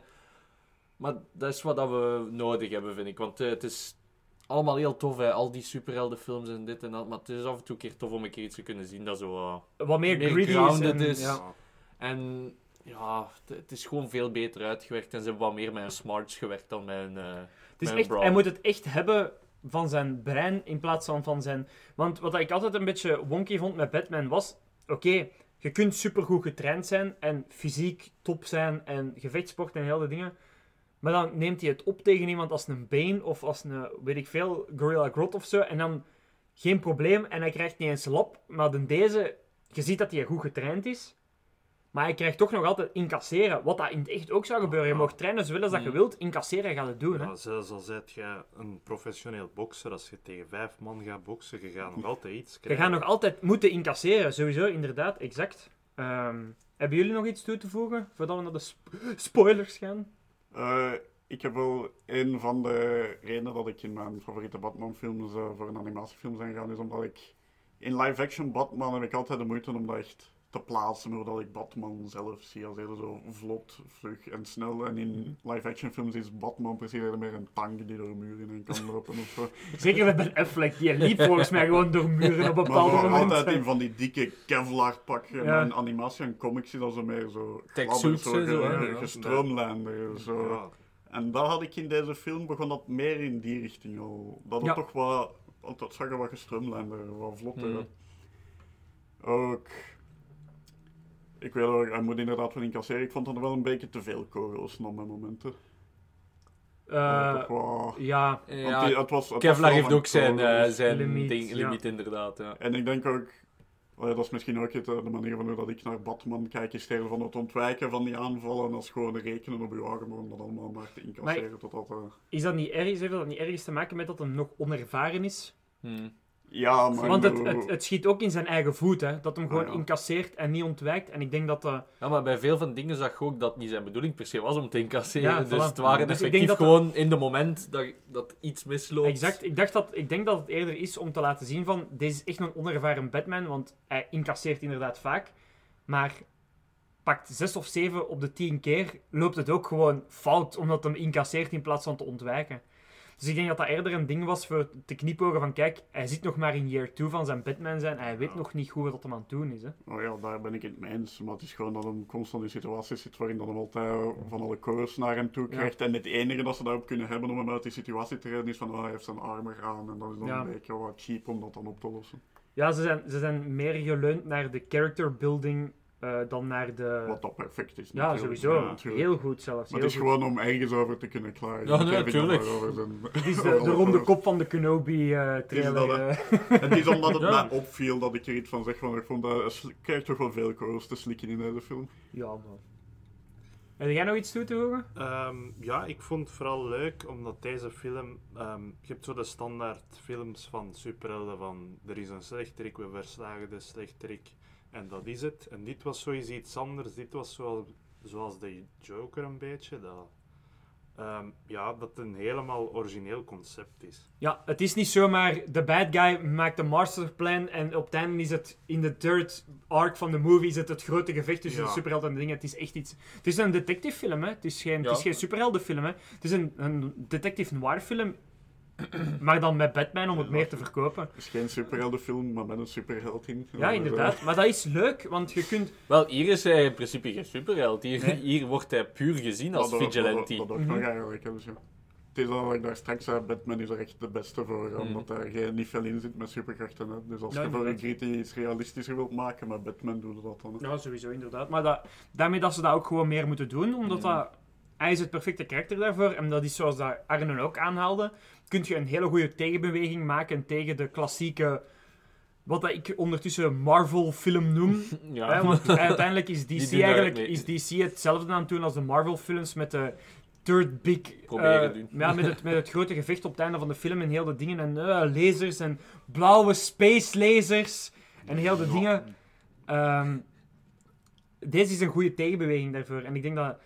Maar dat is wat dat we nodig hebben, vind ik. Want eh, het is allemaal heel tof, hè. al die superheldenfilms en dit en dat. Maar het is af en toe een keer tof om een keer iets te kunnen zien dat zo... eh, Wat meer, grounded is. En. Ja. En ja, het- is gewoon veel beter uitgewerkt. En ze hebben wat meer met hun smarts gewerkt dan met hun... eh, Het is echt, hij moet het echt hebben van zijn brein in plaats van van zijn... Want wat ik altijd een beetje wonky vond met Batman was... Oké, je kunt supergoed getraind zijn en fysiek top zijn en gevechtsport en heel de dingen. Maar dan neemt hij het op tegen iemand als een Bane of als een, weet ik veel, Gorilla Grodd of zo. En dan geen probleem en hij krijgt niet eens lap. Maar dan deze, je ziet dat hij goed getraind is. Maar hij krijgt toch nog altijd incasseren. Wat dat in het echt ook zou gebeuren. Je mag trainen zoveel als dat je Mm. wilt. Incasseren gaat het doen. Hè? Ja, zelfs al zijt jij een professioneel bokser, als je tegen vijf man gaat boksen, je gaat nog altijd iets Je krijgen. gaat nog altijd moeten incasseren, sowieso, inderdaad, exact. Ehm, hebben jullie nog iets toe te voegen voordat we naar de sp- [LAUGHS] spoilers gaan? Eh, ik heb wel een van de redenen dat ik in mijn favoriete Batman-films eh, voor een animatiefilm ben gegaan, is omdat ik in live-action Batman heb ik altijd de moeite om dat echt te plaatsen, omdat ik Batman zelf zie als heel zo vlot, vlug en snel. En in live-action films is Batman precies eerder meer een tank die door muren heen kan lopen of zo. [LAUGHS] Zeker met Ben Affleck, die liep volgens mij gewoon door muren op Maar bepaalde zo momenten. altijd in van die dikke Kevlar pakken. Ja. En in animatie en comics is dat zo meer zo en zo, gestroomlijnder, zo. Ja. En dat had ik in deze film, begon dat meer in die richting al. Dat het Ja. toch wat, want dat zag er wat gestroomlijnder, wat vlotter. Mhm. Ook, ik weet ook, hij moet inderdaad van incasseren. Ik vond dat er wel een beetje te veel kogels op mijn momenten. Wel, ja, Ja, die- het was, het was Kevlar wel heeft ook zijn, eh, zijn Limiet, ding, ja. inderdaad. Ja. En ik denk ook, oh ja, dat is misschien ook het, eh, de manier van hoe dat ik naar Batman kijk, is eerder van het ontwijken van die aanvallen als gewoon rekenen op je arm om dat allemaal maar te incasseren. Totdat, eh, is dat niet erg? Heeft dat niet ergens te maken met dat hij nog onervaren is? Hmm. Ja, maar Want het, het, het schiet ook in zijn eigen voet, hè? Dat hem gewoon Ah, ja. incasseert en niet ontwijkt. En ik denk dat dat... Ja, maar bij veel van dingen zag je ook dat niet zijn bedoeling per se was om te incasseren. Ja, dus voilà. het waren Dus ik effectief denk dat gewoon in de moment dat, dat iets misloopt. Exact. Ik, dacht dat, ik denk dat het eerder is om te laten zien van... Deze is echt een onervaren Batman, want hij incasseert inderdaad vaak. Maar pakt zes of zeven op de tien keer, loopt het ook gewoon fout, omdat hem incasseert in plaats van te ontwijken. Dus ik denk dat dat eerder een ding was voor te knipogen van... Kijk, hij zit nog maar in year 2 van zijn Batman zijn. Hij weet Ja. nog niet goed wat hij aan het doen is, hè. Oh ja, daar ben ik het mee eens. Maar het is gewoon dat hij constant in situaties zit waarin dat hem altijd van alle koers naar hem toe Ja. krijgt. En het enige dat ze daarop kunnen hebben om hem uit die situatie te redden is van oh, hij heeft zijn armen aan. En dat is dan Ja. een beetje wat cheap om dat dan op te lossen. Ja, ze zijn, ze zijn meer geleund naar de character building eh, dan naar de... Wat dat perfect is. Ja, natuurlijk. sowieso. Ja, heel goed zelfs. Maar heel het is goed. gewoon om ergens over te kunnen klagen. Ja, nee, natuurlijk. Het is de, [LAUGHS] de ronde kop van de Kenobi-trailer. dat, hè? [LAUGHS] Het is omdat het Ja. mij opviel dat ik er iets van zeg van ik vond dat krijgt toch wel veel koers te slikken in deze film. ja, man. Heb jij nog iets toe te voegen? Ehm, ja, ik vond het vooral leuk omdat deze film. ehm, je hebt zo de standaard films van superhelden van er is een slechterik, we verslagen de slechterik en dat is het. En dit was sowieso iets anders. Dit was zo, zoals de Joker een beetje. Dat, ehm, ja, dat het een helemaal origineel concept is. Ja, het is niet zomaar de bad guy maakt een masterplan en op het einde is het in de third arc van de movie is het het grote gevecht tussen Ja. de superheld en de dingen. Het is echt iets... Het is een detective film, hè. Het is geen, het Ja. is geen superheldenfilm, hè. Het is een, een detective noir film, [CLEARS THROAT] maar dan met Batman om het meer te verkopen. Het is geen superheldenfilm, maar met een superheld in. Ja, inderdaad. Maar dat is leuk, want je kunt... Wel, hier is hij in principe geen superheld. Hier, Nee. hier wordt hij puur gezien als Dat- dat- vigilante. Dat, dat, ook Mhm. nog eigenlijk. hè, Dus. Het is al wat ik daar straks zei, Batman is er echt de beste voor, Mhm. omdat daar geen, niet veel in zit met superkrachten. Hè. Dus als Ja, je voor een. Gritty iets realistischer wilt maken, met Batman doe je dat dan. hè. Ja, sowieso, inderdaad. Maar dat, daarmee dat ze dat ook gewoon meer moeten doen, omdat dat... Hij is het perfecte karakter daarvoor, en dat is zoals dat Arne ook aanhaalde, kun je een hele goede tegenbeweging maken tegen de klassieke... Wat dat ik ondertussen Marvel-film noem. [LAUGHS] Ja. Hè, want [LAUGHS] uiteindelijk is DC eigenlijk mee. is DC hetzelfde aan het doen als de Marvel-films met de third big... Proberen eh, doen. Ja, met het, met het [LAUGHS] grote gevecht op het einde van de film en heel de dingen. En eh, lasers en blauwe space lasers en heel de Ja. dingen. Ehm, deze is een goede tegenbeweging daarvoor. En ik denk dat,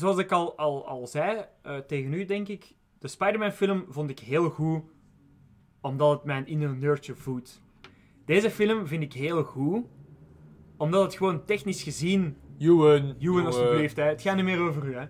zoals ik al, al, al zei eh, tegen u, denk ik, de Spider-Man-film vond ik heel goed, omdat het mijn inner nerdje voedt. Deze film vind ik heel goed, omdat het gewoon technisch gezien... Ewan. Ewan, alsjeblieft, hè. het gaat niet meer over u. Hè.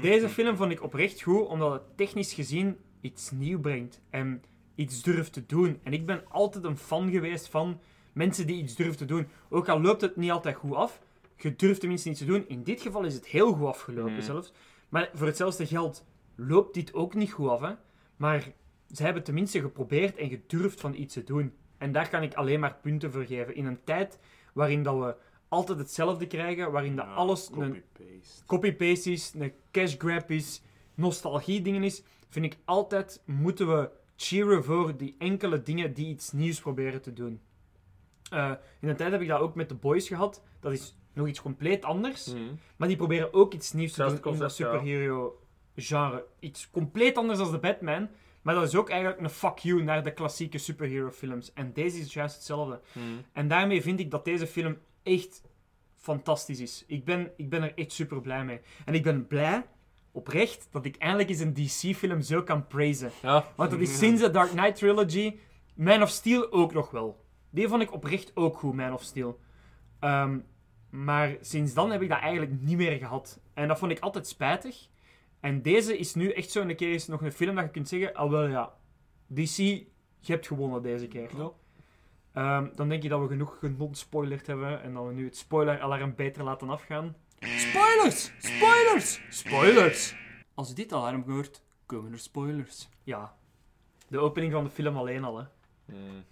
Deze film vond ik oprecht goed, omdat het technisch gezien iets nieuw brengt. En iets durft te doen. En ik ben altijd een fan geweest van mensen die iets durven te doen. Ook al loopt het niet altijd goed af, je durft tenminste iets te doen. In dit geval is het heel goed afgelopen Mhm. zelfs. Maar voor hetzelfde geld loopt dit ook niet goed af. Hè? Maar ze hebben tenminste geprobeerd en gedurfd van iets te doen. En daar kan ik alleen maar punten voor geven. In een tijd waarin dat we altijd hetzelfde krijgen, waarin dat Ja, alles een Copy-paste. is, een cash grab is, nostalgie dingen is, vind ik altijd moeten we cheeren voor die enkele dingen die iets nieuws proberen te doen. Eh, in de tijd heb ik dat ook met The Boys gehad. Dat is nog iets compleet anders. Mhm. Maar die proberen ook iets nieuws te doen in dat concept, ja. superhero genre. Iets compleet anders dan de Batman. Maar dat is ook eigenlijk een fuck you naar de klassieke superhero films. En deze is juist hetzelfde. Mhm. En daarmee vind ik dat deze film echt fantastisch is. Ik ben, ik ben er echt super blij mee. En ik ben blij, oprecht, dat ik eindelijk eens een DC-film zo kan praisen. Ja. Want dat is [LAUGHS] sinds de Dark Knight Trilogy, Man of Steel ook nog wel. Die vond ik oprecht ook goed, Man of Steel. Ehm, maar sinds dan heb ik dat eigenlijk niet meer gehad. En dat vond ik altijd spijtig. En deze is nu echt zo'n keer eens nog een film dat je kunt zeggen, ah wel ja, DC, je hebt gewonnen deze keer. Ja. Ehm, dan denk je dat we genoeg genonspoilerd hebben en dat we nu het spoiler-alarm beter laten afgaan. Spoilers! Spoilers! Spoilers! Als u dit alarm hoort, komen er spoilers. Ja. De opening van de film alleen al, hè. Hmm.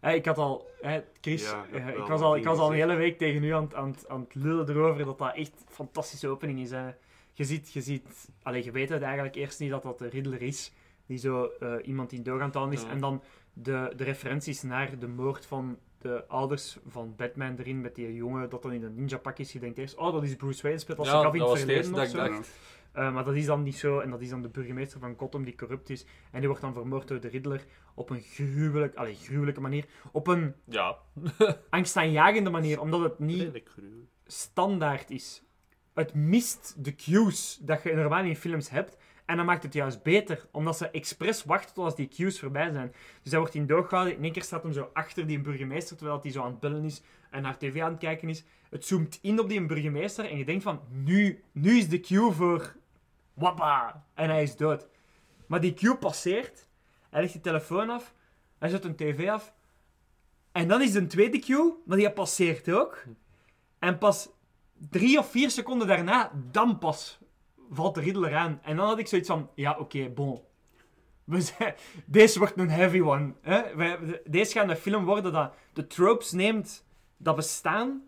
Hè, ik had al, hè, Chris, Ja, ik heb eh, ik, was al, ik was al een hele week tegen u aan, het- aan, aan het lullen erover dat dat echt een fantastische opening is. Hè. Je ziet, je ziet, allee, je weet het eigenlijk eerst niet dat dat de Riddler is, die zo eh, iemand in dood aan het is. Ja. En dan de, de referenties naar de moord van de ouders van Batman erin, met die jongen dat dan in een ninja pak is. Je denkt eerst, oh, dat is Bruce Wayne, speelt als Ja, in dat het verleden dat of ik zo. Eh, maar dat is dan niet zo. En dat is dan de burgemeester van Gotham die corrupt is. En die wordt dan vermoord door de Riddler op een gruwelijk, allee, gruwelijke manier. Op een Ja. [LAUGHS] angstaanjagende manier, omdat het niet standaard is. Het mist de cues dat je normaal in films hebt. En dan maakt het juist beter, omdat ze expres wachten tot als die cues voorbij zijn. Dus hij wordt in dood gehouden. In één keer staat hem zo achter die burgemeester, terwijl hij zo aan het bellen is en naar tv aan het kijken is. Het zoomt in op die burgemeester en je denkt van, nu, nu is de cue voor wappa. En hij is dood. Maar die cue passeert, hij legt die telefoon af, hij zet een tv af. En dan is een tweede cue, maar die passeert ook. En pas drie of vier seconden daarna, dan pas valt de Riddler aan. En dan had ik zoiets van, ja, oké, bon. We deze wordt een heavy one. Deze gaat een film worden dat de tropes neemt dat bestaan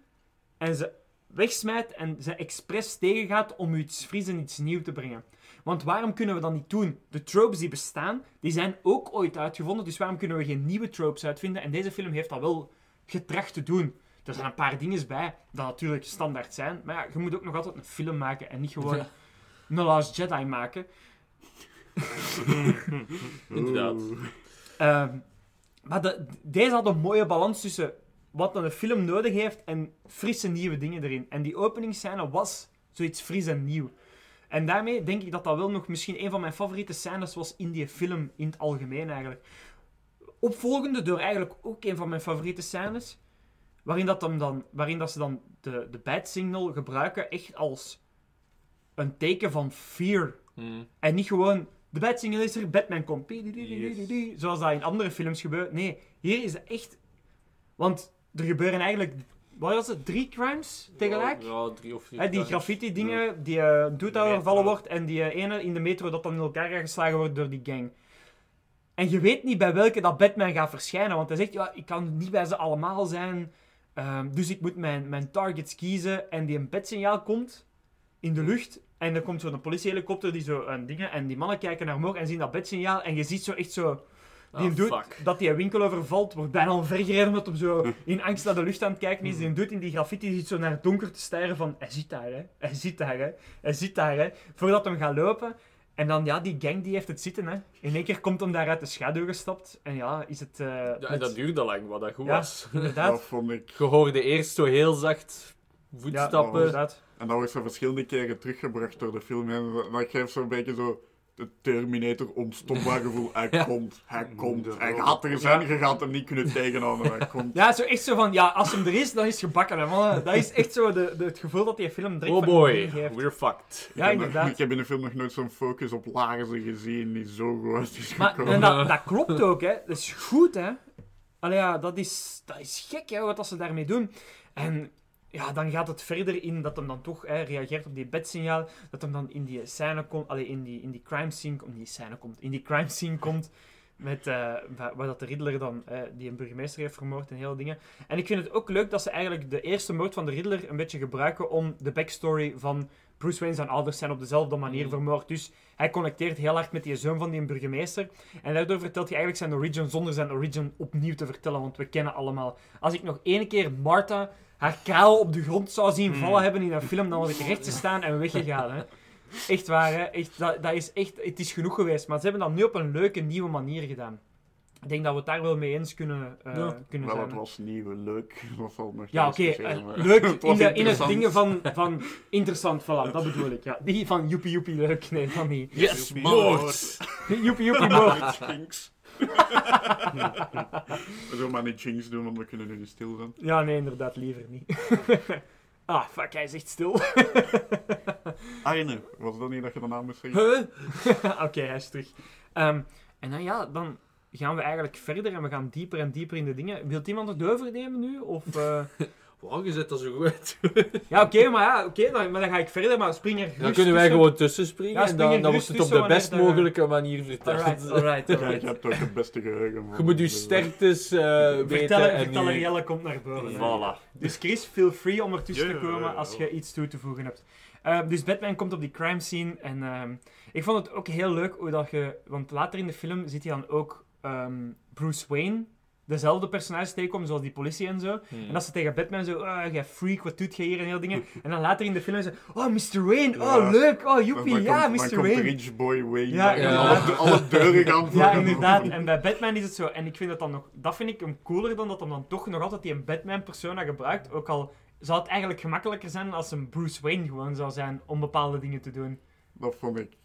en ze wegsmijt en ze expres tegengaat om iets fris en iets nieuws te brengen. Want waarom kunnen we dat niet doen? De tropes die bestaan, die zijn ook ooit uitgevonden, dus waarom kunnen we geen nieuwe tropes uitvinden? En deze film heeft dat wel getracht te doen. Er zijn een paar dingen bij dat natuurlijk standaard zijn, maar ja, je moet ook nog altijd een film maken en niet gewoon Ja. een Last Jedi maken. [LAUGHS] Inderdaad. Ehm, maar de- deze had een mooie balans tussen wat een film nodig heeft en frisse nieuwe dingen erin. En die openingsscène was zoiets fris en nieuw. En daarmee denk ik dat dat wel nog misschien een van mijn favoriete scènes was in die film in het algemeen eigenlijk. Opvolgende door eigenlijk ook een van mijn favoriete scènes, waarin, dat hem dan, waarin dat ze dan de, de bat signal gebruiken echt als een teken van fear Hmm. en niet gewoon, de bat signal is er, Batman komt. Zoals dat in andere films gebeurt. Nee, hier is het echt... Want er gebeuren eigenlijk, wat was het, drie crimes tegelijk? Ja, ja, drie of vier. Hè, die graffiti-dingen, die uh, doet dat Metro. overvallen wordt en die eh, ene in de metro dat dan in elkaar geslagen wordt door die gang. En je weet niet bij welke dat Batman gaat verschijnen, want hij zegt, ja, ik kan niet bij ze allemaal zijn, ehm, dus ik moet mijn, mijn targets kiezen. En die een petsignaal komt in de lucht en er komt zo'n politiehelikopter die zo een dingen en die mannen kijken naar omhoog en zien dat bedsignaal en je ziet zo echt zo... Die Ah, doet fuck. dat die een winkel overvalt, wordt bijna omvergereden omdat hij zo in angst naar de lucht aan het kijken is. Die doet in die graffiti die zit zo naar het donker te staren van hij zit daar, hè. Hij zit daar, hè. Hij zit daar, hè. Voordat hem gaat lopen. En dan, ja, die gang die heeft het zitten, hè. In één keer komt hem daar uit de schaduw gestapt. En ja, is het... eh, Ja, en met- dat duurde lang, wat dat goed Ja. was. [LAUGHS] Inderdaad. Dat vond ik. Je hoorde eerst zo heel zacht Ja, voetstappen. inderdaad. En dat wordt zo verschillende keren teruggebracht door de film. En dat geeft zo'n beetje zo de Terminator onstopbaar gevoel. Hij [LAUGHS] Ja. komt, hij komt. De Hij gaat er zijn, je gaat hem niet kunnen tegenhouden. Hij [LAUGHS] komt. Ja, zo echt zo van, ja, als hem er is, dan is het gebakken, hè, mannen. Dat is echt zo de, de- het gevoel dat die film direct Oh boy, we're fucked. Ja, ik, heb, nog- inderdaad. ik heb in de film nog nooit zo'n focus op laarzen gezien die zo groot is Maar gekomen. en dat, [LAUGHS] dat klopt ook, hè. Dat is goed, hè. Allee, ja, dat is, dat is gek, hè, wat dat ze daarmee doen. En ja, dan gaat het verder in dat hem dan toch hè, reageert op die bedsignaal. Dat hem dan in die scène komt, allee, in die, in die crime scene, om die scène komt, in die crime scene komt. Met, eh, waar, waar dat de Riddler dan, die een burgemeester heeft vermoord en hele dingen. En ik vind het ook leuk dat ze eigenlijk de eerste moord van de Riddler een beetje gebruiken om de backstory van Bruce Wayne zijn ouders zijn op dezelfde manier Mm. vermoord. Dus hij connecteert heel hard met die zoon van die burgemeester. En daardoor vertelt hij eigenlijk zijn origin zonder zijn origin opnieuw te vertellen, want we kennen allemaal. Als ik nog één keer Martha haar kraal op de grond zou zien Hmm. vallen hebben in een film, dan had ik recht gestaan en weggegaan. Hè. Echt waar, hè. Echt, dat, dat is echt, het is genoeg geweest. Maar ze hebben dat nu op een leuke, nieuwe manier gedaan. Ik denk dat we het daar wel mee eens kunnen, eh, Ja. kunnen Wel, zijn. het was nieuw en leuk. [LAUGHS] Dat valt nog Ja, oké. eh, leuk [LAUGHS] het in, was de, in het dingen van, van interessant, voilà, dat bedoel ik. Ja. Die van joepie joepie leuk, nee, van niet. Yes, moord! Joepie joepie moord. [LAUGHS] We zullen maar niet jinx doen, want we kunnen nu niet stil zijn. Ja, nee, inderdaad, liever niet. [LAUGHS] ah, fuck, hij is echt stil. [LAUGHS] Arne, was dat niet dat je de naam moest zeggen? Huh? [LAUGHS] Oké, hij is terug. Ehm, en dan ja, dan gaan we eigenlijk verder en we gaan dieper en dieper in de dingen. Wilt iemand het overnemen nu? Of, eh, Wow, je zet dat zo goed. [LAUGHS] Ja, oké, maar ja, oké, dan, maar dan ga ik verder, maar spring er Dan kunnen wij tussen. gewoon tussenspringen Ja, en spring dan, dan wordt het op de tussen best dat- mogelijke manier verteld. Alright, [LAUGHS] alright, Ja, je hebt ook het beste geheugen. man. Je moet je sterktes eh weten Verteller, en verteller je... Jelle komt naar boven. Voilà. Dus Chris, feel free om ertussen te komen als je iets toe te voegen hebt. Eh, dus Batman komt op die crime scene en ehm, ik vond het ook heel leuk hoe dat je... Want later in de film ziet hij dan ook ehm, Bruce Wayne, dezelfde personages tegenkomen, zoals die politie en zo. Hmm. En dat ze tegen Batman zo, oh, jij freak, wat doet jij hier en heel dingen. [LAUGHS] En dan later in de film ze, oh, Mr. Wayne, oh, leuk, oh, joepie, ja, komt, Mr. Wayne. Rich Boy Wayne. Ja, alle, alle deuren gaan voor [LAUGHS] Ja, inderdaad. En bij Batman is het zo. En ik vind dat dan nog... Dat vind ik hem cooler dan dat hem dan toch nog altijd die een Batman-persona gebruikt. Ook al zou het eigenlijk gemakkelijker zijn als een Bruce Wayne gewoon zou zijn om bepaalde dingen te doen. Dat vond ik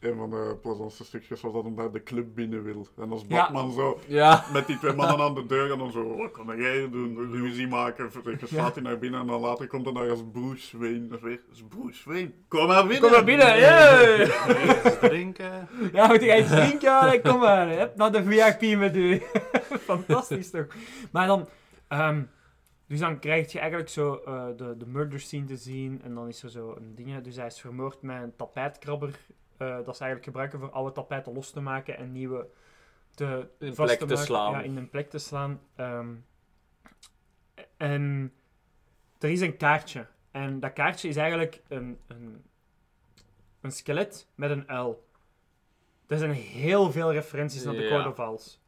een van de plezantste stukjes, was dat hij naar de club binnen wil. En als Ja. Batman zo Ja. met die twee mannen aan de deur en dan zo, wat kan jij hier doen? Ruzie maken. Je slaat hij naar binnen en dan later komt hij daar als Bruce Wayne. Dat is Bruce Wayne. Kom maar binnen. Kom maar binnen, yeah! Iets drinken. Ja, moet jij iets drinken? Ja, kom maar. Hup, naar de VIP met u. [LAUGHS] Fantastisch toch? Maar dan... ehm, dus dan krijg je eigenlijk zo eh, de, de murder scene te zien. En dan is er zo een ding. Dus hij is vermoord met een tapijtkrabber. Eh, dat ze eigenlijk gebruiken voor alle tapijten los te maken en nieuwe te, In vast plek te maken. slaan. Ja, in een plek te slaan. Ehm, en er is een kaartje. En dat kaartje is eigenlijk een, een, een skelet met een uil. Er zijn heel veel referenties naar de Ja. Court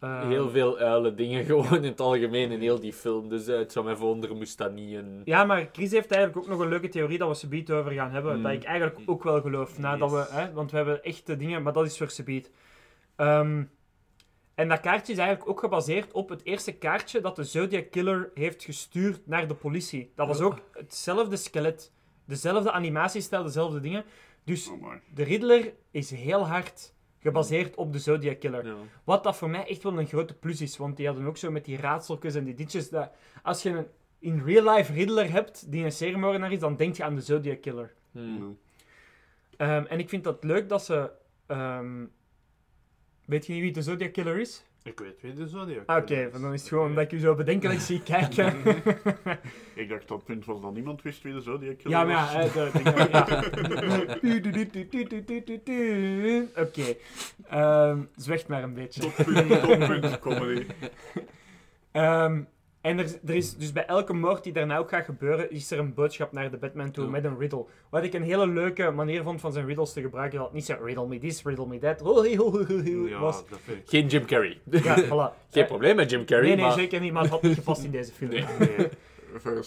Ehm, Heel veel uile dingen [LAUGHS] gewoon in het algemeen in heel die film. Dus eh, het zou mij verwonderen moest dat niet een... Ja, maar Chris heeft eigenlijk ook nog een leuke theorie dat we subiet over gaan hebben. Mm. Dat ik eigenlijk ook wel geloof. Nadat Yes. we, hè, want we hebben echte dingen, maar dat is voor subiet. Ehm, en dat kaartje is eigenlijk ook gebaseerd op het eerste kaartje dat de Zodiac Killer heeft gestuurd naar de politie. Dat was ook hetzelfde skelet. Dezelfde animatiestijl, dezelfde dingen. Dus Oh de Riddler is heel hard gebaseerd op de Zodiac Killer. Ja. Wat dat voor mij echt wel een grote plus is, want die hadden ook zo met die raadseltjes en die ditjes. Dat, als je een in real life Riddler hebt die een seriemoordenaar is, dan denk je aan de Zodiac Killer. Hmm. Ehm, en ik vind dat leuk dat ze. ehm, weet je niet wie de Zodiac Killer is? Ik weet wie de Zodiac Ah, Oké, van dan is het gewoon omdat ik u zo bedenkelijk zie kijken. [LAUGHS] Ik dacht dat het punt was dat niemand wist wie de Zodiac Killer ja, maar ja. Ja. Oké. Ehm, Zwijgt maar een beetje. Toppunt, toppunt, comedy. [LAUGHS] Ehm, en er, er is dus bij elke moord die daarna ook gaat gebeuren, is er een boodschap naar de Batman toe Ja. met een riddle. Wat ik een hele leuke manier vond van zijn riddles te gebruiken. Dat niet zo riddle me this, riddle me that. Oh, Ja, was. dat vind ik. Geen Jim Carrey. Ja, voilà. [LAUGHS] Geen probleem met Jim Carrey, Nee, nee, maar... zeker niet, maar het had niet gepast in deze film. Nee.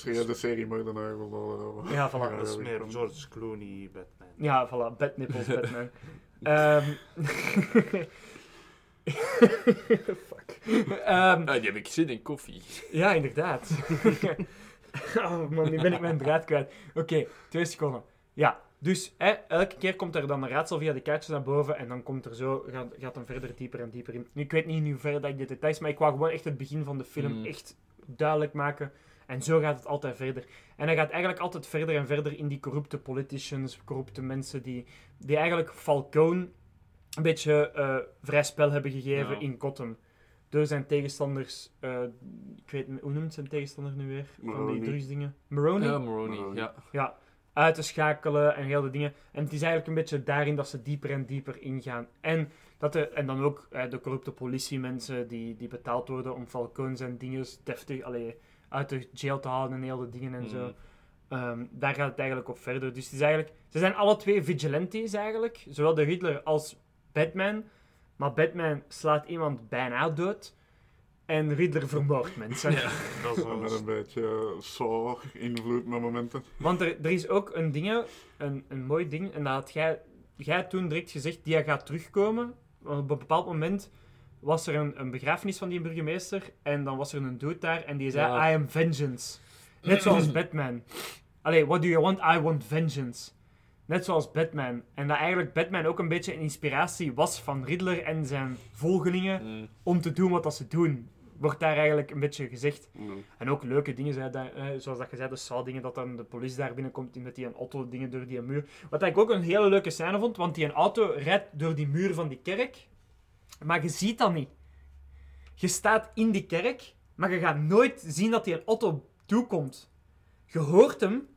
Nee, de serie moordenaar wel al. Ja, voilà. dat is meer George Clooney, Batman. Ja, voilà. Batnipples, Batman. [LAUGHS] Ehm [LAUGHS] Ah, die heb ik zin in koffie. Ja, inderdaad. [LAUGHS] oh man, nu ben ik mijn draad kwijt. Oké, twee seconden. Ja, dus hè, elke keer komt er dan een raadsel via de kaartjes naar boven en dan komt er zo, gaat, gaat hem verder dieper en dieper in. Nu, ik weet niet in hoeverre dat ik de details, maar ik wou gewoon echt het begin van de film Mm. echt duidelijk maken. En zo gaat het altijd verder. En hij gaat eigenlijk altijd verder en verder in die corrupte politicians, corrupte mensen die, die eigenlijk Falcone een beetje eh, vrij spel hebben gegeven Ja. in Gotham. Door zijn tegenstanders, eh, ik weet niet, hoe noemt zijn tegenstander nu weer? Van die drugsdingen. Maroney? Ja, Maroney, ja. ja, uit te schakelen en heel de dingen. En het is eigenlijk een beetje daarin dat ze dieper en dieper ingaan. En, dat er, en dan ook eh, de corrupte politiemensen die, die betaald worden om Falcone zijn dingen deftig allee, uit de jail te halen en heel de dingen en zo. Mm. Ehm, daar gaat het eigenlijk op verder. Dus het is eigenlijk, ze zijn alle twee vigilantes eigenlijk. Zowel de Riddler als Batman. Maar Batman slaat iemand bijna dood. En Riddler vermoordt mensen. Dat is Met wel een beetje saw invloed met momenten. Want er, er is ook een ding, een, een mooi ding, en dat had jij, jij toen direct gezegd, die gaat terugkomen. Want op een bepaald moment was er een, een begrafenis van die burgemeester, en dan was er een dude daar, en die zei, Ja. I am vengeance. Net zoals [CLEARS THROAT] Batman. Allee, what do you want? I want vengeance. Net zoals Batman. En dat eigenlijk Batman ook een beetje een inspiratie was van Riddler en zijn volgelingen Mm. om te doen wat dat ze doen. Wordt daar eigenlijk een beetje gezegd. Mm. En ook leuke dingen, zei eh, zoals dat je zei, de Saw-dingen, dat dan de politie daar binnenkomt met die een auto dingen door die muur. Wat ik ook een hele leuke scène vond, want die een auto rijdt door die muur van die kerk, maar je ziet dat niet. Je staat in die kerk, maar je gaat nooit zien dat die een auto naartoe komt. Je hoort hem,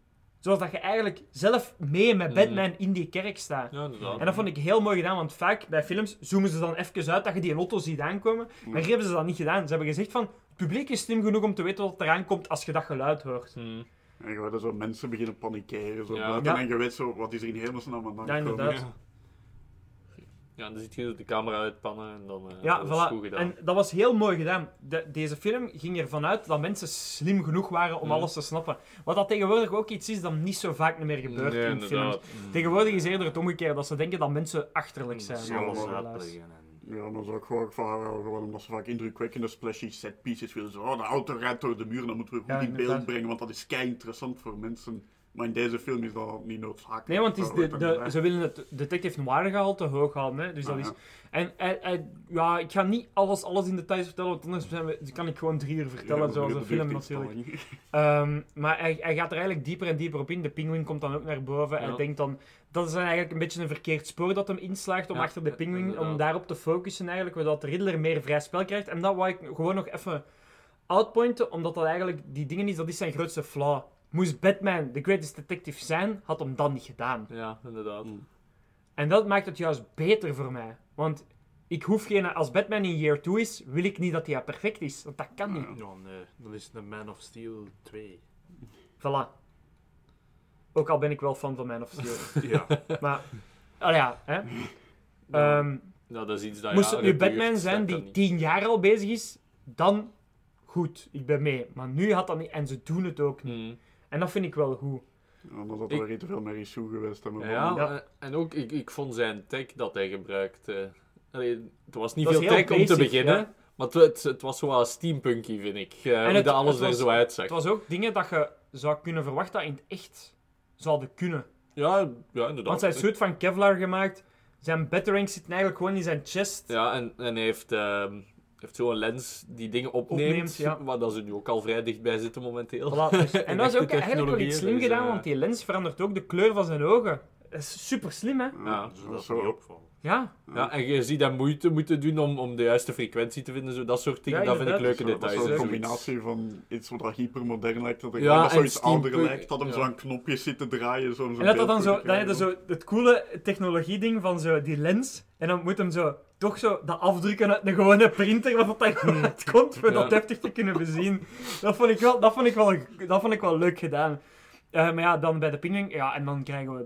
zoals dat je eigenlijk zelf mee met Mhm. Batman in die kerk staat. Ja. En dat vond ik heel mooi gedaan, want vaak bij films zoomen ze dan even uit dat je die lotto ziet aankomen. Maar hier hebben ze dat niet gedaan. Ze hebben gezegd van, het publiek is slim genoeg om te weten wat eraan komt als je dat geluid hoort. Hmm. En je hoorde zo mensen beginnen panikeren. Zo Ja. buiten, Ja. En je weet zo, wat is er in hemelsnaam aan de Ja, hand. Ja, dan ziet je de camera uitpannen en dan eh Ja, dat is goed voilà. gedaan. En dat was heel mooi gedaan. De- deze film ging ervan uit dat mensen slim genoeg waren om Mhm. alles te snappen. Wat dat tegenwoordig ook iets is dat niet zo vaak meer gebeurt Nee, in films. inderdaad. Tegenwoordig is eerder het omgekeerde, dat ze denken dat mensen achterlijk zijn. Ja. Ja, maar zo ook gewoon, gewoon, gewoon omdat ze vaak indrukwekkende splashy set pieces willen. Zo, oh, de auto rijdt door de muur, dan moeten we goed Ja, in beeld brengen, want dat is kei interessant voor mensen. Maar in deze film is dat niet noodzakelijk. Nee, want het is de, ze willen het detective noir gehalte hoog houden. Hè? Dus dat Ah, is... ja. En ja, ik ga niet alles, alles in details vertellen, want anders zijn we, kan ik gewoon drie uur vertellen, Ja, zoals een film te natuurlijk. [LAUGHS] Ehm, maar hij, hij gaat er eigenlijk dieper en dieper op in. De pinguïn komt dan ook naar boven. Ja. Hij denkt dan, dat is eigenlijk een beetje een verkeerd spoor dat hem inslaagt om Ja, achter de pinguïn, om daarop te focussen eigenlijk, waardoor de Riddler meer vrij spel krijgt. En dat wou ik gewoon nog even outpointen, omdat dat eigenlijk die dingen is, dat is zijn grootste flaw. Moest Batman de greatest detective zijn, had hem dat niet gedaan. Ja, inderdaad. En dat maakt het juist beter voor mij. Want ik hoef geen... Als Batman in year 2 is, wil ik niet dat hij perfect is. Want dat kan niet. Ja, nee. Dan is het een Man of Steel 2. Voilà. Ook al ben ik wel fan van Man of Steel. [LAUGHS] Ja. maar... Oh ja, hè. Ja. Ehm, Ja, dat is iets dat moest het nu Batman duurt, zijn die tien jaar al bezig is, dan goed, ik ben mee. Maar nu had dat niet... En ze doen het ook niet. Hmm. En dat vind ik wel goed. Anders had Ik- er weer te veel meer issue geweest. Ja, Ja. en- ook, ik, ik vond zijn tech dat hij gebruikte. Allee, het was niet Dat veel tech om te beginnen, ja. maar het, het, het was zo wel steampunky, vind ik. Uh, hoe het- dat alles er was- zo uitzag. Het was ook dingen dat je zou kunnen verwachten dat in het echt zouden kunnen. Ja, ja, inderdaad. Want zijn suit van Kevlar gemaakt, zijn batarangs zitten eigenlijk gewoon in zijn chest. Ja, en, en hij heeft, ehm heeft zo'n lens die dingen opneemt, Opneemt, ja. waar dat ze nu ook al vrij dichtbij zitten momenteel. Voilà, dus- [LAUGHS] en dat is ook eigenlijk wel iets slim technologieën, dus, gedaan, eh, want die lens verandert ook de kleur van zijn ogen. Dat is super slim, hè? Ja, Dus dat dat is zo. opvallen. Ja. Ja, en je ziet dat moeite moeten doen om, om de juiste frequentie te vinden, zo, dat soort dingen. Ja, dat vind ik leuke Zo- dat is details. zoiets. combinatie van iets wat dat hypermodern lijkt, dat er Ja, ja, zoiets ouder steampunk, lijkt, dat hem ja. zo aan knopjes zit te draaien. Zo, om zo'n En dat dat dan zo, je zo het coole technologie-ding van zo die lens. En dan moet hem zo toch zo dat afdrukken uit een gewone printer, waarvan dat het komt, voor dat Ja. deftig te kunnen bezien. Dat vond ik wel, dat vond ik wel, dat vond ik wel leuk gedaan. Eh, maar ja, dan bij de pingwing, ja, en dan krijgen we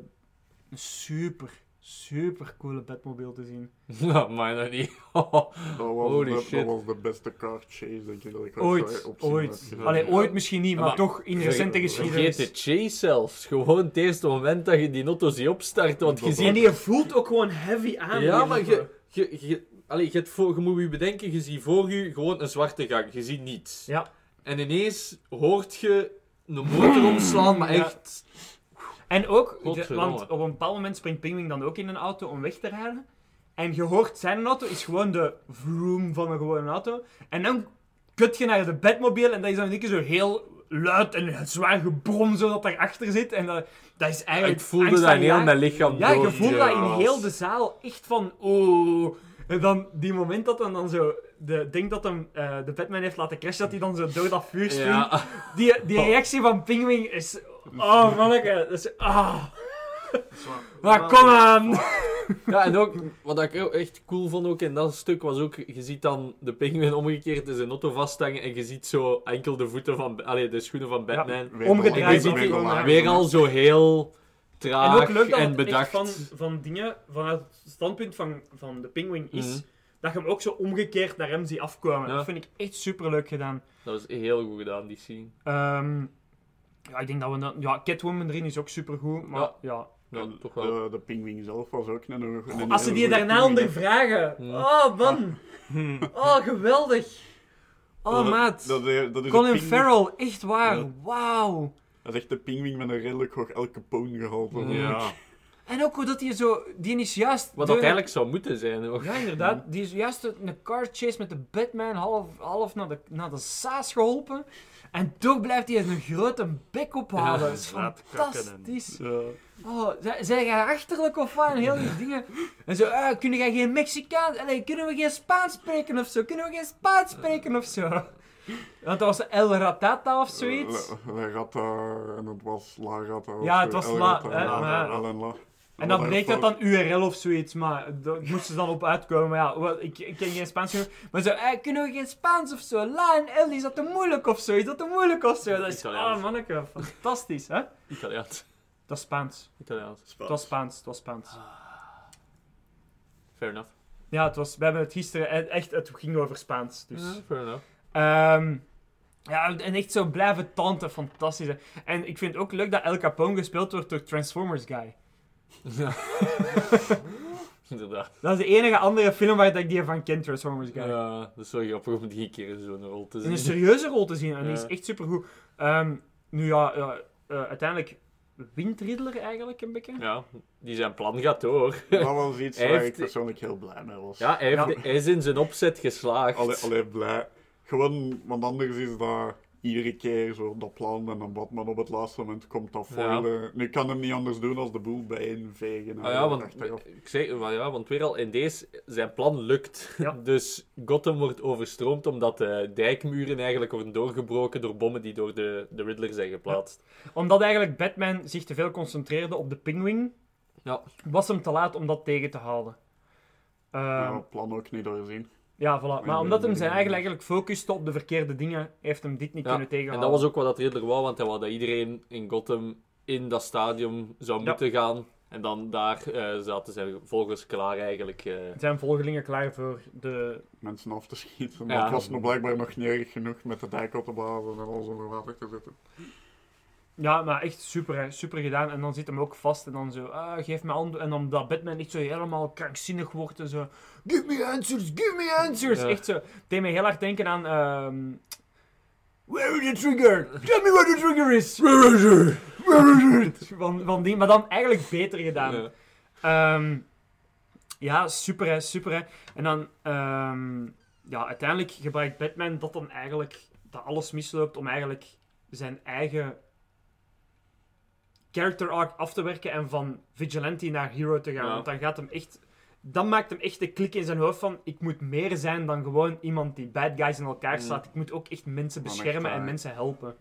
een super, super coole Batmobile te zien. [LAUGHS] Nou, maar nog niet. [LAUGHS] Dat was, Holy de, dat shit. was de beste car chase, denk ik, dat ik Ooit, op zien ooit. Allee, ooit misschien niet, maar, maar- toch in recente Vergeet geschiedenis. de chase zelfs. Gewoon het eerste moment dat je die auto ziet opstarten. Want je Dat ziet... En die voelt ook gewoon heavy aan. Ja, maar je, je, je, allee, je, hebt voor, je moet je bedenken, je ziet voor je gewoon een zwarte gang. Je ziet niets. Ja. En ineens hoort je een motor omslaan, maar Ja. echt... En ook, de- want op een bepaald moment springt Pingwing dan ook in een auto om weg te rijden. En je hoort, zijn auto is gewoon de vroom van een gewone auto. En dan kut je naar de Batmobile en dat is dan een keer zo heel luid en zwaar gebrom zo dat daarachter zit. En dat, dat is eigenlijk... Ik voelde dat in heel mijn lichaam Ja, je voelt dat in heel de zaal echt van, oh. En dan die moment dat dan, dan zo, de, denk dat hem eh, de Batman heeft laten crashen, dat hij dan zo door dat vuur springt. Ja. Die, die reactie van Pingwing is, oh manneke, dat is, ah. Maar kom aan! [LAUGHS] ja, en ook, wat ik echt cool vond ook in dat stuk, was ook, je ziet dan de penguin omgekeerd in zijn auto vasthangen en je ziet zo enkel de voeten van, allee, de schoenen van Batman. Weer omgedraaid al- ziet weer hij al. Weer zo heel En traag ook leuk dat en bedacht. echt van, van dingen, vanuit het standpunt van, van de Pingwing is, Mhm. dat je hem ook zo omgekeerd naar hem ziet afkomen. Ja. Dat vind ik echt super leuk gedaan. Dat was heel goed gedaan, die scene. Ehm, ja, ik denk dat we dan... Ja, Catwoman erin is ook super goed, maar Ja. ja. Ja, En toch wel. De, de pinguïn zelf was ook een, een Goh, als ze die daarna ondervragen. Oh, man. [LAUGHS] Oh, geweldig. Oh, Dat- maat. Dat, dat is Colin Farrell, echt waar. Ja. Wauw. Dat is echt de pinguïn met een redelijk hoog El Capone gehalte. Mm. Ja. En ook hoe dat hij zo... Die is juist... Wat dat eigenlijk zou moeten zijn ook. Ja, inderdaad. Die is juist een car chase met de Batman half, half naar, de, naar de saas geholpen. En toch blijft hij een grote bek ophouden. Ja, dat is laat kakken en- fantastisch. Ja. Oh, zij- zijn jij achterlijk of wat? En heel die [LAUGHS] dingen. En zo, ah, kunnen jij geen Mexicaans... Allee, kunnen we geen Spaans spreken of zo? Kunnen we geen Spaans spreken of zo? Want dat was El Ratata of zoiets. La- La Rata en het was La Rata. of Ja, het was La- La, La, La. En dan bleek dat dan URL of zoiets, maar daar moesten ze dan op uitkomen. Maar ja, wel, ik, ik ken geen Spaans genoeg. Maar zo, eh, kunnen we geen Spaans of zo? La en L, is dat te moeilijk of zo? Is dat te moeilijk of zo? Dat is, Italiaans. ah manneke, fantastisch, hè? Italiaans. Dat is Spaans. Italiaans. Het was Spaans, het was Spaans. Fair enough. Ja, het was, we hebben het gisteren, e- echt, het ging over Spaans. Dus. Ja, fair enough. Ehm, ja, en echt zo blijven tanten, fantastisch. hè. En ik vind het ook leuk dat El Capone gespeeld wordt door Transformers Guy. Ja. [LAUGHS] Inderdaad. Dat is de enige andere film waar ik die van ken, Transformers Guy. Ja, dat is wel grappig om die keer in zo'n rol te In zien. een serieuze rol te zien en die is echt supergoed. Ehm nu ja, ja, eh, uiteindelijk wint Riddler eigenlijk een beetje. Ja, die zijn plan gaat door. Dat was iets [LAUGHS] Hij waar heeft- ik persoonlijk heel blij mee was. Ja, hij, heeft, Ja. hij is in zijn opzet geslaagd. Allee, allee, blij. Gewoon, want anders is dat iedere keer zo dat plan en dan Batman op het laatste moment komt dat. Ja. de- Nu kan hem niet anders doen als de boel bijeenvegen. Ah ja, want, achteraf. ik zeg, maar ja, want weer al, in deze, zijn plan lukt. Ja. [LAUGHS] Dus Gotham wordt overstroomd omdat de dijkmuren eigenlijk worden doorgebroken door bommen die door de, de Riddler zijn geplaatst. Omdat eigenlijk Batman zich te veel concentreerde op de Penguin, Ja. was hem te laat om dat tegen te houden. Ehm, Ja, het plan ook niet doorzien. Ja, voilà. Maar omdat hem zijn eigen eigenlijk focuste op de verkeerde dingen, heeft hem dit niet Ja, kunnen En tegenhouden. dat was ook wat dat Riddler wou, want hij wou dat iedereen in Gotham in dat stadium zou Ja. moeten gaan. En dan daar eh, zaten zijn volgers klaar eigenlijk. eh. Zijn volgelingen klaar voor de... Mensen af te schieten. Maar Ja. het was nog blijkbaar nog niet erg genoeg met de dijk op te blazen en alles onder water te zetten. Ja, maar echt super, hè. super gedaan. En dan zit hem ook vast en dan zo, ah, geef me antwoord. En dan dat Batman echt zo helemaal krankzinnig wordt en zo, give me answers, give me answers. Ja. Echt zo. Het deed me heel hard denken aan, ehm where is the trigger? Tell me where the trigger is. Where is it? Where is it? Van, van die, maar dan eigenlijk beter gedaan. Ja. Ehm, ja, super hè, super hè. En dan, ehm, ja, uiteindelijk gebruikt Batman dat dan eigenlijk, dat alles misloopt om eigenlijk zijn eigen character arc af te werken en van vigilante naar hero te gaan. Ja. Want dan gaat hem echt, dan maakt hem echt de klik in zijn hoofd van, ik moet meer zijn dan gewoon iemand die bad guys in elkaar Mm. slaat. Ik moet ook echt mensen echt, beschermen en mensen helpen.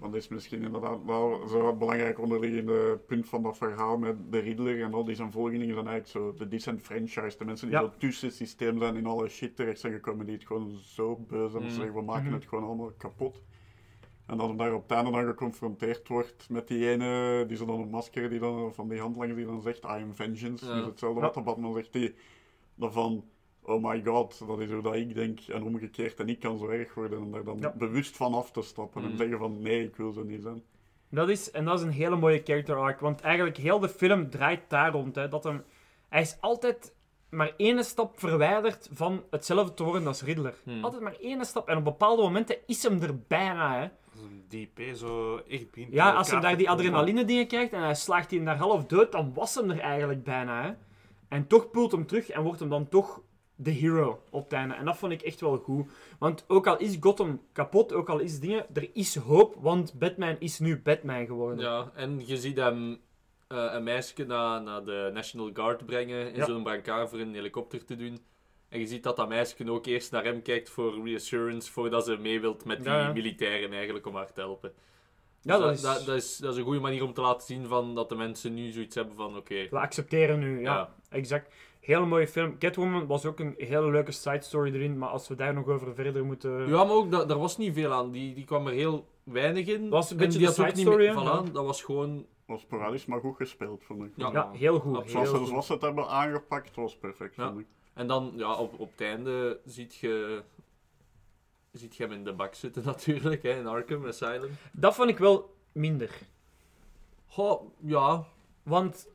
Want dat is misschien inderdaad wel zo'n belangrijk onderliggende punt van dat verhaal met de Riddler en al die zijn volgelingen zijn eigenlijk zo de disenfranchised, de mensen die Ja. zo tussen het systeem zijn in alle shit terecht zijn gekomen die het gewoon zo beu zijn. Mm. Ze zeggen, we maken Mhm. het gewoon allemaal kapot. En dat hem daar op het einde dan geconfronteerd wordt met die ene, die zo dan een masker, die dan, van die handlanger die dan zegt, I am vengeance. Ja. Dus hetzelfde Ja. wat de Batman zegt, die daarvan, oh my god, dat is hoe dat ik denk, en omgekeerd, en ik kan zo erg worden, en daar dan Ja. bewust van af te stappen en Mm. zeggen van, nee, ik wil zo niet zijn. Dat is, en dat is een hele mooie character arc, want eigenlijk heel de film draait daar rond. Hè, dat hem, hij is altijd maar één stap verwijderd van hetzelfde te worden als Riddler. Hmm. Altijd maar één stap. En op bepaalde momenten is hem er bijna. Hè. Een hè, zo echt begint Ja, als hij daar die adrenaline dingen krijgt en hij slaagt die daar half dood, dan was hem er eigenlijk bijna. Hè. En toch pult hem terug en wordt hem dan toch de hero op het einde. En dat vond ik echt wel goed. Want ook al is Gotham kapot, ook al is dingen, er is hoop, want Batman is nu Batman geworden. Ja, en je ziet hem eh, een meisje naar, naar de National Guard brengen in Ja. zo'n brancard voor een helikopter te doen. En je ziet dat dat meisje ook eerst naar hem kijkt voor reassurance, voordat ze mee wilt met die Ja, ja. militairen eigenlijk om haar te helpen. Ja, Dus dat is- dat, dat, is, dat is een goede manier om te laten zien van dat de mensen nu zoiets hebben van oké. We accepteren nu, ja. Ja. Exact. Hele mooie film. Catwoman was ook een hele leuke side story erin, maar als we daar nog over verder moeten... Ja, maar ook, da- daar was niet veel aan. Die, die kwam er heel weinig in. Was een beetje je, de dat is ook side niet meer- story, hè? voilà, dat was gewoon... was sporadisch, maar goed gespeeld, vond ik. Ja. Ja, heel goed. Heel Zoals, goed. zoals ze het hebben aangepakt, was perfect, Ja. vond ik. En dan, ja, op, op het einde ziet je... Ziet je hem in de bak zitten [LAUGHS] natuurlijk, hè, in Arkham Asylum. Dat vond ik wel minder. Goh, ja. Want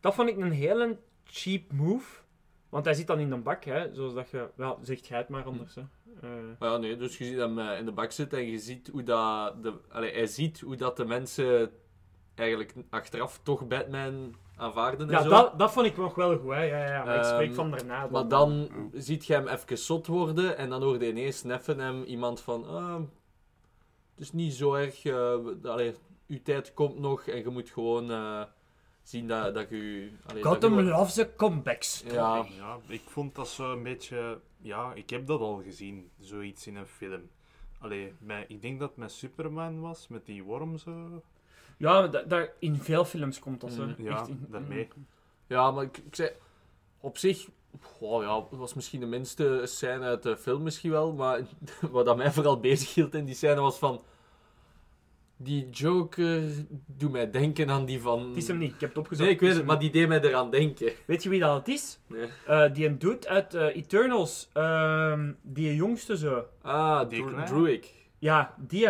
dat vond ik een hele cheap move. Want hij zit dan in de bak, hè. Zoals dat je... Wel, zegt jij het maar anders, hè. Eh, Maar ja, nee, dus je ziet hem eh, in de bak zitten en je ziet hoe dat... De, allee, hij ziet hoe dat de mensen eigenlijk achteraf toch Batman aanvaarden en ja, zo. dat, dat vond ik nog wel goed, hè. Ja, ja, ja. Maar ik spreek Ehm, van daarna. Maar dan ziet je hem even zot worden en dan hoorde ineens neffen hem iemand van... ah, het is niet zo erg... eh, allee, uw tijd komt nog en je moet gewoon eh, zien dat, dat je... allee, dat Gotham je- loves a comeback Ja, Ja, ik vond dat zo een beetje... Ja, ik heb dat al gezien, zoiets in een film. Allee, met, ik denk dat het met Superman was, met die worm zo. Ja, da- daar in veel films komt dat zo. Mm, Ja, Echt in- daarmee. Ja, maar ik, ik zei... Op zich... Oh ja, het was misschien de minste scène uit de film misschien wel, maar [LAUGHS] wat dat mij vooral bezig hield in die scène was van... Die Joker doet mij denken aan die van... Het is hem niet, ik heb het opgezocht. Nee, ik weet het, hem maar die deed mij eraan denken. [LAUGHS] Weet je wie dat is? Nee. Eh, die een dude uit eh, Eternals. ehm, die jongste zo. Ah, Die. Ja, die.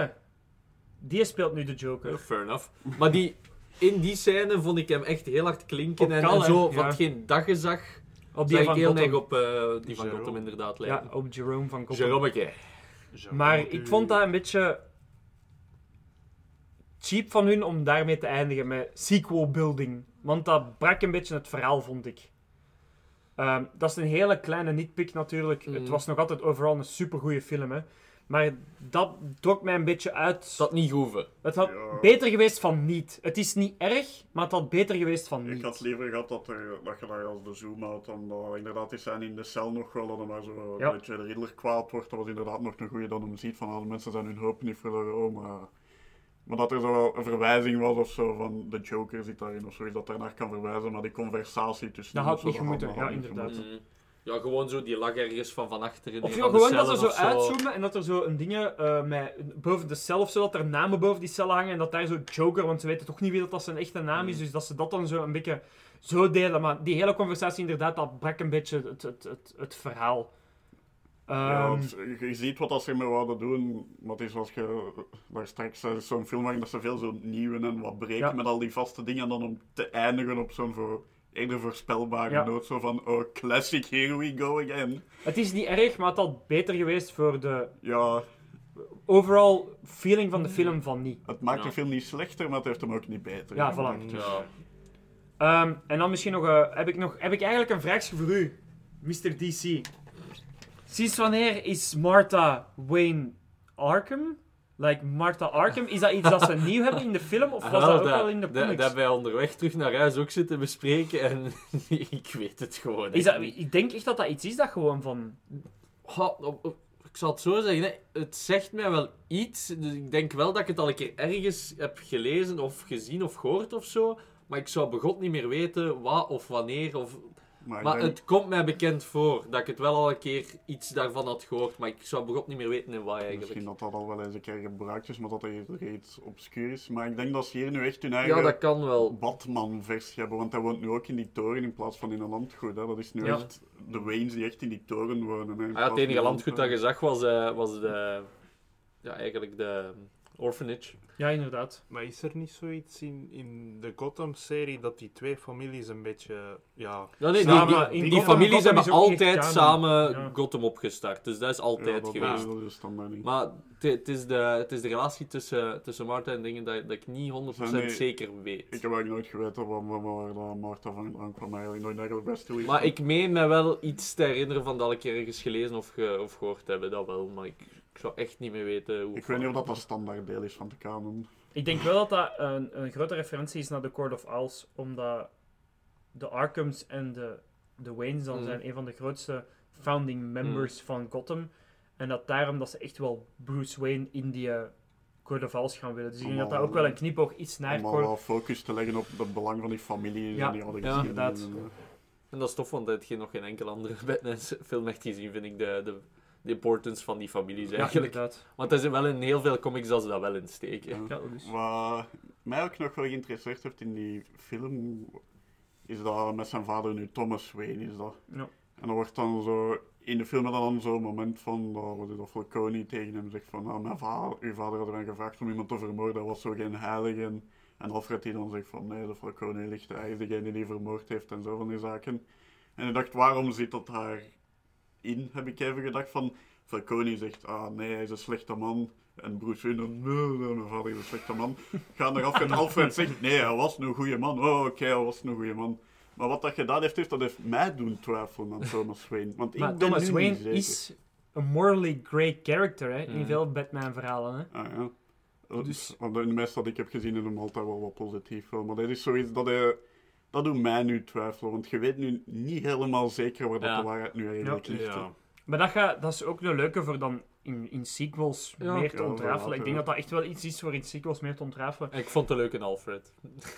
Die speelt nu de Joker. Fair enough. Maar die, in die scène vond ik hem echt heel hard klinken. Op En, Cal, en hè? zo, Ja. van hetgeen dat je zag, Op die ik van heel Gotham. erg op eh, die van Jerome. Gotham inderdaad lijken. Ja, op Jerome van Gotham. Jeromeke. Maar ik vond dat een beetje cheap van hun om daarmee te eindigen met sequel building. Want dat brak een beetje het verhaal, vond ik. Ehm, dat is een hele kleine nitpick natuurlijk. Mhm. Het was nog altijd overal een supergoeie film, hè. Maar dat trok mij een beetje uit. Dat niet hoeven. Het had Ja. beter geweest van niet. Het is niet erg, maar het had beter geweest van Ik niet. had liever gehad dat, er, dat je daar als de zoom out dan inderdaad die zijn in de cel nog wel, dat er maar zo Ja. een beetje de Riddler kwaad wordt. Dat was inderdaad nog een goeie dat hem ziet van ah, de mensen zijn hun hoop niet verloren. Oh, maar, maar dat er zo wel een verwijzing was of zo van de Joker zit daarin of zoiets dat daarnaar kan verwijzen, maar die conversatie tussen Dat had niet gemoeten, ja, inderdaad. gemoeten. Mm. Ja, gewoon zo die lag ergens van van achter in Of ja, gewoon dat ze zo of uitzoomen en dat er zo een dingen eh, met, boven de cel of zo, dat er namen boven die cellen hangen en dat daar zo Joker, want ze weten toch niet wie dat, dat zijn echte naam is, Mm. dus dat ze dat dan zo een beetje zo delen. Maar die hele conversatie inderdaad, dat brak een beetje het, het, het, het verhaal. Ja, Ehm, je, ziet wat dat ze ermee wouden doen, maar het is zoals je daar straks zei, is zo'n film waarin dat ze veel zo nieuwen en wat breken Ja. met al die vaste dingen en dan om te eindigen op zo'n voor, eerder voorspelbare Ja. noot, zo van, oh, classic, here we go again. het is niet erg, maar het had beter geweest voor de Ja, overall feeling van de film van niet. het maakt Ja. de film niet slechter, maar het heeft hem ook niet beter Ja, gemaakt. voilà. Dus, Ja. Ehm, en dan misschien nog, eh, heb, ik nog, heb ik eigenlijk een vraagje voor u, Mr. DC. Sinds wanneer is Martha Wayne Arkham? Like Martha Arkham, is dat iets dat ze nieuw hebben in de film of was Ah, dat ook dat- al in de dat- comics? Dat hebben wij onderweg terug naar huis ook zitten bespreken en [LAUGHS] ik weet het gewoon Is dat, niet. ik denk echt dat dat iets is dat gewoon van... Ik zal het zo zeggen, hè. het zegt mij wel iets. Dus ik denk wel dat ik het al een keer ergens heb gelezen of gezien of gehoord of zo. Maar ik zou begot niet meer weten wat of wanneer. Of... maar ik Maar denk- het komt mij bekend voor dat ik het wel al een keer iets daarvan had gehoord. Maar ik zou begot niet meer weten in wat eigenlijk. Misschien dat dat al wel eens een keer gebruikt is, maar dat er iets obscuur is. Maar ik denk dat ze hier nu echt hun eigen Ja, dat kan wel. Batman-versie hebben, want hij woont nu ook in die toren in plaats van in een landgoed. Hè. Dat is nu Ja. echt de Waynes die echt in die toren wonen. Hè, Ah, ja, het enige landgoed dat je zag was, eh, was de... Ja, eigenlijk de orphanage. Ja, inderdaad. Maar is er niet zoiets in, in de Gotham-serie dat die twee families een beetje, ja... Ja, nee, die, Samen die, in die families Gotham hebben altijd samen Ja. Gotham opgestart. Dus dat is altijd Ja, dat, geweest. is, dat is standaard niet. Maar het- is, de, het is de relatie tussen, tussen Martha en dingen dat, dat ik niet 100% Nee, zeker weet. Ik heb eigenlijk nooit geweten waar, waar, waar dat Martha vandaan kwam. Eigenlijk nooit naar het beste. Maar ik meen me wel iets te herinneren van dat ik ergens gelezen of, ge, of gehoord hebben, dat wel. Maar ik zou echt niet meer weten hoe. Ik weet niet of dat een standaard deel is van de kanon. Ik denk wel dat dat een, een grote referentie is naar de Court of Owls, omdat de Arkhams en de, de Waynes dan Mhm. zijn een van de grootste founding members van Gotham. En dat daarom dat ze echt wel Bruce Wayne in die eh, Court of Owls gaan willen. Dus ik denk dat dat ook wel een knipoog iets naar Om wel focus te leggen op het belang van die familie Ja, en die oude ja, inderdaad. en, eh, En dat is tof, want dat heb je nog geen enkele andere [LAUGHS] Batman-film echt gezien, vind ik, de, de, de importance van die families eigenlijk. Want er zijn wel in heel veel comics dat ze dat wel insteken. Ja. Ja, dus. Wat mij ook nog wel geïnteresseerd heeft in die film, is dat met zijn vader nu Thomas Wayne is dat. Ja. En dan wordt dan zo, in de film dan zo'n moment van, dat, wat is dat, Falcone tegen hem zegt van, ah, mijn vader, uw vader had mij gevraagd om iemand te vermoorden, dat was zo geen heilige. En, en Alfred die dan zegt van, nee, de Falcone ligt, hij is degene die vermoord heeft en zo van die zaken. En ik dacht, waarom zit dat daarin, heb ik even gedacht van, Falcone zegt, ah nee, hij is een slechte man. En Bruce Wayne, nee, nee, mijn vader is een slechte man. Gaan eraf en Alfred zegt, nee, hij was een goede man. Oh, oké, hij was een goede man. Maar wat dat gedaan heeft, heeft dat heeft mij doen twijfelen aan Thomas Wayne. Want ik Maar ben Thomas nu Wayne niet zeker. is een morally great character hè, in veel Batman-verhalen. Hè. Ah, ja. Dat Dus- is- Want in de meeste dat ik heb gezien, is hem altijd wel wat positief. Maar dat is zoiets dat hij... Dat doet mij nu twijfelen, want je weet nu niet helemaal zeker waar dat Ja. de waarheid nu eigenlijk ligt. hè. Maar dat, gaat, dat is ook een leuke voor dan in, in sequels Ja, meer te ja, ontrafelen. Ik denk dat dat echt wel iets is voor in sequels meer te ontrafelen. Ik vond het leuk in Alfred.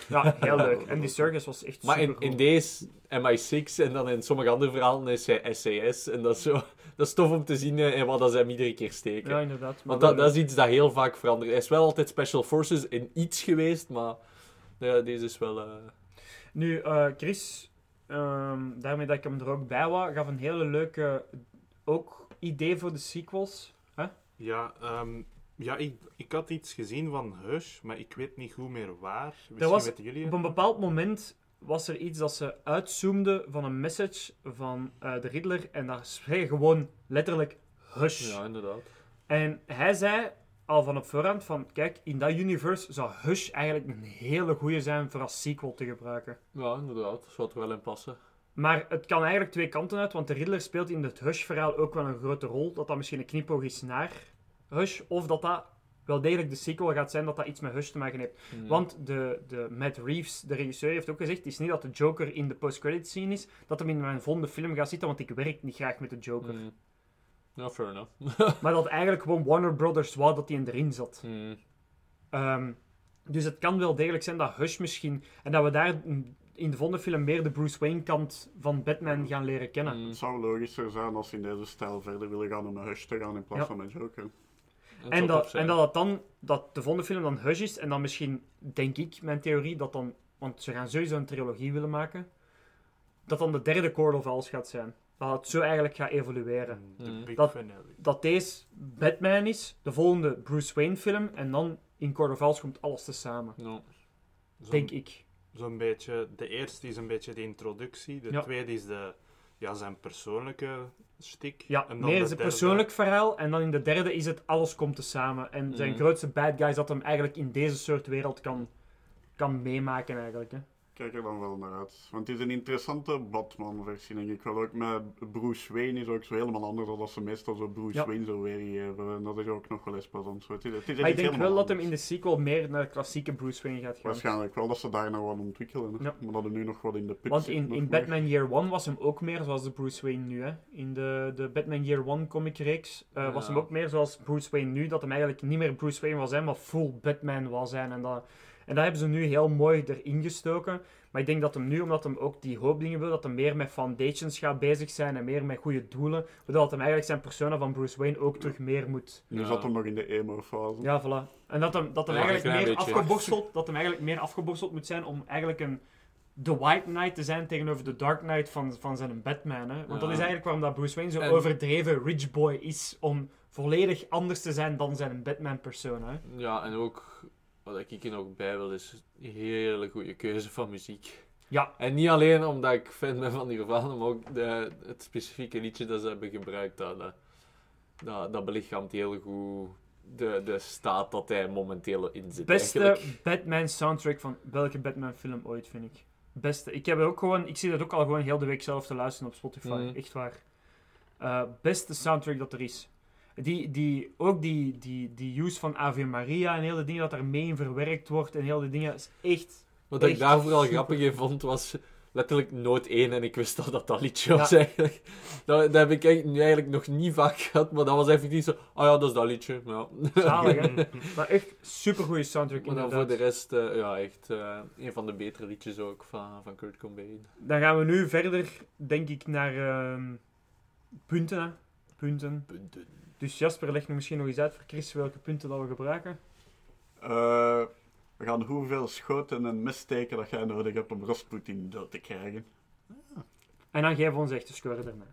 Ja, heel leuk. [LAUGHS] En die circus was echt Maar in, supergoed. in deze MI6 en dan in sommige andere verhalen is hij SAS. En dat is, zo, [LAUGHS] dat is tof om te zien eh, en wat dat ze hem iedere keer steken. Ja, inderdaad. Maar Want wel dat, dat is iets dat heel vaak verandert. Hij is wel altijd Special Forces in iets geweest, maar ja, deze is wel... eh, Nu, eh, Chris, ehm, daarmee dat ik hem er ook bij was, gaf een hele leuke ook idee voor de sequels. Ja, ehm, ja ik, ik had iets gezien van Hush, maar ik weet niet hoe meer waar. Misschien was weten jullie Op een bepaald moment was er iets dat ze uitzoomden van een message van eh, de Riddler en daar schreef gewoon letterlijk hush. ja, inderdaad. En hij zei al van op voorhand van, kijk, in dat universe zou Hush eigenlijk een hele goede zijn voor als sequel te gebruiken. Ja, inderdaad. Dat zou er wel in passen. Maar het kan eigenlijk twee kanten uit, want de Riddler speelt in het Hush-verhaal ook wel een grote rol. Dat dat misschien een knipoog is naar Hush, of dat dat wel degelijk de sequel gaat zijn dat dat iets met Hush te maken heeft. Hmm. Want de, de Matt Reeves, de regisseur, heeft ook gezegd: het is niet dat de Joker in de post-credit scene is, dat hem in mijn volgende film gaat zitten, want ik werk niet graag met de Joker. Hmm. Ja, fair enough. [LAUGHS] Maar dat eigenlijk gewoon Warner Brothers wou dat hij erin zat. Hmm. Ehm, dus het kan wel degelijk zijn dat Hush misschien. En dat we daar in de volgende film meer de Bruce Wayne-kant van Batman gaan leren kennen. Hmm. Het zou logischer zijn als ze in deze stijl verder willen gaan om met Hush te gaan in plaats Ja. van met Joker. En dat, en dat het dan, dat de volgende film dan Hush is, en dan misschien, denk ik, mijn theorie, dat dan, want ze gaan sowieso een trilogie willen maken, dat dan de derde Court of Owls gaat zijn. Dat het zo eigenlijk gaat evolueren. Hmm. big Dat- deze Batman is, de volgende Bruce Wayne film, en dan in Court of Owls komt alles tezamen. Ja. Zo'n- Denk ik. Zo'n beetje, de eerste is een beetje de introductie, de Ja. tweede is de, ja, zijn persoonlijke stik. Ja, en dan meer de is het derde- persoonlijk verhaal, en dan in de derde is het alles komt tezamen. En zijn Mhm. grootste bad guys dat hem eigenlijk in deze soort wereld kan, kan meemaken eigenlijk. Hè. Kijk er dan wel naar uit. Want het is een interessante Batman-versie, denk ik wel. Ook met Bruce Wayne is ook zo helemaal anders dan dat ze meestal zo Bruce Ja. Wayne zo weer hebben. En dat is ook nog wel eens plezant. Zo, het is, het is Maar ik denk wel dat hem in de sequel meer naar de klassieke Bruce Wayne gaat gaan. Waarschijnlijk wel dat ze daar wat ontwikkelen. Ja. Maar dat er nu nog wat in de put Want in, in meer. Batman Year One was hem ook meer zoals de Bruce Wayne nu. Hè. In de, de Batman Year One comic reeks eh, was hem ook meer zoals Bruce Wayne nu. Dat hem eigenlijk niet meer Bruce Wayne was zijn, maar full Batman was zijn. En dat, en dat hebben ze nu heel mooi erin gestoken. Maar ik denk dat hem nu, omdat hem ook die hoop dingen wil, dat hem meer met foundations gaat bezig zijn en meer met goede doelen. Waardoor dat hem eigenlijk zijn persona van Bruce Wayne ook terug meer moet Nu Ja. zat hem nog in de emo-fase. Ja, voilà. En dat hem, dat hem Ja, eigenlijk meer beetje. afgeborsteld, dat hem eigenlijk meer afgeborsteld moet zijn om eigenlijk een The White Knight te zijn tegenover de Dark Knight van, van zijn Batman. Hè? Want dat is eigenlijk waarom dat Bruce Wayne zo En- overdreven rich boy is, om volledig anders te zijn dan zijn Batman persona. Hè? Ja, en ook, wat ik er nog bij wil, is een hele goede keuze van muziek. Ja. En niet alleen omdat ik fan ben van Nirvana, maar ook de, het specifieke liedje dat ze hebben gebruikt, dat, dat, dat, belichaamt heel goed de, de staat dat hij momenteel in zit. Beste eigenlijk. Batman soundtrack van welke Batman film ooit, vind ik. Beste. Ik heb ook gewoon, ik zie dat ook al gewoon heel de week zelf te luisteren op Spotify. Mhm. Echt waar. Eh, beste soundtrack dat er is. Die, die, ook die, die, die use van Ave Maria en heel de dingen dat er mee in verwerkt wordt en heel die dingen is echt... Wat ik daar vooral super. grappig in vond, was letterlijk noot 1 en ik wist al dat dat liedje was eigenlijk. Dat, dat heb ik eigenlijk, nu eigenlijk nog niet vaak gehad, maar dat was effectief zo, oh ja, dat is dat liedje. Ja. Zalig, hè? [LAUGHS] Maar echt super goede soundtrack Maar dan voor de rest, eh, ja, echt eh, een van de betere liedjes ook van, van Kurt Cobain. Dan gaan we nu verder, denk ik, naar ehm, punten. Hè? Punten. Punten. Dus Jasper, leg nog misschien nog eens uit voor Chris welke punten dat we gebruiken. Eh, we gaan hoeveel schoten en messteken dat jij nodig hebt om Rasputin dood te krijgen. En dan geven we ons echt de score daarna.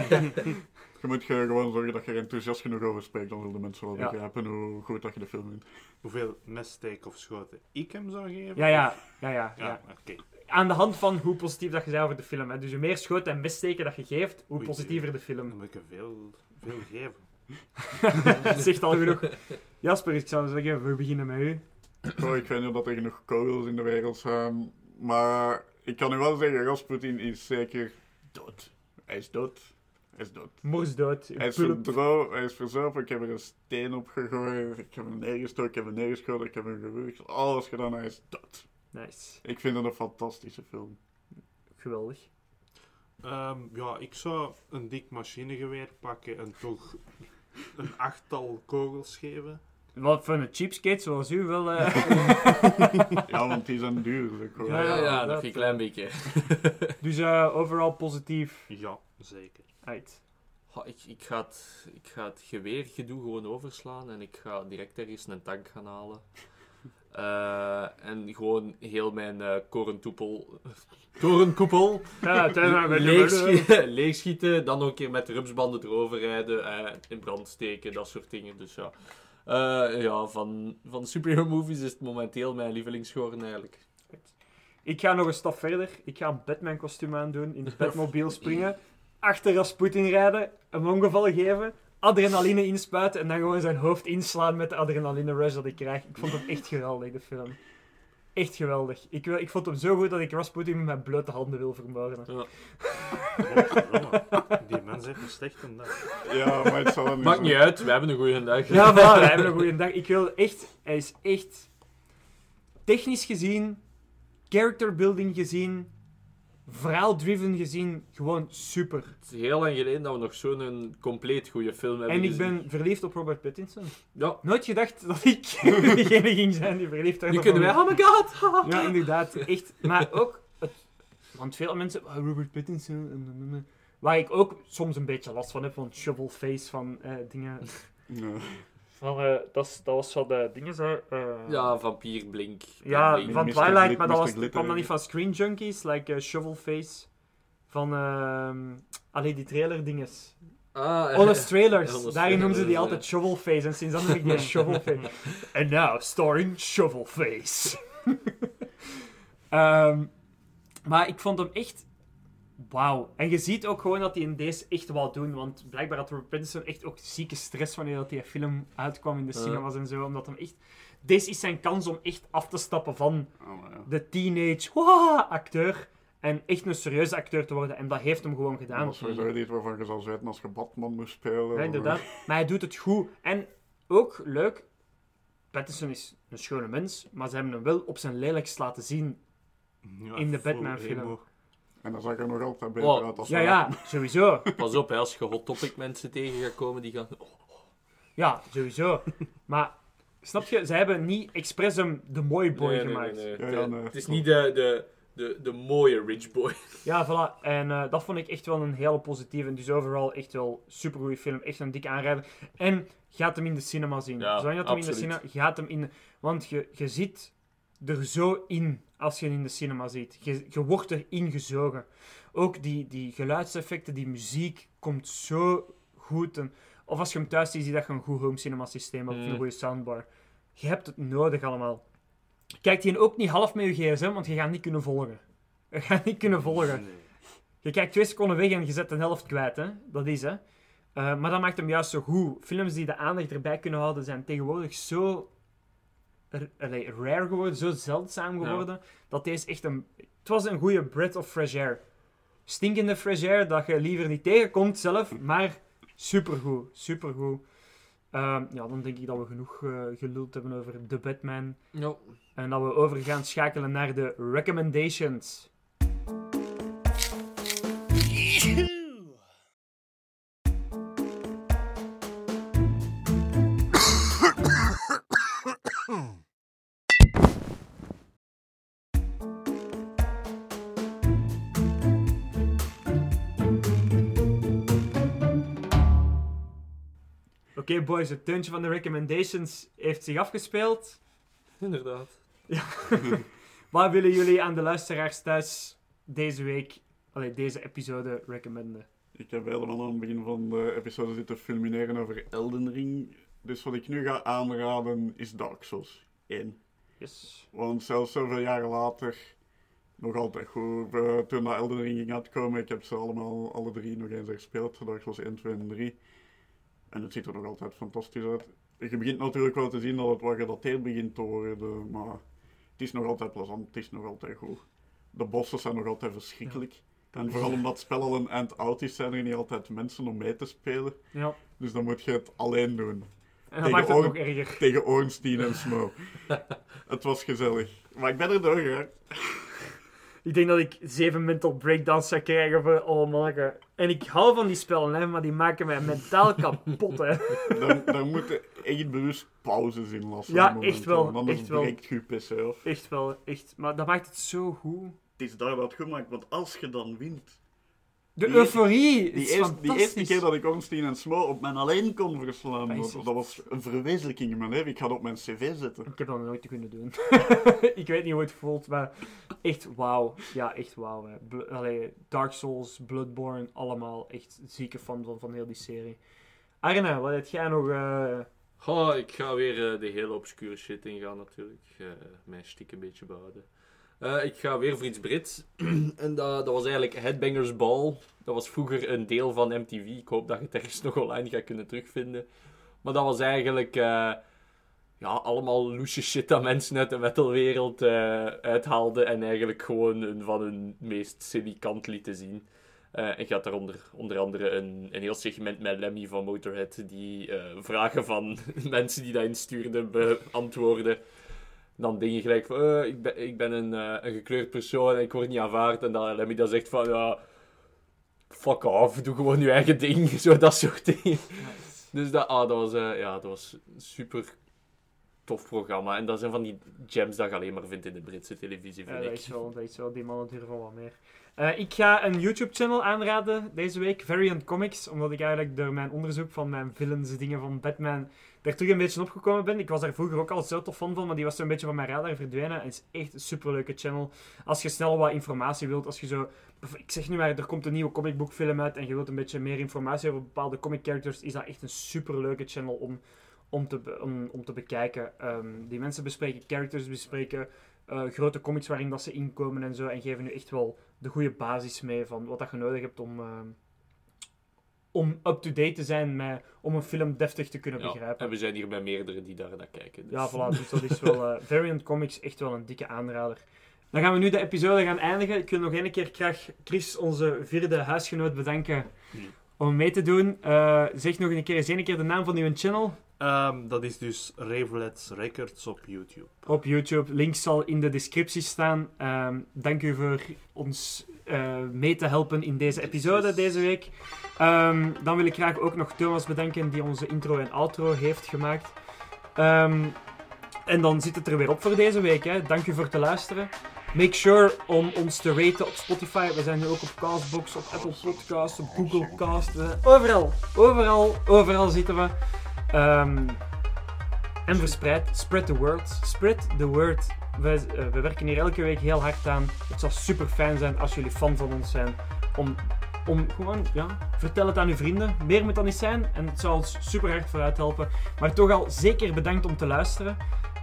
[LAUGHS] Je moet ge- gewoon zorgen dat je er enthousiast genoeg over spreekt, dan zullen mensen wel Ja. begrijpen hoe goed dat je de film vindt. Hoeveel messteek of schoten ik hem zou geven? Ja, ja, ja, ja. ja. Ja, oké. Aan de hand van hoe positief dat je bent over de film. Hè. Dus hoe meer schoten en missteken dat je geeft, hoe Oei, positiever de Dan film. moet ik er veel, veel geven. Dat [LAUGHS] zegt al genoeg. Jasper, ik zou zeggen, we beginnen met u. Oh, ik weet niet of er genoeg kogels in de wereld zijn, maar ik kan u wel zeggen, Rasputin is zeker dood. Hij is dood. Hij is dood. Morsdood. Hij is, hij is verzopen, ik heb er een steen op gegooid, ik heb hem neergestoken, ik heb hem neergeschoten, ik heb hem gewurgd, alles gedaan, hij is dood. Nice. Ik vind het een fantastische film. Geweldig. Ehm, ja, ik zou een dik machinegeweer pakken en toch een achttal kogels geven. Wat voor een cheapskate zoals u wel... eh, [LAUGHS] Ja, want die zijn duur. zeg hoor. Ja, ja, dat- een klein beetje. dus eh, overal positief Ja, zeker. uit. Ha, ik, ik, ga het, ik ga het geweergedoe gewoon overslaan en ik ga direct ergens een tank gaan halen. Eh, en gewoon heel mijn eh korentoepel... [LAUGHS] Torenkoepel Ja, leegschieten, [LAUGHS] leegschieten, dan nog een keer met rupsbanden erover rijden, eh, in brand steken, dat soort dingen. Dus ja, Eh, ja van, van superhero movies is het momenteel mijn lievelingsgeworden eigenlijk. Ik ga nog een stap verder. Ik ga een Batman kostuum aandoen, in de [LAUGHS] Batmobile springen, achter Rasputin rijden, hem ongeval geven, adrenaline inspuiten en dan gewoon zijn hoofd inslaan met de adrenaline rush dat ik krijg. Ik vond het echt geweldig, de film. Echt geweldig. Ik, wil, ik vond hem zo goed dat ik Rasputin met mijn blote handen wil vermoorden. Godverdomme. Die mens heeft een slechte dag. Ja, maar het zal wel Maakt zo- niet uit, we hebben een goede dag. Ja, voilà, we hebben een goede dag. Ik wil echt... Hij is echt... Technisch gezien, character building gezien, verhaal-driven gezien, gewoon super. Het is heel lang geleden dat we nog zo'n compleet goede film hebben En ik gezien. ben verliefd op Robert Pattinson. Ja, Nooit gedacht dat ik [LAUGHS] degene ging zijn die verliefd werd nu op kunnen wij... Oh my god! [LAUGHS] Ja, inderdaad. Echt. Maar ook... Het, want veel mensen... ah, Robert Pattinson... en- Waar ik ook soms een beetje last van heb, van shovel face, van eh, dingen... Ja. Van, eh, dat, dat was van de dingen, zo... eh, Ja, vampier, blink. Ja, blink. van Mr. Twilight, maar dat was, Glitter. kwam dan niet van Screen Junkies, like uh, Shovelface. Van, ehm allee, die trailer dinges. Ah, Honest [LAUGHS] Trailers, daarin noemden ze die altijd Shovelface, en sinds dan noem ik die [LAUGHS] Shovelface. And now, starring Shovelface. [LAUGHS] Ehm, maar ik vond hem echt... Wauw. En je ziet ook gewoon dat hij in deze echt wou doen, want blijkbaar had Robert Pattinson echt ook zieke stress wanneer dat die film uitkwam in de cinemas en zo, omdat hem echt... Deze is zijn kans om echt af te stappen van Oh, ja. de teenage acteur en echt een serieuze acteur te worden. En dat heeft hem gewoon Dat gedaan. was sowieso iets waarvan je zou weten als je Batman moest spelen. Ja, inderdaad. Maar hij doet het goed. En ook leuk, Pattinson is een schone mens, maar ze hebben hem wel op zijn lelijkst laten zien. Ja, In de Batman-film. En dan zag er nog altijd beter Oh, uit als Ja, ja, sowieso. [LAUGHS] Pas op, hè, als je hot topic mensen tegen gaat komen die gaan... Oh, Ja, sowieso. Maar, snap je, ze hebben niet expres hem de mooie boy nee, gemaakt. nee, nee. Ja, De- ja, nee. Het is niet de, de, de, de mooie rich boy. [LAUGHS] Ja, voilà. En eh, dat vond ik echt wel een hele positieve. En dus overal echt wel super goede film. Echt een dikke aanrader. En gaat hem in de cinema zien. Ja, Zolang je dat hem in de cinema... Gaat hem in de- Want je, je zit er zo in als je hem in de cinema ziet. Je, je wordt erin gezogen. Ook die, die geluidseffecten, die muziek komt zo goed. En, of als je hem thuis ziet, zie je dat je een goed home cinema systeem hebt. Of een goede soundbar. Je hebt het nodig allemaal. Kijk die ook niet half met je gsm, want je gaat niet kunnen volgen. Je gaat niet kunnen volgen. Je kijkt twee seconden weg en je zet de helft kwijt, hè. Dat is, hè. Eh, maar dat maakt hem juist zo goed. Films die de aandacht erbij kunnen houden, zijn tegenwoordig zo rare geworden, zo zeldzaam Ja. geworden, dat deze echt een... Het was een goede breath of fresh air. Stinkende fresh air, dat je liever niet tegenkomt zelf, maar supergoed, supergoed. Ehm ja, dan denk ik dat we genoeg eh, geluld hebben over The Batman. Ja. En dat we over gaan schakelen naar de recommendations. Oké boys, het teuntje van de recommendations heeft zich afgespeeld. Inderdaad. [LAUGHS] Wat willen jullie aan de luisteraars thuis deze week, allee, deze episode recommenden? Ik heb helemaal aan het begin van de episode zitten fulmineren over Elden Ring. Dus wat ik nu ga aanraden is Dark Souls 1. Yes. Want zelfs zoveel jaren later, nog altijd goed. Eh, toen dat Elden Ring ging uitkomen, ik heb ze allemaal, alle drie nog eens gespeeld. Dark Souls 1, 2 en 3. En het ziet er nog altijd fantastisch uit. Je begint natuurlijk wel te zien dat het wat gedateerd begint te worden, maar het is nog altijd plezant, het is nog altijd goed. De bossen zijn nog altijd verschrikkelijk. En vooral omdat het spel al een eind oud is, zijn er niet altijd mensen om mee te spelen. Ja. Dus dan moet je het alleen doen. En dat maakt het nog erger. Tegen Ornstein en Smo. [LAUGHS] het was gezellig. Maar ik ben er doorgeraakt. Ik denk dat ik zeven mental breakdowns zou krijgen voor oh manneke. En ik hou van die spellen, hè, maar die maken mij mentaal [LAUGHS] kapot, hè. Daar, daar moeten echt bewust pauzes in lassen. Ja, momenten, echt wel, Anders echt wel. breekt je. Echt wel, echt. Maar dat maakt het zo goed. Het is daar het goed maakt, want als je dan wint... De Die- euforie Die is eerste, die eerste keer dat ik Ornstein en Smo op mijn alleen kon verslaan, Dat was een verwezenlijking in mijn leven. Ik ga dat op mijn cv zetten. Ik heb dat nog nooit kunnen doen. [LAUGHS] ik weet niet hoe het voelt, maar echt wauw. Ja, echt wauw. allee, Dark Souls, Bloodborne, allemaal echt zieke fan van, van heel die serie. Arne, wat heb jij nog... eh, Oh, ik ga weer eh, de hele obscure shit ingaan natuurlijk. Eh mijn stiek een beetje behouden. Eh, ik ga weer voor iets Brits. [CLEARS THROAT] en dat, dat was eigenlijk Headbangers Ball. Dat was vroeger een deel van MTV. Ik hoop dat je het ergens [LAUGHS] nog online gaat kunnen terugvinden. Maar dat was eigenlijk eh, ja, allemaal loesje shit dat mensen uit de metalwereld eh uithaalden. En eigenlijk gewoon een van hun meest silly kant lieten zien. Eh, en gaat daaronder onder andere een, een heel segment met Lemmy van Motorhead, die vragen van [LAUGHS] mensen die dat instuurden beantwoorden. Dan dingen gelijk van, eh, ik ben, ik ben een, eh, een gekleurd persoon en ik word niet aanvaard. En dan Lemmy dan zegt van, ja, fuck off, doe gewoon je eigen ding. [LAUGHS] Zo dat soort dingen. Dus dat, ah, dat, was, eh, ja, dat was een super tof programma. En dat zijn van die gems dat je alleen maar vindt in de Britse televisie, Ja, vind dat ik. is wel, dat is wel, die mannen durven wel wat meer. Ik ga een YouTube-channel aanraden deze week, Variant Comics, omdat ik eigenlijk door mijn onderzoek van mijn villains, dingen van Batman, daar terug een beetje opgekomen ben. Ik was daar vroeger ook al zo tof van, maar die was zo'n beetje van mijn radar verdwenen. En het is echt een superleuke channel. Als je snel wat informatie wilt, als je zo... Ik zeg nu maar, er komt een nieuwe comicboekfilm uit en je wilt een beetje meer informatie over bepaalde comic characters, is dat echt een superleuke channel om, om, te, om te bekijken. Ehm, die mensen bespreken characters, bespreken eh, grote comics waarin dat ze inkomen en zo. En geven nu echt wel de goede basis mee van wat dat je nodig hebt om, ehm, om up-to-date te zijn, met, om een film deftig te kunnen Ja, begrijpen. en we zijn hier bij meerdere die daar naar kijken. Dus. Ja, voilà. [LAUGHS] Dus dat is wel... eh, Variant Comics, echt wel een dikke aanrader. Dan gaan we nu de episode gaan eindigen. Ik wil nog één keer graag Chris, onze vierde huisgenoot, bedanken om mee te doen. Eh, zeg nog een keer, eens een keer de naam van uw channel Ehm, dat is dus Ravelets Records op YouTube. op YouTube. Link zal in de descriptie staan. Ehm, dank u voor ons eh, mee te helpen in deze episode deze week. Ehm, dan wil ik graag ook nog Thomas bedanken die onze intro en outro heeft gemaakt. En dan zit het er weer op voor deze week. Hè. Dank u voor het luisteren. Make sure om ons te raten op Spotify. We zijn nu ook op Castbox, op Apple Podcasts, op Google Cast. Overal, overal, overal zitten we. Ehm, en verspreid, spread the word. Spread the word. We, eh, we werken hier elke week heel hard aan. Het zou super fijn zijn als jullie fan van ons zijn. Om, om gewoon, ja, vertel het aan uw vrienden. Meer moet dat niet zijn. En het zou ons super hard vooruit helpen. Maar toch al zeker bedankt om te luisteren.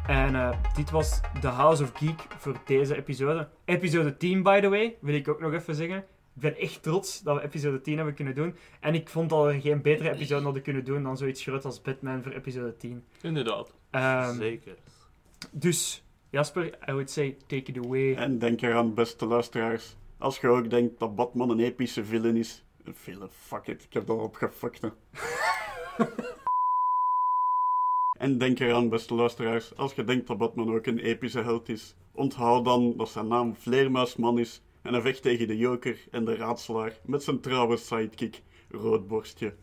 En eh, dit was The House of Geek voor deze episode. Episode 10, by the way, wil ik ook nog even zeggen. Ik ben echt trots dat we episode 10 hebben kunnen doen. En ik vond dat we geen betere episode hadden kunnen doen dan zoiets groot als Batman voor episode 10. Inderdaad. Ehm, Zeker. dus, Jasper, I would say take it away. En denk eraan, beste luisteraars, als je ook denkt dat Batman een epische villain is... Een villain, fuck it, ik heb dat opgefuckt, hè. [LAUGHS] en denk eraan, beste luisteraars, als je denkt dat Batman ook een epische held is, onthoud dan dat zijn naam Vleermuisman is en hij vecht tegen de joker en de raadselaar met zijn trouwe sidekick, Roodborstje.